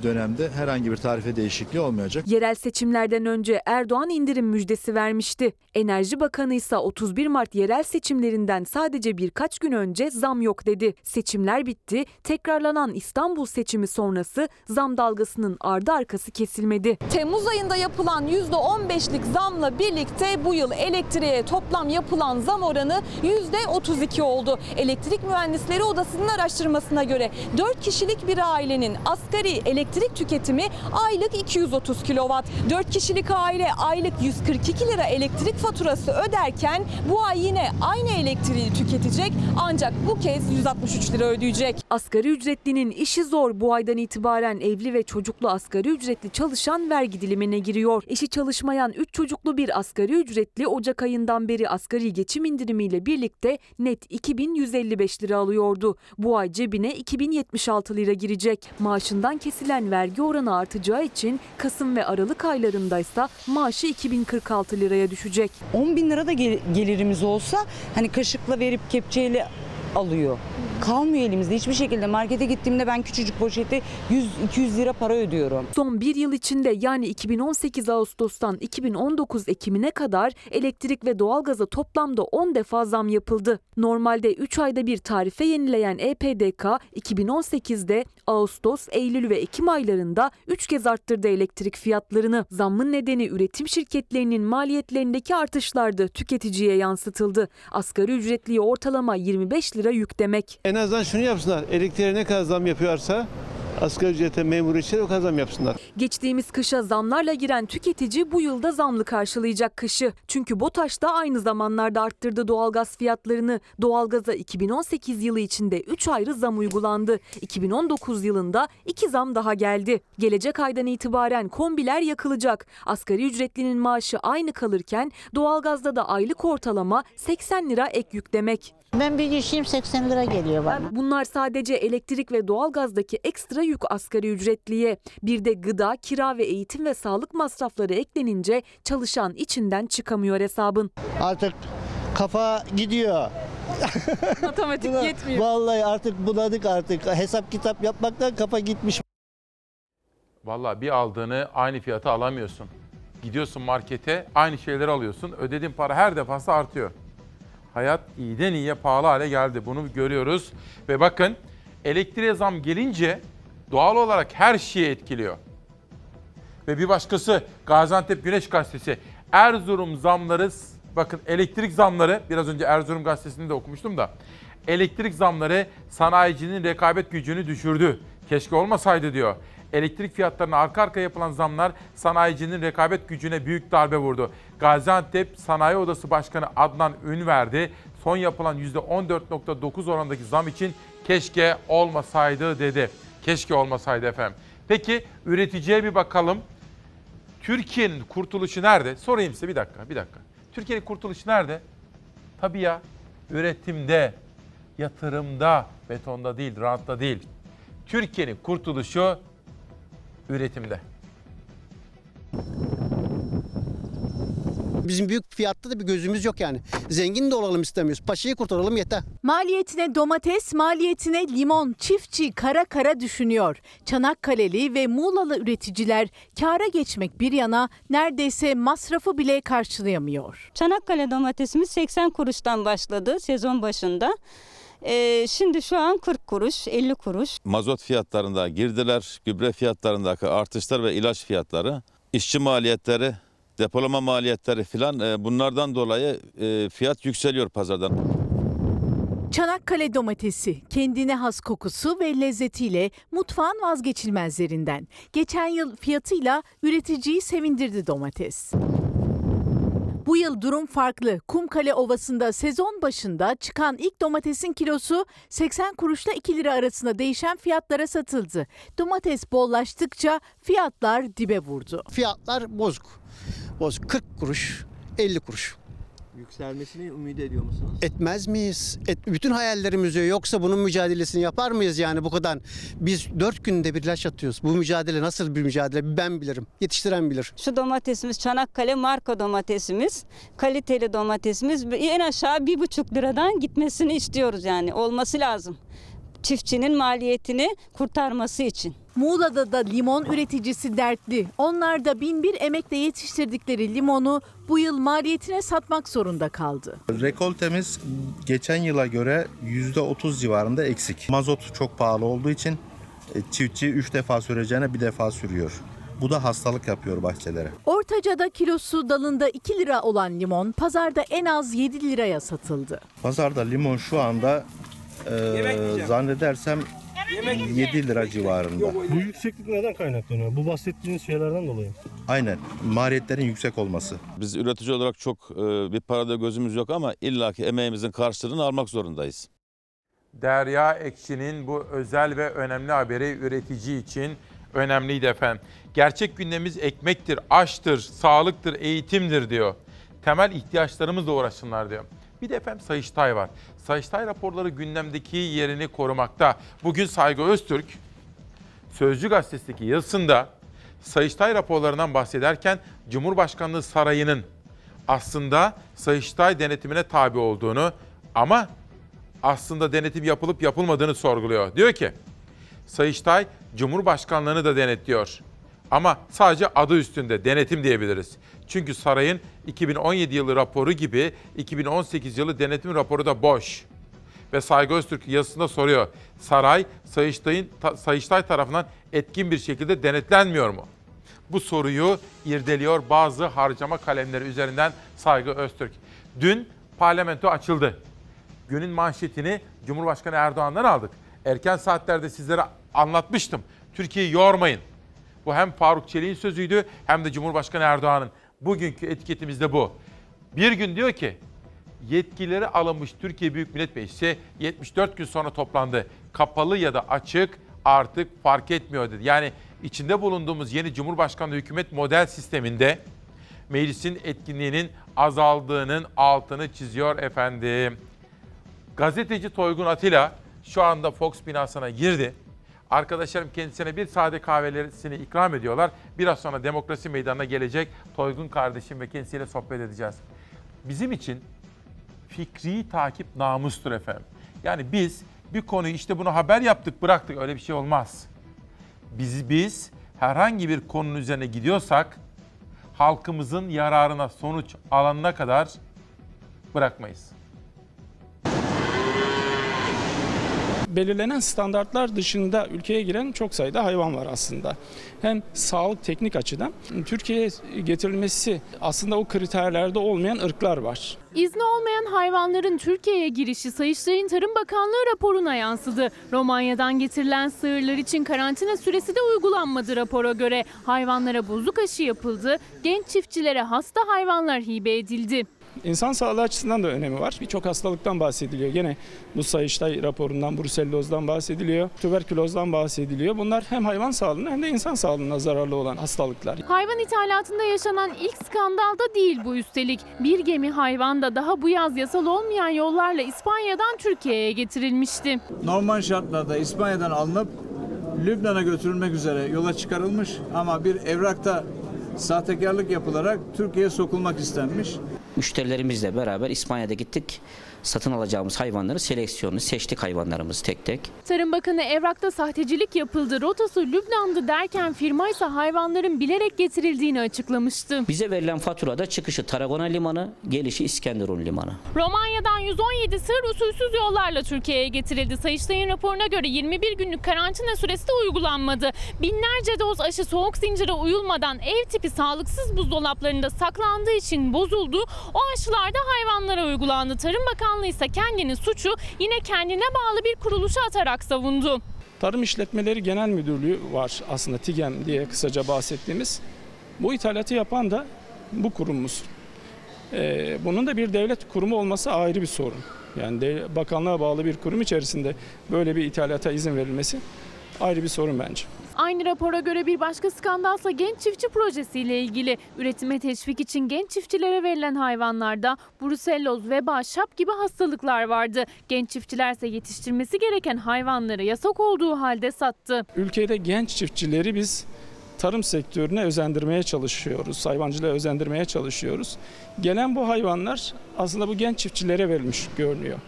dönemde herhangi bir tarife değişikliği olmayacak. Yerel seçimlerden önce Erdoğan indirim müjdesi vermişti. Enerji Bakanı ise 31 Mart yerel seçimlerinden sadece birkaç gün önce zam yok dedi. Seçimler bitti. Tekrarlanan İstanbul seçimi sonrası zam dalgasının ardı arkası kesilmedi. Temmuz ayında yapılan %15'lik zamla birlikte bu yıl elektriğe toplam yapılan zam oranı %32 oldu. Elektrik Mühendisleri Odası'nın araştırmasına göre 4 kişilik bir ailenin asgari Asgari elektrik tüketimi aylık 230 kilowatt. 4 kişilik aile aylık 142 lira elektrik faturası öderken bu ay yine aynı elektriği tüketecek ancak bu kez 163 lira ödeyecek. Asgari ücretlinin işi zor. Bu aydan itibaren evli ve çocuklu asgari ücretli çalışan vergi dilimine giriyor. Eşi çalışmayan 3 çocuklu bir asgari ücretli Ocak ayından beri asgari geçim indirimiyle birlikte net 2155 lira alıyordu. Bu ay cebine 2076 lira girecek. Maaşından kesilen vergi oranı artacağı için Kasım ve Aralık aylarındaysa maaşı 2046 liraya düşecek. 10 bin lira da gel- gelirimiz olsa hani kaşıkla verip kepçeyle alıyor. Kalmıyor elimizde hiçbir şekilde. Markete gittiğimde ben küçücük poşete 100-200 lira para ödüyorum. Son bir yıl içinde yani 2018 Ağustos'tan 2019 Ekim'ine kadar elektrik ve doğalgaza toplamda 10 defa zam yapıldı. Normalde 3 ayda bir tarife yenileyen EPDK 2018'de Ağustos, Eylül ve Ekim aylarında 3 kez arttırdı elektrik fiyatlarını. Zammın nedeni üretim şirketlerinin maliyetlerindeki artışlardı tüketiciye yansıtıldı. Asgari ücretliye ortalama 25 lira yük demek. En azından şunu yapsınlar. Elektriğe ne kadar zam yapıyorsa asgari ücrete memur işçiler o kadar zam yapsınlar. Geçtiğimiz kışa zamlarla giren tüketici bu yılda zamlı karşılayacak kışı. Çünkü BOTAŞ da aynı zamanlarda arttırdı doğalgaz fiyatlarını. Doğalgaza 2018 yılı içinde 3 ayrı zam uygulandı. 2019 yılında 2 zam daha geldi. Gelecek aydan itibaren kombiler yakılacak. Asgari ücretlinin maaşı aynı kalırken doğalgazda da aylık ortalama 80 lira ek yük demek. Ben bir işim 80 lira geliyor bana. Bunlar sadece elektrik ve doğalgazdaki ekstra yük asgari ücretliye. Bir de gıda, kira ve eğitim ve sağlık masrafları eklenince çalışan içinden çıkamıyor hesabın. Artık kafa gidiyor. [laughs] Matematik yetmiyor. Vallahi artık bunadık artık. Hesap kitap yapmaktan kafa gitmiş. Vallahi bir aldığını aynı fiyata alamıyorsun. Gidiyorsun markete aynı şeyleri alıyorsun. Ödediğin para her defasında artıyor. Hayat iyiden iyiye pahalı hale geldi. Bunu görüyoruz. Ve bakın elektriğe zam gelince doğal olarak her şeyi etkiliyor. Ve bir başkası Gaziantep Güneş Gazetesi. Erzurum zamları, bakın elektrik zamları, biraz önce Erzurum Gazetesi'nde de okumuştum da. Elektrik zamları sanayicinin rekabet gücünü düşürdü. Keşke olmasaydı diyor. Elektrik fiyatlarına arka arkaya yapılan zamlar sanayicinin rekabet gücüne büyük darbe vurdu. Gaziantep Sanayi Odası Başkanı Adnan Ünverdi son yapılan %14.9 oranındaki zam için keşke olmasaydı dedi. Keşke olmasaydı efendim. Peki üreticiye bir bakalım. Türkiye'nin kurtuluşu nerede? Sorayım size bir dakika, bir dakika. Türkiye'nin kurtuluşu nerede? Tabii ya, üretimde, yatırımda, betonda değil, rantta değil. Türkiye'nin kurtuluşu üretimde. Bizim büyük fiyatta da bir gözümüz yok yani. Zengin de olalım istemiyoruz. Paşayı kurtaralım yeter. Maliyetine domates, maliyetine limon, çiftçi kara kara düşünüyor. Çanakkale'li ve Muğlalı üreticiler kâra geçmek bir yana neredeyse masrafı bile karşılayamıyor. Çanakkale domatesimiz 80 kuruştan başladı sezon başında. Ee, şimdi şu an 40 kuruş, 50 kuruş. mazot fiyatlarında girdiler, gübre fiyatlarındaki artışlar ve ilaç fiyatları, işçi maliyetleri, depolama maliyetleri filan e, bunlardan dolayı e, fiyat yükseliyor pazardan. Çanakkale domatesi kendine has kokusu ve lezzetiyle mutfağın vazgeçilmezlerinden. Geçen yıl fiyatıyla üreticiyi sevindirdi domates. Bu yıl durum farklı. Kumkale Ovası'nda sezon başında çıkan ilk domatesin kilosu 80 kuruşla 2 lira arasında değişen fiyatlara satıldı. Domates bollaştıkça fiyatlar dibe vurdu. Fiyatlar bozuk. Bozuk 40 kuruş, 50 kuruş. Yükselmesini ümit ediyor musunuz? Etmez miyiz? Et, bütün hayallerimiz yoksa bunun mücadelesini yapar mıyız yani bu kadar? Biz dört günde bir ilaç atıyoruz. Bu mücadele nasıl bir mücadele ben bilirim. Yetiştiren bilir. Şu domatesimiz Çanakkale marka domatesimiz. Kaliteli domatesimiz en aşağı bir buçuk liradan gitmesini istiyoruz yani olması lazım. Çiftçinin maliyetini kurtarması için. Muğla'da da limon üreticisi dertli. Onlar da bin bir emekle yetiştirdikleri limonu bu yıl maliyetine satmak zorunda kaldı. Rekoltemiz geçen yıla göre %30 civarında eksik. Mazot çok pahalı olduğu için e, çiftçi 3 defa süreceğine bir defa sürüyor. Bu da hastalık yapıyor bahçelere. Ortaca'da kilosu dalında 2 lira olan limon pazarda en az 7 liraya satıldı. Pazarda limon şu anda e, zannedersem 7 lira civarında. Bu yükseklik neden kaynaklanıyor? Bu bahsettiğiniz şeylerden dolayı. Aynen. Maliyetlerin yüksek olması. Biz üretici olarak çok e, bir parada gözümüz yok ama illaki emeğimizin karşılığını almak zorundayız. Derya Ekşi'nin bu özel ve önemli haberi üretici için önemliydi efendim. Gerçek gündemimiz ekmektir, aştır, sağlıktır, eğitimdir diyor. Temel ihtiyaçlarımızla uğraşsınlar diyor. Bir de efendim Sayıştay var. Sayıştay raporları gündemdeki yerini korumakta. Bugün Saygı Öztürk Sözcü Gazetesi'ndeki yazısında Sayıştay raporlarından bahsederken Cumhurbaşkanlığı Sarayı'nın aslında Sayıştay denetimine tabi olduğunu ama aslında denetim yapılıp yapılmadığını sorguluyor. Diyor ki Sayıştay Cumhurbaşkanlığını da denetliyor. Ama sadece adı üstünde denetim diyebiliriz. Çünkü sarayın 2017 yılı raporu gibi 2018 yılı denetim raporu da boş. Ve Saygı Öztürk yazısında soruyor. Saray Sayıştay'ın ta- Sayıştay tarafından etkin bir şekilde denetlenmiyor mu? Bu soruyu irdeliyor bazı harcama kalemleri üzerinden Saygı Öztürk. Dün parlamento açıldı. Günün manşetini Cumhurbaşkanı Erdoğan'dan aldık. Erken saatlerde sizlere anlatmıştım. Türkiye'yi yormayın. Bu hem Faruk Çelik'in sözüydü hem de Cumhurbaşkanı Erdoğan'ın. Bugünkü etiketimiz de bu. Bir gün diyor ki yetkileri alınmış Türkiye Büyük Millet Meclisi 74 gün sonra toplandı. Kapalı ya da açık artık fark etmiyor dedi. Yani içinde bulunduğumuz yeni Cumhurbaşkanlığı hükümet model sisteminde meclisin etkinliğinin azaldığının altını çiziyor efendim. Gazeteci Toygun Atilla şu anda Fox binasına girdi. Arkadaşlarım kendisine bir sade kahvelerini ikram ediyorlar. Biraz sonra demokrasi meydanına gelecek Toygun kardeşim ve kendisiyle sohbet edeceğiz. Bizim için fikri takip namustur efendim. Yani biz bir konuyu işte bunu haber yaptık bıraktık öyle bir şey olmaz. Biz biz herhangi bir konunun üzerine gidiyorsak halkımızın yararına sonuç alanına kadar bırakmayız. Belirlenen standartlar dışında ülkeye giren çok sayıda hayvan var aslında. Hem sağlık teknik açıdan Türkiye'ye getirilmesi aslında o kriterlerde olmayan ırklar var. İzni olmayan hayvanların Türkiye'ye girişi Sayıştay'ın Tarım Bakanlığı raporuna yansıdı. Romanya'dan getirilen sığırlar için karantina süresi de uygulanmadı rapora göre. Hayvanlara bozuk aşı yapıldı, genç çiftçilere hasta hayvanlar hibe edildi. İnsan sağlığı açısından da önemi var. Birçok hastalıktan bahsediliyor. Gene bu Sayıştay raporundan, brusellozdan bahsediliyor, tüberkülozdan bahsediliyor. Bunlar hem hayvan sağlığına hem de insan sağlığına zararlı olan hastalıklar. Hayvan ithalatında yaşanan ilk skandal da değil bu üstelik. Bir gemi hayvan da daha bu yaz yasal olmayan yollarla İspanya'dan Türkiye'ye getirilmişti. Normal şartlarda İspanya'dan alınıp Lübnan'a götürülmek üzere yola çıkarılmış ama bir evrakta sahtekarlık yapılarak Türkiye'ye sokulmak istenmiş. Müşterilerimizle beraber İspanya'da gittik. Satın alacağımız hayvanları seleksiyonunu seçtik hayvanlarımızı tek tek. Tarım Bakanı evrakta sahtecilik yapıldı, rotası Lübnan'dı derken firma ise hayvanların bilerek getirildiğini açıklamıştı. Bize verilen faturada çıkışı Tarragona Limanı, gelişi İskenderun Limanı. Romanya'dan 117 sığır usulsüz yollarla Türkiye'ye getirildi. Sayıştay'ın raporuna göre 21 günlük karantina süresi de uygulanmadı. Binlerce doz aşı soğuk zincire uyulmadan ev tipi sağlıksız buzdolaplarında saklandığı için bozuldu. O aşılar da hayvanlara uygulandı. Tarım Bakanlığı ise kendini suçu yine kendine bağlı bir kuruluşa atarak savundu. Tarım İşletmeleri Genel Müdürlüğü var aslında TİGEM diye kısaca bahsettiğimiz. Bu ithalatı yapan da bu kurumumuz. Ee, bunun da bir devlet kurumu olması ayrı bir sorun. Yani de, bakanlığa bağlı bir kurum içerisinde böyle bir ithalata izin verilmesi ayrı bir sorun bence. Aynı rapora göre bir başka skandalsa genç çiftçi projesiyle ilgili. Üretime teşvik için genç çiftçilere verilen hayvanlarda bruselloz, veba, şap gibi hastalıklar vardı. Genç çiftçiler ise yetiştirmesi gereken hayvanları yasak olduğu halde sattı. Ülkede genç çiftçileri biz tarım sektörüne özendirmeye çalışıyoruz. Hayvancılığa özendirmeye çalışıyoruz. Gelen bu hayvanlar aslında bu genç çiftçilere verilmiş görünüyor.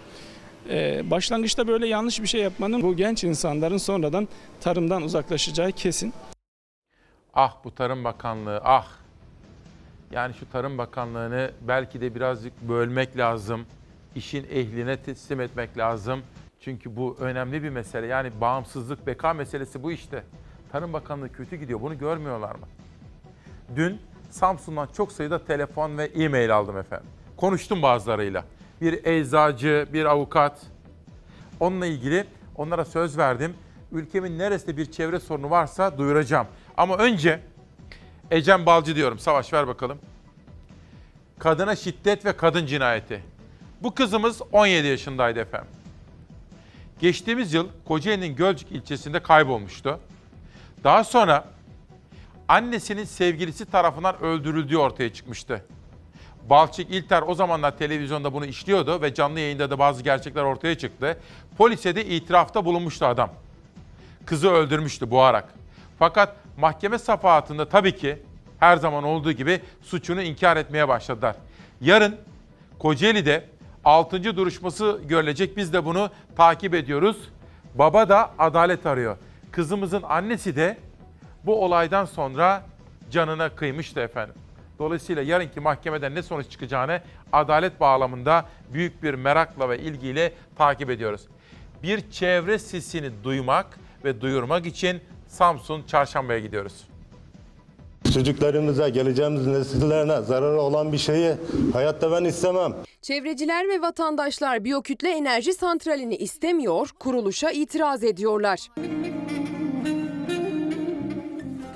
Ee, başlangıçta böyle yanlış bir şey yapmanın bu genç insanların sonradan tarımdan uzaklaşacağı kesin. Ah bu Tarım Bakanlığı ah. Yani şu Tarım Bakanlığı'nı belki de birazcık bölmek lazım. İşin ehline teslim etmek lazım. Çünkü bu önemli bir mesele. Yani bağımsızlık, beka meselesi bu işte. Tarım Bakanlığı kötü gidiyor. Bunu görmüyorlar mı? Dün Samsun'dan çok sayıda telefon ve e-mail aldım efendim. Konuştum bazılarıyla. Bir eczacı, bir avukat. Onunla ilgili onlara söz verdim. ülkemin neresinde bir çevre sorunu varsa duyuracağım. Ama önce Ecem Balcı diyorum. Savaş ver bakalım. Kadına şiddet ve kadın cinayeti. Bu kızımız 17 yaşındaydı efendim. Geçtiğimiz yıl Kocaeli'nin Gölcük ilçesinde kaybolmuştu. Daha sonra annesinin sevgilisi tarafından öldürüldüğü ortaya çıkmıştı. Balçık İlter o zamanlar televizyonda bunu işliyordu ve canlı yayında da bazı gerçekler ortaya çıktı. Polise de itirafta bulunmuştu adam. Kızı öldürmüştü boğarak. Fakat mahkeme safahatında tabii ki her zaman olduğu gibi suçunu inkar etmeye başladılar. Yarın Kocaeli'de 6. duruşması görülecek. Biz de bunu takip ediyoruz. Baba da adalet arıyor. Kızımızın annesi de bu olaydan sonra canına kıymıştı efendim. Dolayısıyla yarınki mahkemeden ne sonuç çıkacağını adalet bağlamında büyük bir merakla ve ilgiyle takip ediyoruz. Bir çevre sesini duymak ve duyurmak için Samsun Çarşamba'ya gidiyoruz. Çocuklarımıza, geleceğimiz nesillerine zararı olan bir şeyi hayatta ben istemem. Çevreciler ve vatandaşlar biyokütle enerji santralini istemiyor, kuruluşa itiraz ediyorlar.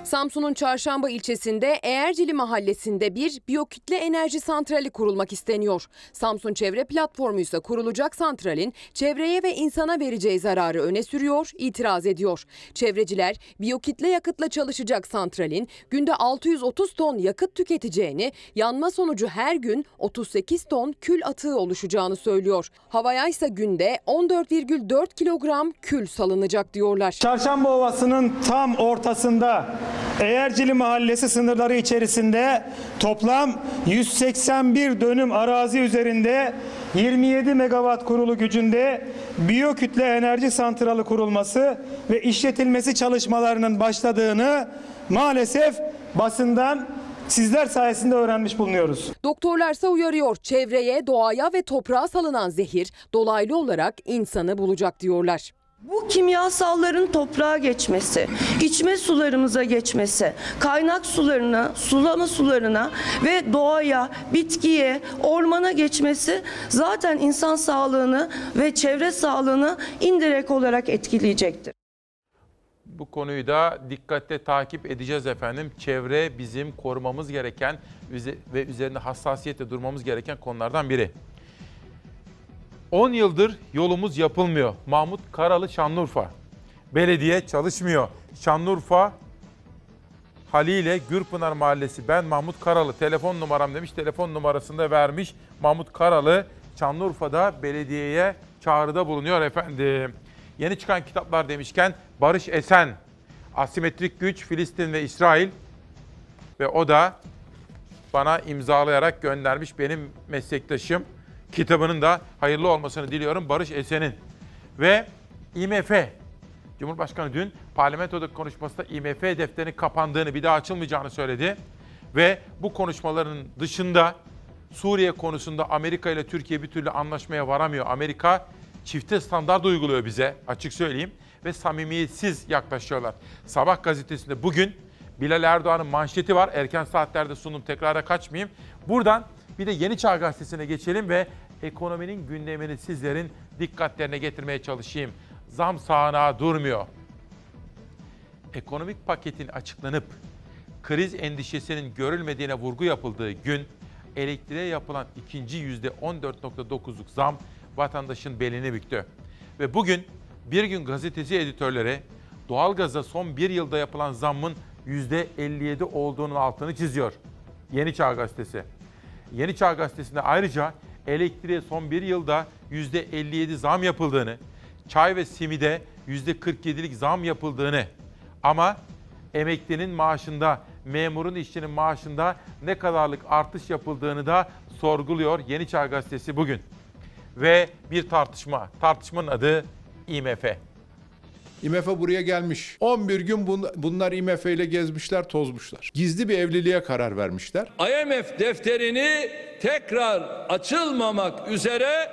Samsun'un Çarşamba ilçesinde Eğercili mahallesinde bir biyokütle enerji santrali kurulmak isteniyor. Samsun Çevre Platformu ise kurulacak santralin çevreye ve insana vereceği zararı öne sürüyor, itiraz ediyor. Çevreciler biyokütle yakıtla çalışacak santralin günde 630 ton yakıt tüketeceğini, yanma sonucu her gün 38 ton kül atığı oluşacağını söylüyor. Havaya ise günde 14,4 kilogram kül salınacak diyorlar. Çarşamba Ovası'nın tam ortasında Eğercili Mahallesi sınırları içerisinde toplam 181 dönüm arazi üzerinde 27 megawatt kurulu gücünde biyokütle enerji santralı kurulması ve işletilmesi çalışmalarının başladığını maalesef basından sizler sayesinde öğrenmiş bulunuyoruz. Doktorlarsa uyarıyor. Çevreye, doğaya ve toprağa salınan zehir dolaylı olarak insanı bulacak diyorlar. Bu kimyasalların toprağa geçmesi, içme sularımıza geçmesi, kaynak sularına, sulama sularına ve doğaya, bitkiye, ormana geçmesi zaten insan sağlığını ve çevre sağlığını indirekt olarak etkileyecektir. Bu konuyu da dikkatle takip edeceğiz efendim. Çevre bizim korumamız gereken ve üzerinde hassasiyetle durmamız gereken konulardan biri. 10 yıldır yolumuz yapılmıyor. Mahmut Karalı Şanlıurfa. Belediye çalışmıyor. Şanlıurfa Halile Gürpınar Mahallesi. Ben Mahmut Karalı. Telefon numaram demiş. Telefon numarasını da vermiş. Mahmut Karalı Şanlıurfa'da belediyeye çağrıda bulunuyor efendim. Yeni çıkan kitaplar demişken Barış Esen, Asimetrik Güç, Filistin ve İsrail ve o da bana imzalayarak göndermiş benim meslektaşım kitabının da hayırlı olmasını diliyorum Barış Esen'in. Ve IMF, Cumhurbaşkanı dün parlamentodaki konuşmasında IMF defterinin kapandığını, bir daha açılmayacağını söyledi. Ve bu konuşmaların dışında Suriye konusunda Amerika ile Türkiye bir türlü anlaşmaya varamıyor. Amerika çifte standart uyguluyor bize açık söyleyeyim ve samimiyetsiz yaklaşıyorlar. Sabah gazetesinde bugün Bilal Erdoğan'ın manşeti var. Erken saatlerde sundum tekrara kaçmayayım. Buradan bir de Yeni Çağ Gazetesi'ne geçelim ve ekonominin gündemini sizlerin dikkatlerine getirmeye çalışayım. Zam sağanağı durmuyor. Ekonomik paketin açıklanıp kriz endişesinin görülmediğine vurgu yapıldığı gün elektriğe yapılan ikinci yüzde 14.9'luk zam vatandaşın belini büktü. Ve bugün Bir Gün Gazetesi editörleri doğalgaza son bir yılda yapılan zammın %57 olduğunun altını çiziyor. Yeni Çağ Gazetesi. Yeni Çağ Gazetesi'nde ayrıca elektriğe son bir yılda %57 zam yapıldığını, çay ve simide %47'lik zam yapıldığını ama emeklinin maaşında, memurun işçinin maaşında ne kadarlık artış yapıldığını da sorguluyor Yeni Çağ Gazetesi bugün. Ve bir tartışma. Tartışmanın adı IMF. IMF buraya gelmiş. 11 gün bunlar IMF ile gezmişler, tozmuşlar. Gizli bir evliliğe karar vermişler. IMF defterini tekrar açılmamak üzere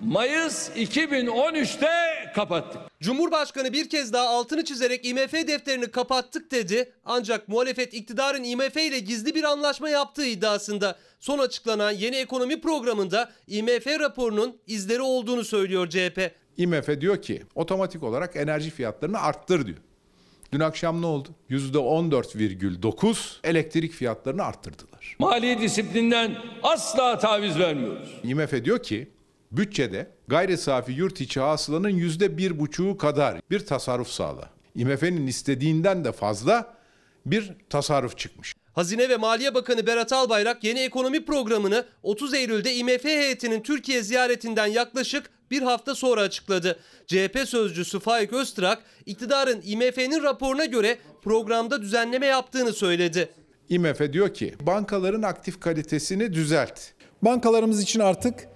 Mayıs 2013'te kapattık. Cumhurbaşkanı bir kez daha altını çizerek IMF defterini kapattık dedi. Ancak muhalefet iktidarın IMF ile gizli bir anlaşma yaptığı iddiasında. Son açıklanan yeni ekonomi programında IMF raporunun izleri olduğunu söylüyor CHP. IMF diyor ki otomatik olarak enerji fiyatlarını arttır diyor. Dün akşam ne oldu? %14,9 elektrik fiyatlarını arttırdılar. Mali disiplinden asla taviz vermiyoruz. IMF diyor ki bütçede gayri safi yurt içi hasılanın yüzde bir buçuğu kadar bir tasarruf sağla. IMF'nin istediğinden de fazla bir tasarruf çıkmış. Hazine ve Maliye Bakanı Berat Albayrak yeni ekonomi programını 30 Eylül'de IMF heyetinin Türkiye ziyaretinden yaklaşık bir hafta sonra açıkladı. CHP sözcüsü Faik Öztrak, iktidarın IMF'nin raporuna göre programda düzenleme yaptığını söyledi. IMF diyor ki bankaların aktif kalitesini düzelt. Bankalarımız için artık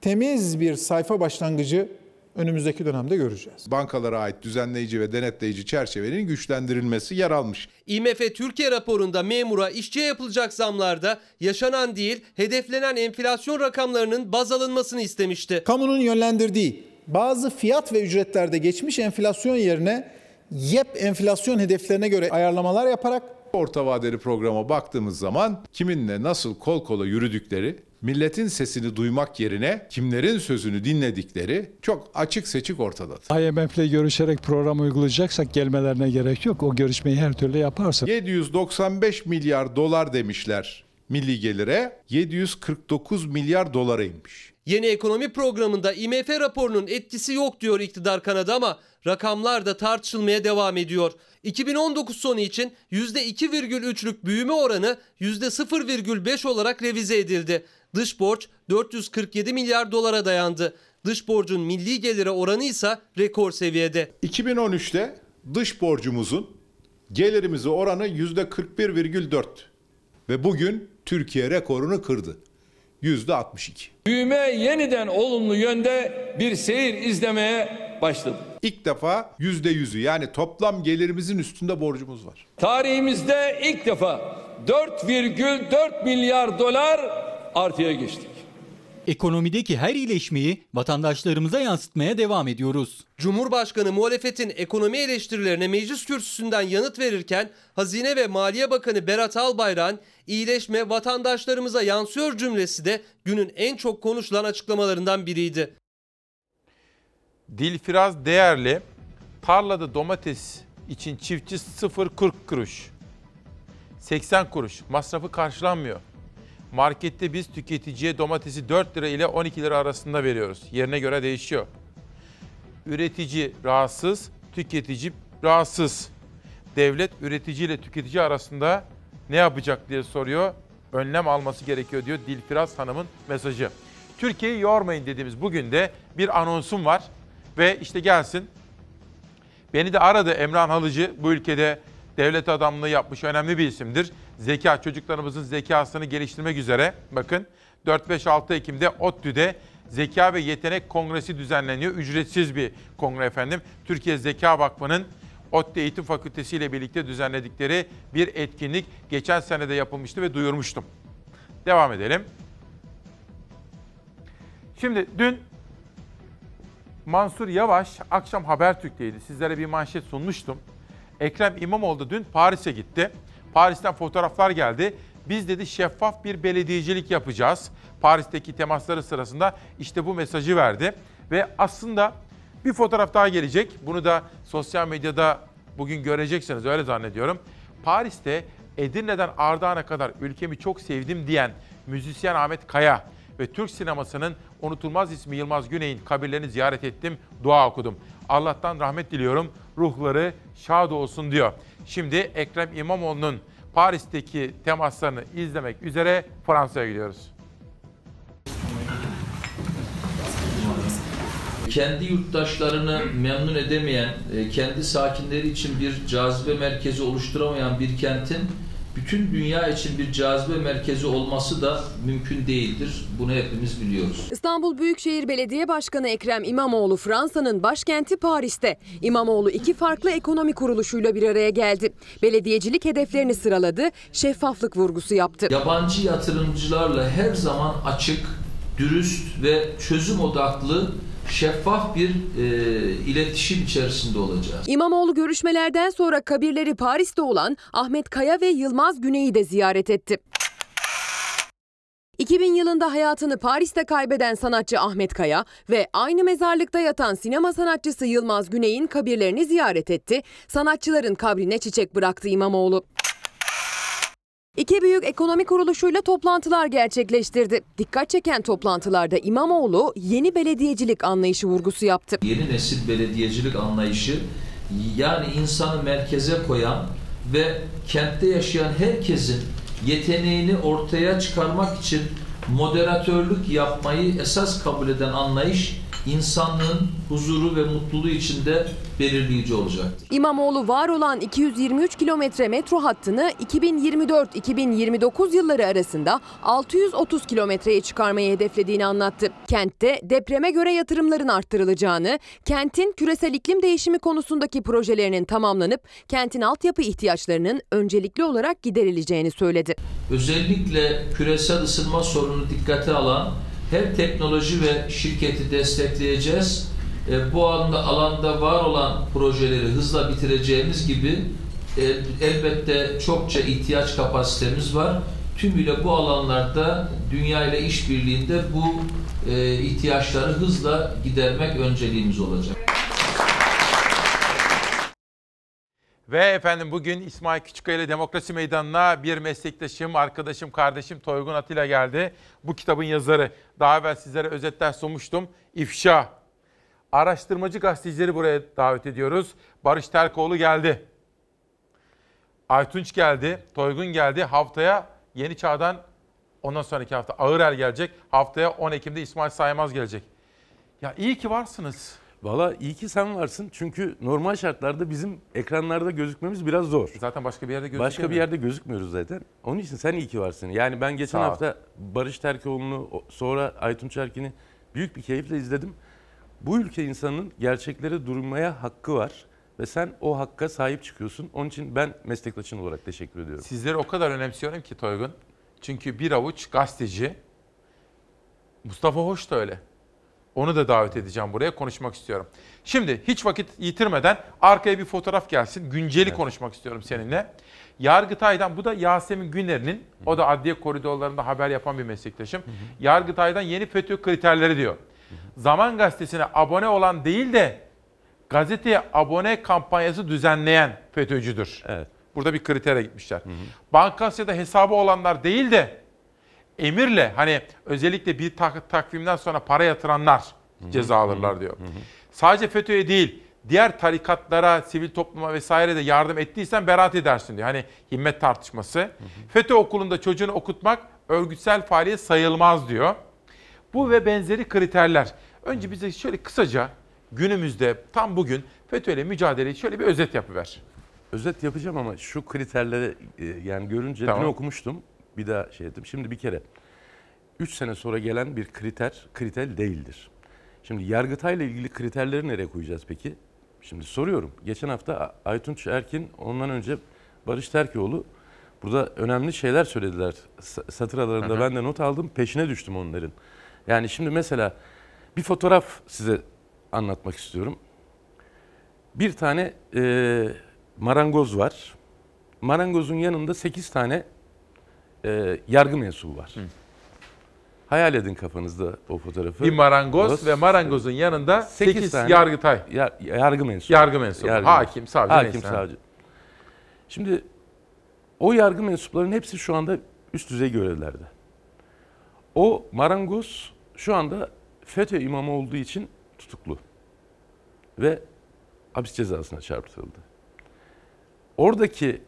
temiz bir sayfa başlangıcı önümüzdeki dönemde göreceğiz. Bankalara ait düzenleyici ve denetleyici çerçevenin güçlendirilmesi yer almış. IMF Türkiye raporunda memura, işçiye yapılacak zamlarda yaşanan değil, hedeflenen enflasyon rakamlarının baz alınmasını istemişti. Kamunun yönlendirdiği bazı fiyat ve ücretlerde geçmiş enflasyon yerine YEP enflasyon hedeflerine göre ayarlamalar yaparak Orta vadeli programa baktığımız zaman kiminle nasıl kol kola yürüdükleri, milletin sesini duymak yerine kimlerin sözünü dinledikleri çok açık seçik ortadadır. IMF'le görüşerek program uygulayacaksak gelmelerine gerek yok. O görüşmeyi her türlü yaparsın. 795 milyar dolar demişler milli gelire, 749 milyar dolara inmiş. Yeni ekonomi programında IMF raporunun etkisi yok diyor iktidar kanadı ama rakamlar da tartışılmaya devam ediyor. 2019 sonu için %2,3'lük büyüme oranı %0,5 olarak revize edildi. Dış borç 447 milyar dolara dayandı. Dış borcun milli gelire oranı ise rekor seviyede. 2013'te dış borcumuzun gelirimizi oranı %41,4 ve bugün Türkiye rekorunu kırdı. %62. Büyüme yeniden olumlu yönde bir seyir izlemeye başladı. İlk defa %100'ü yani toplam gelirimizin üstünde borcumuz var. Tarihimizde ilk defa 4,4 milyar dolar artıya geçtik. Ekonomideki her iyileşmeyi vatandaşlarımıza yansıtmaya devam ediyoruz. Cumhurbaşkanı muhalefetin ekonomi eleştirilerine meclis kürsüsünden yanıt verirken Hazine ve Maliye Bakanı Berat Albayrak'ın iyileşme vatandaşlarımıza yansıyor cümlesi de günün en çok konuşulan açıklamalarından biriydi. Dilfiraz değerli. Tarlada domates için çiftçi 0,40 kuruş. 80 kuruş. Masrafı karşılanmıyor. Markette biz tüketiciye domatesi 4 lira ile 12 lira arasında veriyoruz. Yerine göre değişiyor. Üretici rahatsız, tüketici rahatsız. Devlet üretici ile tüketici arasında ne yapacak diye soruyor. Önlem alması gerekiyor diyor Dilfiraz Hanım'ın mesajı. Türkiye'yi yormayın dediğimiz bugün de bir anonsum var. Ve işte gelsin. Beni de aradı Emrah Halıcı bu ülkede devlet adamlığı yapmış önemli bir isimdir. Zeka, çocuklarımızın zekasını geliştirmek üzere. Bakın 4-5-6 Ekim'de ODTÜ'de Zeka ve Yetenek Kongresi düzenleniyor. Ücretsiz bir kongre efendim. Türkiye Zeka Vakfı'nın ODTÜ Eğitim Fakültesi ile birlikte düzenledikleri bir etkinlik geçen sene de yapılmıştı ve duyurmuştum. Devam edelim. Şimdi dün Mansur Yavaş akşam Habertürk'teydi. Sizlere bir manşet sunmuştum. Ekrem İmamoğlu dün Paris'e gitti. Paris'ten fotoğraflar geldi. Biz dedi şeffaf bir belediyecilik yapacağız. Paris'teki temasları sırasında işte bu mesajı verdi. Ve aslında bir fotoğraf daha gelecek. Bunu da sosyal medyada bugün göreceksiniz öyle zannediyorum. Paris'te Edirne'den Ardahan'a kadar ülkemi çok sevdim diyen müzisyen Ahmet Kaya ve Türk sinemasının unutulmaz ismi Yılmaz Güney'in kabirlerini ziyaret ettim, dua okudum. Allah'tan rahmet diliyorum, ruhları şad olsun diyor. Şimdi Ekrem İmamoğlu'nun Paris'teki temaslarını izlemek üzere Fransa'ya gidiyoruz. kendi yurttaşlarını memnun edemeyen, e, kendi sakinleri için bir cazibe merkezi oluşturamayan bir kentin bütün dünya için bir cazibe merkezi olması da mümkün değildir. Bunu hepimiz biliyoruz. İstanbul Büyükşehir Belediye Başkanı Ekrem İmamoğlu Fransa'nın başkenti Paris'te. İmamoğlu iki farklı ekonomi kuruluşuyla bir araya geldi. Belediyecilik hedeflerini sıraladı, şeffaflık vurgusu yaptı. Yabancı yatırımcılarla her zaman açık, dürüst ve çözüm odaklı şeffaf bir e, iletişim içerisinde olacağız. İmamoğlu görüşmelerden sonra kabirleri Paris'te olan Ahmet Kaya ve Yılmaz Güney'i de ziyaret etti. 2000 yılında hayatını Paris'te kaybeden sanatçı Ahmet Kaya ve aynı mezarlıkta yatan sinema sanatçısı Yılmaz Güney'in kabirlerini ziyaret etti. Sanatçıların kabrine çiçek bıraktı İmamoğlu. İki büyük ekonomi kuruluşuyla toplantılar gerçekleştirdi. Dikkat çeken toplantılarda İmamoğlu yeni belediyecilik anlayışı vurgusu yaptı. Yeni nesil belediyecilik anlayışı yani insanı merkeze koyan ve kentte yaşayan herkesin yeteneğini ortaya çıkarmak için moderatörlük yapmayı esas kabul eden anlayış insanlığın huzuru ve mutluluğu içinde belirleyici olacaktır. İmamoğlu var olan 223 kilometre metro hattını 2024-2029 yılları arasında 630 kilometreye çıkarmayı hedeflediğini anlattı. Kentte depreme göre yatırımların arttırılacağını, kentin küresel iklim değişimi konusundaki projelerinin tamamlanıp kentin altyapı ihtiyaçlarının öncelikli olarak giderileceğini söyledi. Özellikle küresel ısınma sorununu dikkate alan her teknoloji ve şirketi destekleyeceğiz. E, bu alanda, alanda var olan projeleri hızla bitireceğimiz gibi e, elbette çokça ihtiyaç kapasitemiz var. Tümüyle bu alanlarda dünya ile işbirliğinde bu e, ihtiyaçları hızla gidermek önceliğimiz olacak. Ve efendim bugün İsmail Küçükkaya ile Demokrasi Meydanı'na bir meslektaşım, arkadaşım, kardeşim Toygun Atilla geldi. Bu kitabın yazarı. Daha evvel sizlere özetler sunmuştum. İfşa. Araştırmacı gazetecileri buraya davet ediyoruz. Barış Terkoğlu geldi. Aytunç geldi. Toygun geldi. Haftaya Yeni Çağ'dan ondan sonraki hafta Ağırel gelecek. Haftaya 10 Ekim'de İsmail Saymaz gelecek. Ya iyi ki varsınız. Valla iyi ki sen varsın çünkü normal şartlarda bizim ekranlarda gözükmemiz biraz zor. Zaten başka bir yerde gözükmüyor. Başka bir yerde gözükmüyoruz zaten. Onun için sen iyi ki varsın. Yani ben geçen Sağ hafta Barış Terkoğlu'nu sonra Aytunç Erkin'i büyük bir keyifle izledim. Bu ülke insanının gerçekleri durmaya hakkı var ve sen o hakka sahip çıkıyorsun. Onun için ben meslektaşın olarak teşekkür ediyorum. Sizleri o kadar önemsiyorum ki Toygun. Çünkü bir avuç gazeteci, Mustafa Hoş da öyle. Onu da davet edeceğim buraya konuşmak istiyorum. Şimdi hiç vakit yitirmeden arkaya bir fotoğraf gelsin. Günceli konuşmak istiyorum seninle. Yargıtay'dan bu da Yasemin Güner'in o da adliye koridorlarında haber yapan bir meslektaşım. Yargıtay'dan yeni FETÖ kriterleri diyor. Zaman Gazetesi'ne abone olan değil de gazeteye abone kampanyası düzenleyen FETÖ'cüdür. Burada bir kritere gitmişler. Bankasya'da hesabı olanlar değil de emirle hani özellikle bir tak- takvimden sonra para yatıranlar ceza alırlar diyor. Sadece FETÖ'ye değil diğer tarikatlara, sivil topluma vesaire de yardım ettiysen beraat edersin diyor. Hani himmet tartışması. FETÖ okulunda çocuğunu okutmak örgütsel faaliyet sayılmaz diyor. Bu ve benzeri kriterler. Önce bize şöyle kısaca günümüzde tam bugün FETÖ ile mücadeleyi şöyle bir özet yapıver. Özet yapacağım ama şu kriterleri e, yani görünce Tamam. dün okumuştum. Bir daha şey ettim. Şimdi bir kere 3 sene sonra gelen bir kriter kriter değildir. Şimdi Yargıtay'la ilgili kriterleri nereye koyacağız peki? Şimdi soruyorum. Geçen hafta Aytunç Erkin, ondan önce Barış Terkoğlu burada önemli şeyler söylediler. Sa- Satır aralarında Hı hı. ben de not aldım. Peşine düştüm onların. Yani şimdi mesela bir fotoğraf size anlatmak istiyorum. Bir tane e, marangoz var. Marangozun yanında 8 tane e, yargı mensubu var. Hayal edin kafanızda o fotoğrafı. Bir marangoz Dost- ve marangozun yanında Sekiz 8 tane yargıtay. ya- yargı mensubu. Yargı mensubu. Hakim, savcı Hakim, neyse. savcı. Şimdi o yargı mensuplarının hepsi şu anda üst düzey görevlerde. O marangoz şu anda FETÖ imamı olduğu için tutuklu. Ve hapis cezasına çarptırıldı. Oradaki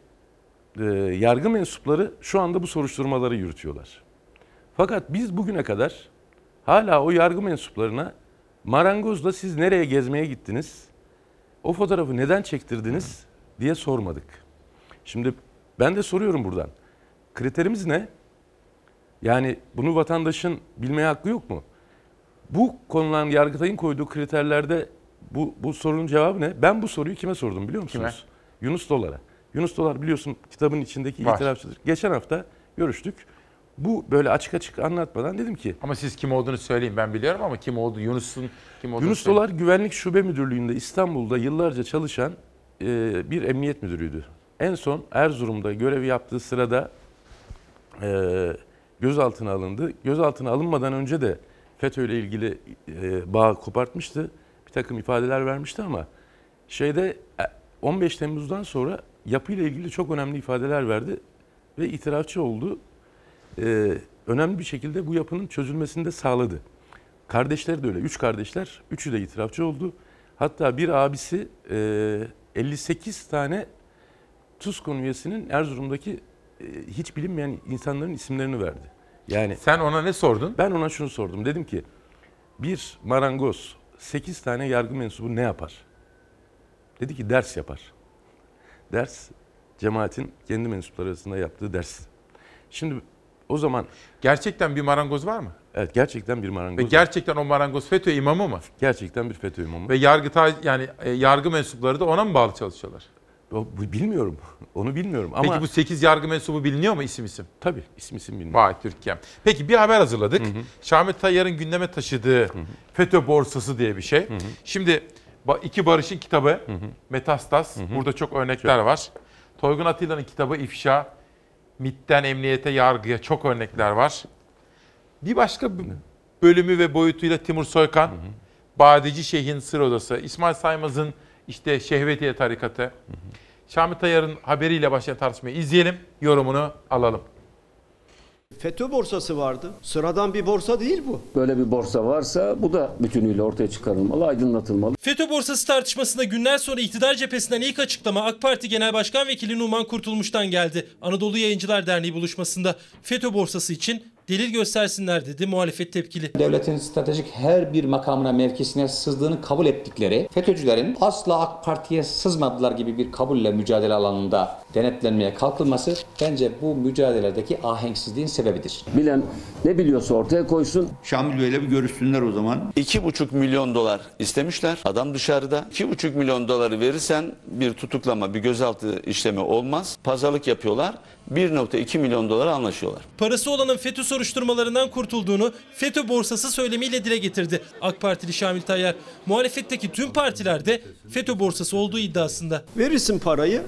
e, yargı mensupları şu anda bu soruşturmaları yürütüyorlar. Fakat biz bugüne kadar hala o yargı mensuplarına marangozla siz nereye gezmeye gittiniz? O fotoğrafı neden çektirdiniz diye sormadık. Şimdi ben de soruyorum buradan. Kriterimiz ne? Yani bunu vatandaşın bilmeye hakkı yok mu? Bu konulan Yargıtay'ın koyduğu kriterlerde bu, bu sorunun cevabı ne? Ben bu soruyu kime sordum biliyor musunuz? Yunus Dolar'a. Yunus Dolar biliyorsun kitabın içindeki Var. itirafçıdır. Geçen hafta görüştük. Bu böyle açık açık anlatmadan dedim ki Ama siz kim olduğunu söyleyin ben biliyorum ama kim oldu Yunus'un kim olduğunu Yunus. Dolar Güvenlik Şube Müdürlüğü'nde İstanbul'da yıllarca çalışan e, bir emniyet müdürüydü. En son Erzurum'da görev yaptığı sırada e, gözaltına alındı. Gözaltına alınmadan önce de FETÖ ile ilgili e, bağ kopartmıştı. Bir takım ifadeler vermişti ama şeyde e, 15 Temmuz'dan sonra yapıyla ilgili çok önemli ifadeler verdi ve itirafçı oldu. E, önemli bir şekilde bu yapının çözülmesini de sağladı. Kardeşleri de öyle. Üç kardeşler, üçü de itirafçı oldu. Hatta bir abisi e, 58 tane TUSKON üyesinin Erzurum'daki e, hiç bilinmeyen insanların isimlerini verdi. Yani Sen ona ne sordun? ben ona şunu sordum. Dedim ki bir marangoz 8 tane yargı mensubu ne yapar? Dedi ki ders yapar. Ders cemaatin kendi mensupları arasında yaptığı ders. Şimdi o zaman Gerçekten bir marangoz var mı? evet gerçekten bir marangoz. Ve gerçekten o marangoz FETÖ imamı mı? gerçekten bir FETÖ imamı. Ve yargıtay yani e, yargı mensupları da ona mı bağlı çalışıyorlar? Bilmiyorum. [laughs] Onu bilmiyorum ama Peki bu 8 yargı mensubu biliniyor mu isim isim? tabii isim isim bilmiyorum. Vay Türkiye. Peki bir haber hazırladık. Şahmet Tayyar'ın gündeme taşıdığı FETÖ borsası diye bir şey. Şimdi ba- iki Barış'ın kitabı Metastas. Burada çok örnekler var. Toygun Atilla'nın kitabı İfşa. MİT'ten emniyete, yargıya çok örnekler var. Bir başka bölümü ve boyutuyla Timur Soykan, Badeci Şeyh'in Sır Odası, İsmail Saymaz'ın işte Şehvetiye Tarikatı. Şahmet Tayyar'ın haberiyle başlayan tartışmayı izleyelim, yorumunu alalım. FETÖ borsası vardı. Sıradan bir borsa değil bu. Böyle bir borsa varsa bu da bütünüyle ortaya çıkarılmalı, aydınlatılmalı. FETÖ borsası tartışmasında günler sonra iktidar cephesinden ilk açıklama AK Parti Genel Başkan Vekili Numan Kurtulmuş'tan geldi. Anadolu Yayıncılar Derneği buluşmasında FETÖ borsası için delil göstersinler dedi muhalefet tepkili. Devletin stratejik her bir makamına mevkisine sızdığını kabul ettikleri FETÖ'cülerin asla AK Parti'ye sızmadılar gibi bir kabulle mücadele alanında denetlenmeye kalkılması bence bu mücadeledeki ahenksizliğin sebebidir. Bilen ne biliyorsa ortaya koysun. Şamil Bey'le bir görüşsünler o zaman. 2,5 milyon dolar istemişler. Adam dışarıda. 2,5 milyon doları verirsen bir tutuklama, bir gözaltı işlemi olmaz. Pazarlık yapıyorlar. 1.2 milyon dolara anlaşıyorlar. Parası olanın FETÖ soruşturmalarından kurtulduğunu FETÖ borsası söylemiyle dile getirdi AK Partili Şamil Tayyar. Muhalefetteki tüm partiler de FETÖ borsası olduğu iddiasında. Verirsin parayı.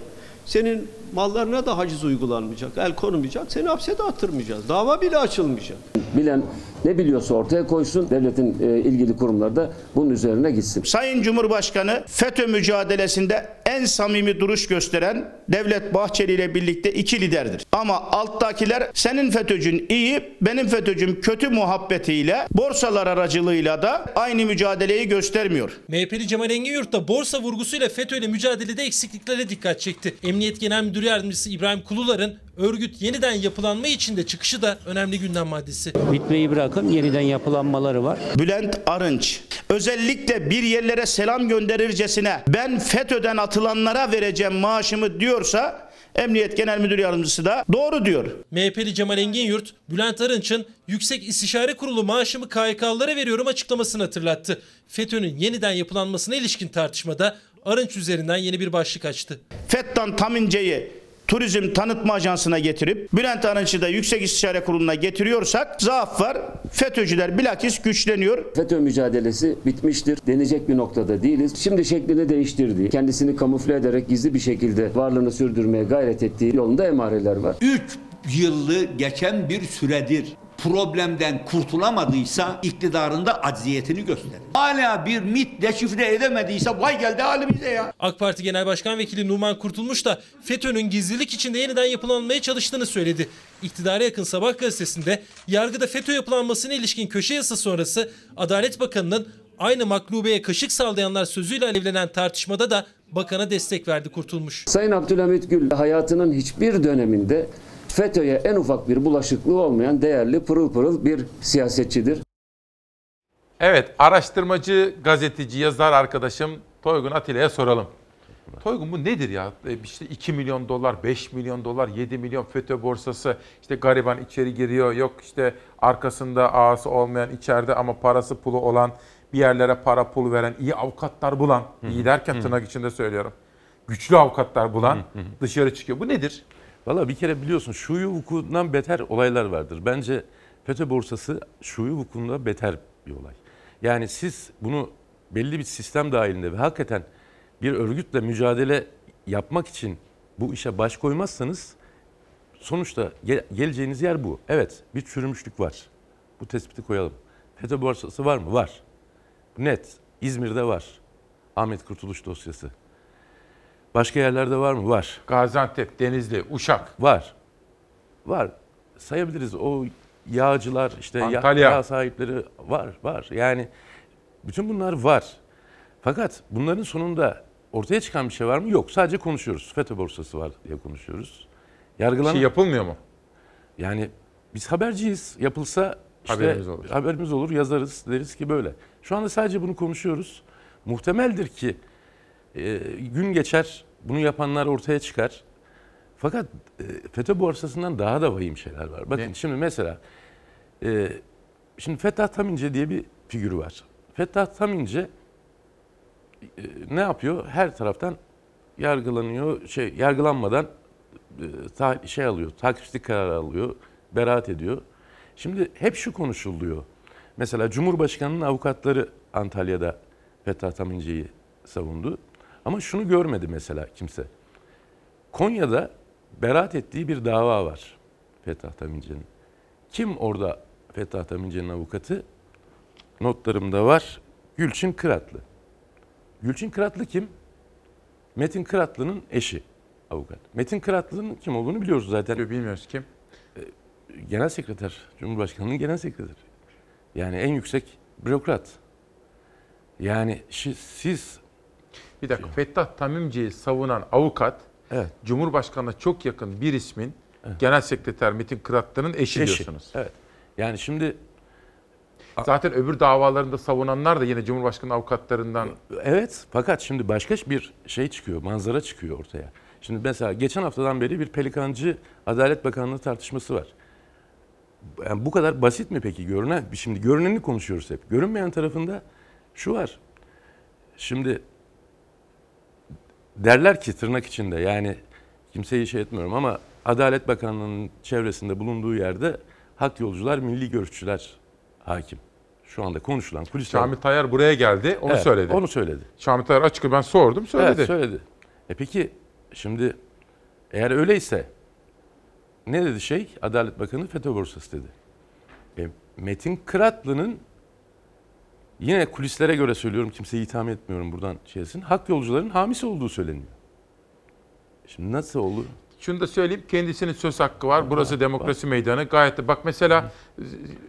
Senin mallarına da haciz uygulanmayacak. El konulmayacak. Seni hapse de attırmayacağız. Dava bile açılmayacak. Bilen ne biliyorsa ortaya koysun. Devletin e, ilgili kurumları da bunun üzerine gitsin. Sayın Cumhurbaşkanı FETÖ mücadelesinde en samimi duruş gösteren Devlet Bahçeli ile birlikte iki liderdir. Ama alttakiler senin FETÖ'cün iyi, benim FETÖ'cüm kötü muhabbetiyle borsalar aracılığıyla da aynı mücadeleyi göstermiyor. MHP'li Cemal Engin da borsa vurgusuyla FETÖ ile mücadelede eksikliklere dikkat çekti. Emniyet Genel Müdür Yardımcısı İbrahim Kulular'ın örgüt yeniden yapılanma içinde çıkışı da önemli gündem maddesi. Bitmeyi bırakın yeniden yapılanmaları var. Bülent Arınç özellikle bir yerlere selam gönderircesine ben FETÖ'den atılanlara vereceğim maaşımı diyorsa Emniyet Genel Müdür Yardımcısı da doğru diyor. MHP'li Cemal Engin Yurt, Bülent Arınç'ın Yüksek İstişare Kurulu maaşımı KYK'lılara veriyorum açıklamasını hatırlattı. FETÖ'nün yeniden yapılanmasına ilişkin tartışmada Arınç üzerinden yeni bir başlık açtı. FETÖ'den Tamince'yi Turizm Tanıtma Ajansı'na getirip Bülent Arınç'ı da Yüksek İstişare Kurulu'na getiriyorsak zaaf var. FETÖ'cüler bilakis güçleniyor. FETÖ mücadelesi bitmiştir. Denecek bir noktada değiliz. Şimdi şeklini değiştirdiği, kendisini kamufle ederek gizli bir şekilde varlığını sürdürmeye gayret ettiği yolunda emareler var. 3 yıllı geçen bir süredir problemden kurtulamadıysa iktidarında acziyetini gösterir. Hala bir MIT deşifre edemediyse vay geldi halimize ya. AK Parti Genel Başkan Vekili Numan Kurtulmuş da FETÖ'nün gizlilik içinde yeniden yapılanmaya çalıştığını söyledi. İktidara yakın Sabah gazetesinde yargıda FETÖ yapılanmasına ilişkin köşe yazısı sonrası Adalet Bakanı'nın aynı maklubeye kaşık sallayanlar sözüyle alevlenen tartışmada da bakana destek verdi Kurtulmuş. Sayın Abdülhamit Gül hayatının hiçbir döneminde FETÖ'ye en ufak bir bulaşıklığı olmayan değerli pırıl pırıl bir siyasetçidir. Evet, araştırmacı, gazeteci, yazar arkadaşım Toygun Atilla'ya soralım. Toygun bu nedir ya? E, İşte 2 milyon dolar, 5 milyon dolar, 7 milyon FETÖ borsası, işte gariban içeri giriyor, yok işte arkasında ağası olmayan, içeride ama parası pulu olan, bir yerlere para pul veren, iyi avukatlar bulan, iyi derken tırnak içinde söylüyorum. Güçlü avukatlar bulan dışarı çıkıyor. Bu nedir? Valla bir kere biliyorsun şuyu vukuundan beter olaylar vardır. Bence FETÖ borsası şuyu vukuundan beter bir olay. Yani siz bunu belli bir sistem dahilinde ve hakikaten bir örgütle mücadele yapmak için bu işe baş koymazsanız sonuçta ge- geleceğiniz yer bu. Evet bir çürümüşlük var. Bu tespiti koyalım. FETÖ borsası var mı? Var. Net. İzmir'de var. Ahmet Kurtuluş dosyası. Başka yerlerde var mı? Var. Gaziantep, Denizli, Uşak. Var. Var. Sayabiliriz. O yağcılar, işte ya- Antalya. yağ sahipleri var, var. Yani bütün bunlar var. Fakat bunların sonunda ortaya çıkan bir şey var mı? Yok. Sadece konuşuyoruz. FETÖ borsası var diye konuşuyoruz. Yargılan Bir şey yapılmıyor mu? Yani biz haberciyiz. Yapılsa işte Haberimiz olur. haberimiz olur, yazarız, deriz ki böyle. Şu anda sadece bunu konuşuyoruz. Muhtemeldir ki e, gün geçer, bunu yapanlar ortaya çıkar. Fakat e, FETÖ borsasından daha da vahim şeyler var. Bakın şimdi mesela e, şimdi Fettah Tamince diye bir figürü var. Fettah Tamince e, ne yapıyor? Her taraftan yargılanıyor, şey yargılanmadan e, ta- şey alıyor, takipsizlik kararı alıyor, beraat ediyor. Şimdi hep şu konuşuluyor. Mesela Cumhurbaşkanı'nın avukatları Antalya'da Fettah Tamince'yi savundu. Ama şunu görmedi mesela kimse. Konya'da beraat ettiği bir dava var Fettah Tamince'nin. Kim orada Fettah Tamince'nin avukatı? Notlarımda var. Gülçin Kıratlı. Gülçin Kıratlı kim? Metin Kıratlı'nın eşi avukat. Metin Kıratlı'nın kim olduğunu biliyoruz zaten. Bilmiyoruz kim? Genel sekreter, Cumhurbaşkanı'nın genel sekreteri. Yani en yüksek bürokrat. Yani siz Bir dakika Fettah Tamimci'yi savunan avukat Evet. Cumhurbaşkanı'na çok yakın bir ismin Genel Sekreter Metin Kıratlı'nın eşi, Eşi, diyorsunuz. Evet. Yani şimdi Zaten öbür davalarında savunanlar da yine Cumhurbaşkanı avukatlarından Evet fakat şimdi başka bir şey çıkıyor, manzara çıkıyor ortaya. Şimdi mesela geçen haftadan beri bir pelikancı Adalet Bakanlığı tartışması var. Yani bu kadar basit mi peki görünen? Şimdi görüneni konuşuyoruz hep. Görünmeyen tarafında şu var. Şimdi derler ki tırnak içinde yani kimseyi şey etmiyorum ama Adalet Bakanlığı'nın çevresinde bulunduğu yerde hak yolcular, milli görüşçüler hakim. Şu anda konuşulan kulisler. Şamil Tayyar buraya geldi onu Evet, söyledi. Onu söyledi. Şamil Tayyar açık ben sordum söyledi. Evet söyledi. E peki şimdi eğer öyleyse ne dedi şey? Adalet Bakanı FETÖ borsası dedi. E, Metin Kıratlı'nın yine kulislere göre söylüyorum kimseyi itham etmiyorum buradan şeysin. Hak yolcuların hamisi olduğu söyleniyor. Şimdi nasıl olur? Şunu da söyleyeyim kendisinin söz hakkı var. Burası demokrasi meydanı. Gayet de bak mesela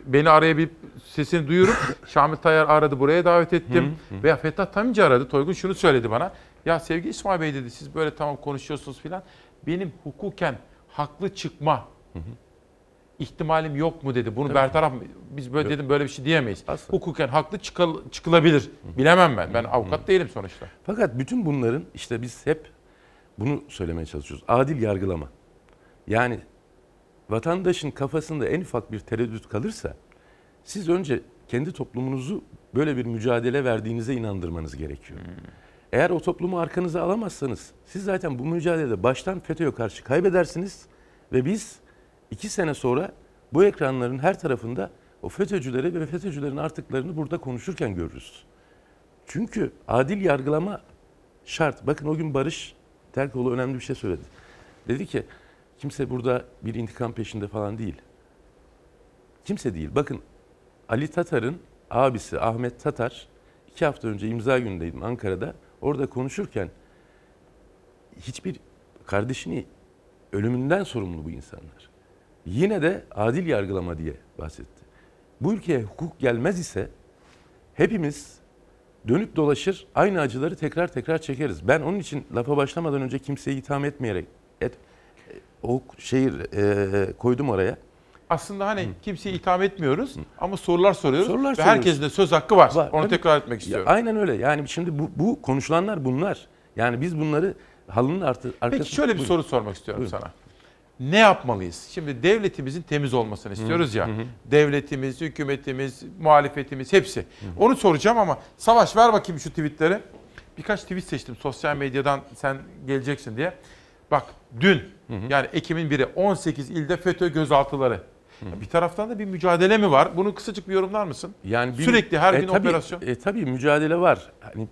beni arayabilip sesini duyurup [laughs] Şamil Tayyar aradı buraya davet ettim. Veya Fettah Taminci aradı. Toygun şunu söyledi bana. Ya sevgili İsmail Bey dedi siz böyle tamam konuşuyorsunuz filan. Benim hukuken haklı çıkma ihtimalim yok mu dedi. Bunu bertaraf biz böyle dedim böyle bir şey diyemeyiz. Hukuken haklı çıkıl- çıkılabilir. Bilemem ben. Ben avukat değilim sonuçta. Fakat bütün bunların işte biz hep bunu söylemeye çalışıyoruz. Adil yargılama. Yani vatandaşın kafasında en ufak bir tereddüt kalırsa siz önce kendi toplumunuzu böyle bir mücadele verdiğinize inandırmanız gerekiyor. Eğer o toplumu arkanıza alamazsanız siz zaten bu mücadelede baştan FETÖ'ye karşı kaybedersiniz ve biz iki sene sonra bu ekranların her tarafında o FETÖ'cüleri ve FETÖ'cülerin artıklarını burada konuşurken görürüz. Çünkü adil yargılama şart. Bakın o gün Barış Terkoğlu önemli bir şey söyledi. Dedi ki kimse burada bir intikam peşinde falan değil. Kimse değil. Bakın Ali Tatar'ın abisi Ahmet Tatar iki hafta önce imza günündeydim Ankara'da. Orada konuşurken hiçbir kardeşini ölümünden sorumlu bu insanlar. Yine de adil yargılama diye bahsetti. Bu ülkeye hukuk gelmez ise hepimiz dönüp dolaşır aynı acıları tekrar tekrar çekeriz. Ben onun için lafa başlamadan önce kimseyi itham etmeyerek et, o şeyi e, koydum oraya. Aslında hani kimseyi itham etmiyoruz ama sorular soruyoruz Sorular ve soruyoruz. herkesin de söz hakkı var. Var, Onu tabii. tekrar etmek Ya, istiyorum. aynen öyle. Yani şimdi bu, bu konuşulanlar bunlar. Yani biz bunları halının artı, arkasında... Peki şöyle bir Buyurun. soru sormak istiyorum Buyurun. sana. Ne yapmalıyız? Şimdi devletimizin temiz olmasını istiyoruz ya. Devletimiz, hükümetimiz, muhalefetimiz hepsi. Onu soracağım ama Savaş ver bakayım şu tweetleri. Birkaç tweet seçtim sosyal medyadan sen geleceksin diye. Bak dün yani Ekim'in biri 18 ilde FETÖ gözaltıları. Ya Bir taraftan da bir mücadele mi var? Bunu kısacık bir yorumlar mısın? Yani bir- Sürekli her e, gün tabii, operasyon. E, tabii mücadele var. Hani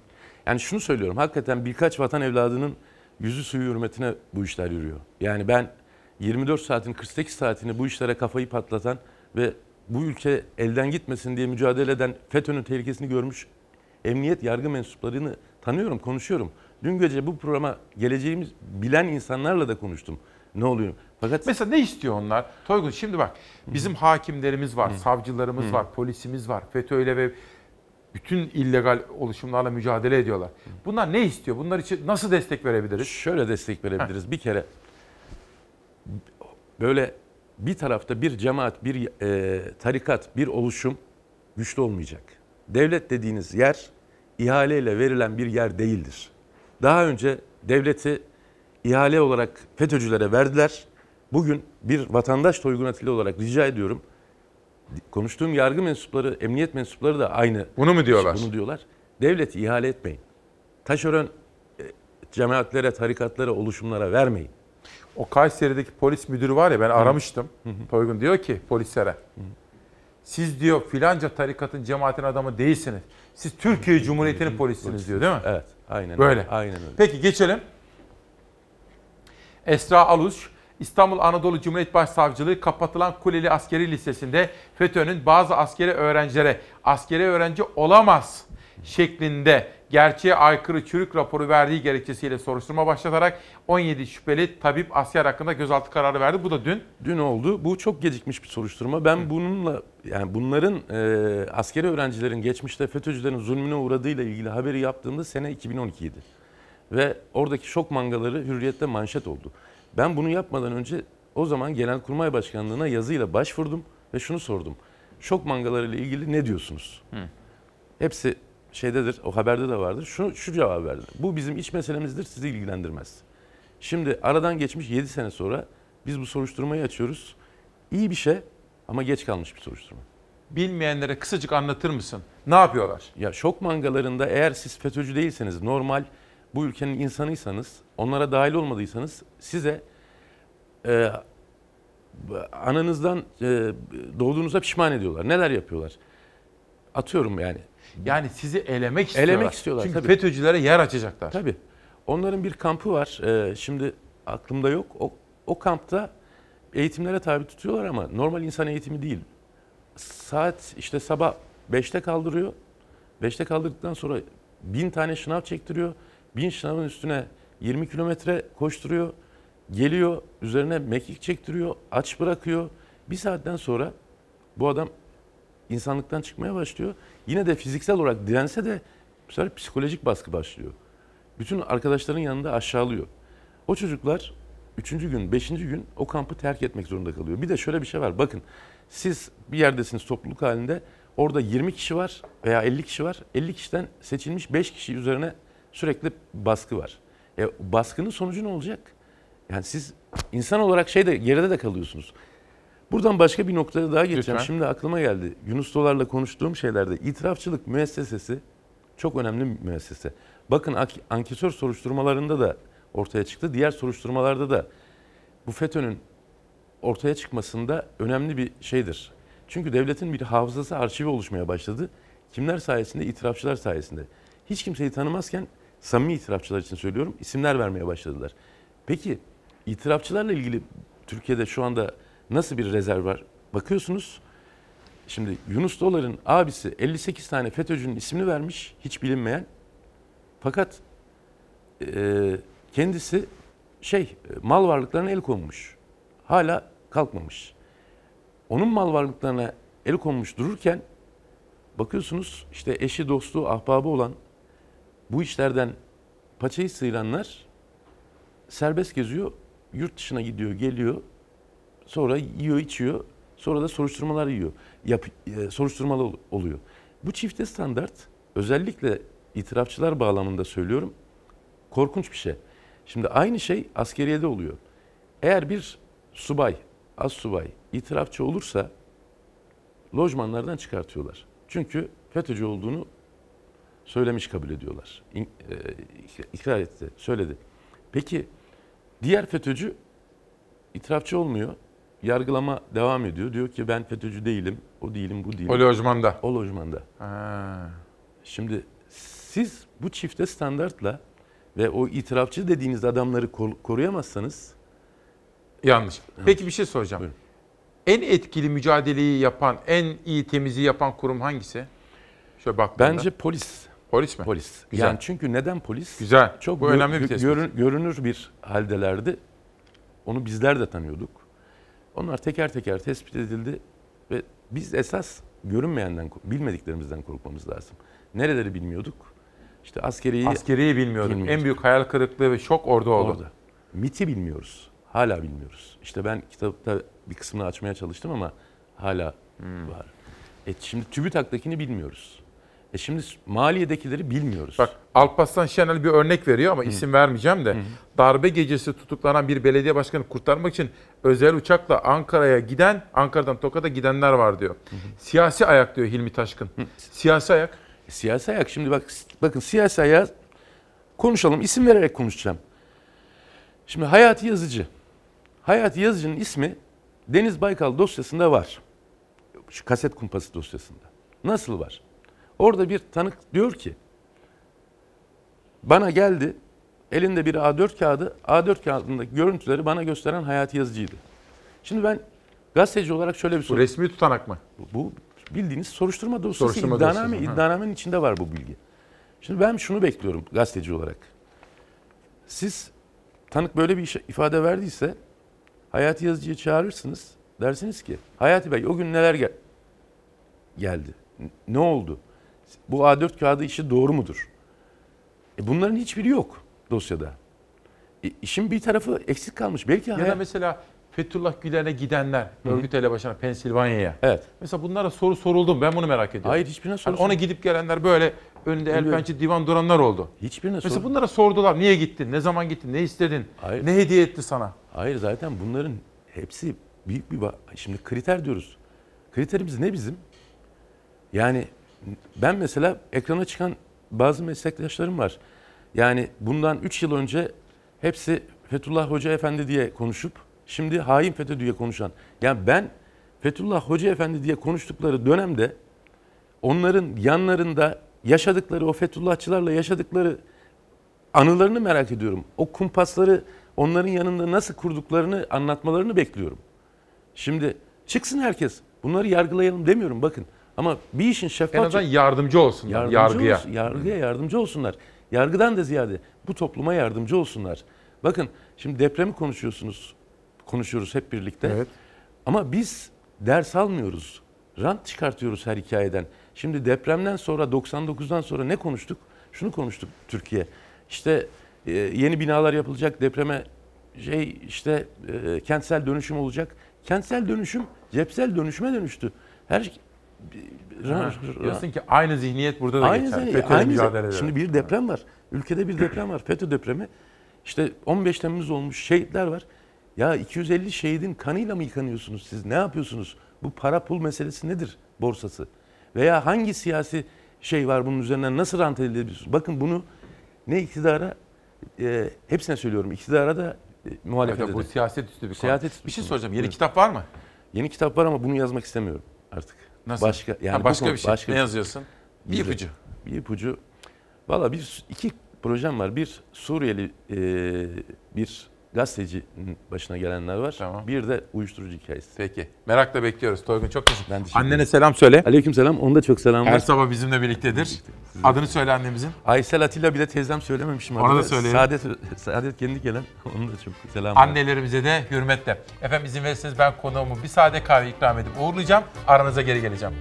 yani şunu söylüyorum. Hakikaten birkaç vatan evladının yüzü suyu hürmetine bu işler yürüyor. Yani ben 24 saatin 48 saatini bu işlere kafayı patlatan ve bu ülke elden gitmesin diye mücadele eden FETÖ'nün tehlikesini görmüş emniyet yargı mensuplarını tanıyorum, konuşuyorum. Dün gece bu programa geleceğimiz bilen insanlarla da konuştum. Ne oluyor? Fakat Mesela ne istiyor onlar? Toygun şimdi bak bizim hakimlerimiz var, savcılarımız Hı. var, polisimiz var. FETÖ'yle ve bütün illegal oluşumlarla mücadele ediyorlar. Bunlar ne istiyor? Bunlar için nasıl destek verebiliriz? Şöyle destek verebiliriz. Bir kere böyle bir tarafta bir cemaat, bir e, tarikat, bir oluşum güçlü olmayacak. Devlet dediğiniz yer ihaleyle verilen bir yer değildir. Daha önce devleti ihale olarak FETÖ'cülere verdiler. Bugün bir vatandaş Toygun Atilla olarak rica ediyorum. Konuştuğum yargı mensupları, emniyet mensupları da aynı. Bunu mu diyorlar? Bunu diyorlar. Devleti ihale etmeyin. Taşeron e, cemaatlere, tarikatlara, oluşumlara vermeyin. O Kayseri'deki polis müdürü var ya ben aramıştım. Toygun diyor ki polislere. Siz diyor filanca tarikatın cemaatin adamı değilsiniz. Siz Türkiye Cumhuriyeti'nin polisiniz diyor değil mi? Evet. Aynen Böyle. öyle. Aynen öyle. Peki geçelim. Esra Aluş, İstanbul Anadolu Cumhuriyet Başsavcılığı kapatılan Kuleli Askeri Lisesi'nde FETÖ'nün bazı askeri öğrencilere askeri öğrenci olamaz şeklinde gerçeğe aykırı çürük raporu verdiği gerekçesiyle soruşturma başlatarak 17 şüpheli tabip asker hakkında gözaltı kararı verdi. Bu da dün. Dün oldu. Bu çok gecikmiş bir soruşturma. Ben bununla yani bunların e, askeri öğrencilerin geçmişte FETÖ'cülerin zulmüne uğradığıyla ilgili haberi yaptığımda sene 2012 idi. Ve oradaki şok mangaları hürriyette manşet oldu. Ben bunu yapmadan önce o zaman Genelkurmay Başkanlığı'na yazıyla başvurdum ve şunu sordum. Şok mangalarıyla ilgili ne diyorsunuz? Hepsi şeydedir, o haberde de vardır. Şu, şu cevap verdi. Bu bizim iç meselemizdir, sizi ilgilendirmez. Şimdi aradan geçmiş 7 sene sonra biz bu soruşturmayı açıyoruz. İyi bir şey ama geç kalmış bir soruşturma. Bilmeyenlere kısacık anlatır mısın? Ne yapıyorlar? Ya şok mangalarında eğer siz FETÖ'cü değilseniz, normal bu ülkenin insanıysanız, onlara dahil olmadıysanız size e, ananızdan e, doğduğunuza pişman ediyorlar. Neler yapıyorlar? Atıyorum yani. Yani sizi elemek istiyorlar. Elemek istiyorlar. Çünkü tabii. FETÖ'cülere yer açacaklar. Tabii. Onların bir kampı var. Ee, şimdi aklımda yok. O, o kampta eğitimlere tabi tutuyorlar ama normal insan eğitimi değil. Saat işte sabah 5'te kaldırıyor. 5'te kaldırdıktan sonra bin tane şınav çektiriyor. Bin şınavın üstüne 20 kilometre koşturuyor. Geliyor üzerine mekik çektiriyor. Aç bırakıyor. Bir saatten sonra bu adam insanlıktan çıkmaya başlıyor. Yine de fiziksel olarak dirense de bu sefer psikolojik baskı başlıyor. Bütün arkadaşların yanında aşağılıyor. O çocuklar üçüncü gün, beşinci gün o kampı terk etmek zorunda kalıyor. Bir de şöyle bir şey var. Bakın siz bir yerdesiniz topluluk halinde. Orada 20 kişi var veya 50 kişi var. 50 kişiden seçilmiş 5 kişi üzerine sürekli baskı var. E, baskının sonucu ne olacak? Yani siz insan olarak şeyde geride de kalıyorsunuz. Buradan başka bir noktaya daha geçeceğim. Lütfen. Şimdi aklıma geldi. Yunus Dolar'la konuştuğum şeylerde itirafçılık müessesesi çok önemli bir müessese. Bakın ak- ankesör soruşturmalarında da ortaya çıktı. Diğer soruşturmalarda da bu FETÖ'nün ortaya çıkmasında önemli bir şeydir. Çünkü devletin bir hafızası arşivi oluşmaya başladı. Kimler sayesinde? İtirafçılar sayesinde. Hiç kimseyi tanımazken samimi itirafçılar için söylüyorum isimler vermeye başladılar. Peki itirafçılarla ilgili Türkiye'de şu anda nasıl bir rezerv var? Bakıyorsunuz şimdi Yunus Dolar'ın abisi 58 tane FETÖ'cünün ismini vermiş hiç bilinmeyen. Fakat e, kendisi şey mal varlıklarına el konmuş. Hala kalkmamış. Onun mal varlıklarına el konmuş dururken bakıyorsunuz işte eşi, dostu, ahbabı olan bu işlerden paçayı sıyıranlar serbest geziyor. Yurt dışına gidiyor, geliyor. Sonra yiyor, içiyor. Sonra da soruşturmalar yiyor. Yap, e, soruşturmalı ol- oluyor. Bu çifte standart özellikle itirafçılar bağlamında söylüyorum. Korkunç bir şey. Şimdi aynı şey askeriyede oluyor. Eğer bir subay, az subay itirafçı olursa lojmanlardan çıkartıyorlar. Çünkü FETÖ'cü olduğunu söylemiş kabul ediyorlar. İn, e, etti, söyledi. Peki diğer FETÖ'cü itirafçı olmuyor. Yargılama devam ediyor. Diyor ki ben FETÖ'cü değilim, o değilim, bu değilim. O lojmanda. O lojmanda. Ha. Şimdi siz bu çifte standartla ve o itirafçı dediğiniz adamları kor- koruyamazsanız Yanlış. Peki bir şey soracağım. En etkili mücadeleyi yapan, en iyi temizliği yapan kurum hangisi? Şöyle baktığında. Bence polis. Polis mi? Polis. Güzel. Yani çünkü neden polis? Güzel. Çok Bu önemli bir tespit. görün- görünür bir haldelerdi. Onu bizler de tanıyorduk. Onlar teker teker tespit edildi ve biz esas görünmeyenden, bilmediklerimizden korkmamız lazım. Nereleri bilmiyorduk? İşte askeriyi... Askeriyi bilmiyorduk. En büyük hayal kırıklığı ve şok orada oldu. Orada. MIT'i bilmiyoruz. Hala bilmiyoruz. İşte ben kitapta bir kısmını açmaya çalıştım ama hala Hmm. var. E şimdi TÜBİTAK'takini bilmiyoruz. E şimdi maliyedekileri bilmiyoruz. Bak Alparslan Şenel bir örnek veriyor ama isim vermeyeceğim de. Darbe gecesi tutuklanan bir belediye başkanı kurtarmak için özel uçakla Ankara'ya giden, Ankara'dan Tokat'a gidenler var diyor. Siyasi ayak diyor Hilmi Taşkın. Siyasi ayak. Siyasi ayak şimdi bak bakın siyasi ayağı konuşalım isim vererek konuşacağım. Şimdi Hayati Yazıcı. Hayati Yazıcı'nın ismi Deniz Baykal dosyasında var. Şu kaset kumpası dosyasında. Nasıl var? Orada bir tanık diyor ki bana geldi elinde bir A4 kağıdı A4 kağıdındaki görüntüleri bana gösteren Hayati Yazıcı'ydı. Şimdi ben gazeteci olarak şöyle bir soru. resmi tutanak mı? Bu, bu bildiğiniz soruşturma dosyası Soruşturma iddianame, dosyası, iddianamenin içinde var bu bilgi. Şimdi ben şunu bekliyorum gazeteci olarak. Siz tanık böyle bir ifade verdiyse Hayati Yazıcı'yı çağırırsınız. Dersiniz ki Hayati Bey o gün neler gel- geldi? Ne oldu? Bu A4 kağıdı işi doğru mudur? E bunların hiçbiri yok dosyada. E, işin bir tarafı eksik kalmış. Belki Ya da hayat- mesela Fethullah Gülen'e gidenler, Hı hı. örgüt elebaşına Pensilvanya'ya. Evet. Mesela bunlara soru soruldu mu? Ben bunu merak ediyorum. Hayır, hiçbirine soru Hani ona gidip gelenler böyle önünde el pençe divan duranlar oldu. Hiçbirine Mesela sor- bunlara sordular. Niye gittin? Ne zaman gittin? Ne istedin? Hayır. Ne hediye etti sana? Hayır zaten bunların hepsi büyük bir... Şimdi kriter diyoruz. Kriterimiz ne bizim? Yani ben mesela ekrana çıkan bazı meslektaşlarım var. Yani bundan 3 yıl önce hepsi Fethullah Hoca Efendi diye konuşup şimdi hain FETÖ diye konuşan. Yani ben Fethullah Hoca Efendi diye konuştukları dönemde onların yanlarında yaşadıkları o Fethullahçılarla yaşadıkları anılarını merak ediyorum. O kumpasları onların yanında nasıl kurduklarını anlatmalarını bekliyorum. Şimdi çıksın herkes. Bunları yargılayalım demiyorum bakın. Ama bir işin şeffafça... En azından yardımcı olsunlar Yardımcı yargıya. olsun- yargıya yardımcı olsunlar. Yargıdan da ziyade bu topluma yardımcı olsunlar. Bakın şimdi depremi konuşuyorsunuz. Konuşuyoruz hep birlikte. Ama biz ders almıyoruz. Rant çıkartıyoruz her hikayeden. Şimdi depremden sonra 99'dan sonra ne konuştuk? Şunu konuştuk Türkiye. İşte e, yeni binalar yapılacak depreme şey işte e, kentsel dönüşüm olacak. Kentsel dönüşüm cepsel dönüşüme dönüştü. Her Ha, diyorsun ki aynı zihniyet burada da aynı geçer. zihni- FETÖ'yle aynı mücadele. Şimdi bir deprem var. Ülkede bir deprem var. FETÖ depremi. İşte 15 Temmuz olmuş şehitler var. Ya 250 şehidin kanıyla mı yıkanıyorsunuz siz? Ne yapıyorsunuz? Bu para pul meselesi nedir borsası? Veya hangi siyasi şey var bunun üzerinden nasıl rant elde ediyorsunuz? Bakın bunu ne iktidara e, hepsine söylüyorum. İktidara da e, muhalefete Evet, bu de. siyaset üstü bir konu. Siyaset üstü Bir şey soracağım. Yeni Buyurun. kitap var mı? Yeni kitap var ama bunu yazmak istemiyorum artık. Nasıl? Başka yani Ha, bu başka konu- bir şey. Ne bir yazıyorsun? Bir ipucu. Bir ipucu. Valla bir iki projem var. Bir Suriyeli e, bir gazetecinin başına gelenler var. Bir de uyuşturucu hikayesi. Peki. Merakla bekliyoruz. Toygun çok teşekkür teşekkür Annene ederim. selam söyle. Aleyküm selam. Onda çok selam var. Her sabah bizimle birliktedir. Adını söyle annemizin. Aysel Atilla bir de teyzem söylememişim. Ona da söyleyelim. Saadet, Saadet kendi gelen. [laughs] Onun da çok selam var. Annelerimize de hürmetle. Efendim izin verirseniz ben konuğumu bir sade kahve ikram edip uğurlayacağım. Aranıza geri geleceğim.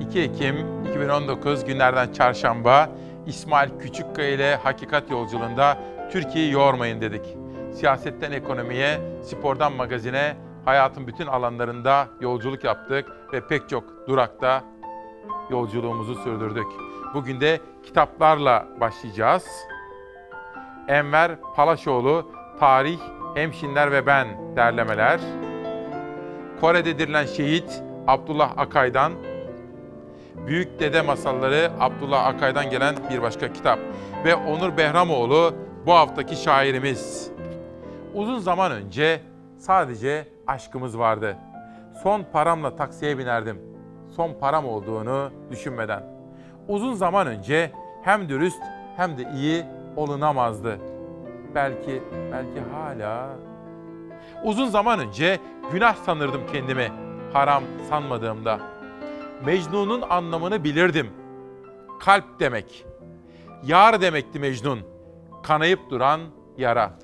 ...2 Ekim 2019 günlerden çarşamba... ...İsmail Küçükkaya ile Hakikat Yolculuğunda... ...Türkiye'yi yormayın dedik. Siyasetten ekonomiye, spordan magazine... ...hayatın bütün alanlarında yolculuk yaptık... ...ve pek çok durakta yolculuğumuzu sürdürdük. Bugün de kitaplarla başlayacağız. Enver Palaşoğlu, Tarih, Hemşinler ve Ben derlemeler. Kore'de dirilen şehit Abdullah Akay'dan, Büyük Dede Masalları Abdullah Akay'dan gelen bir başka kitap. Ve Onur Behramoğlu bu haftaki şairimiz. Uzun zaman önce sadece aşkımız vardı. Son paramla taksiye binerdim. Son param olduğunu düşünmeden. Uzun zaman önce hem dürüst hem de iyi olunamazdı. Belki, belki hala. Uzun zaman önce günah sanırdım kendimi, haram sanmadığımda. Mecnun'un anlamını bilirdim. Kalp demek. Yar demekti Mecnun. Kanayıp duran yara.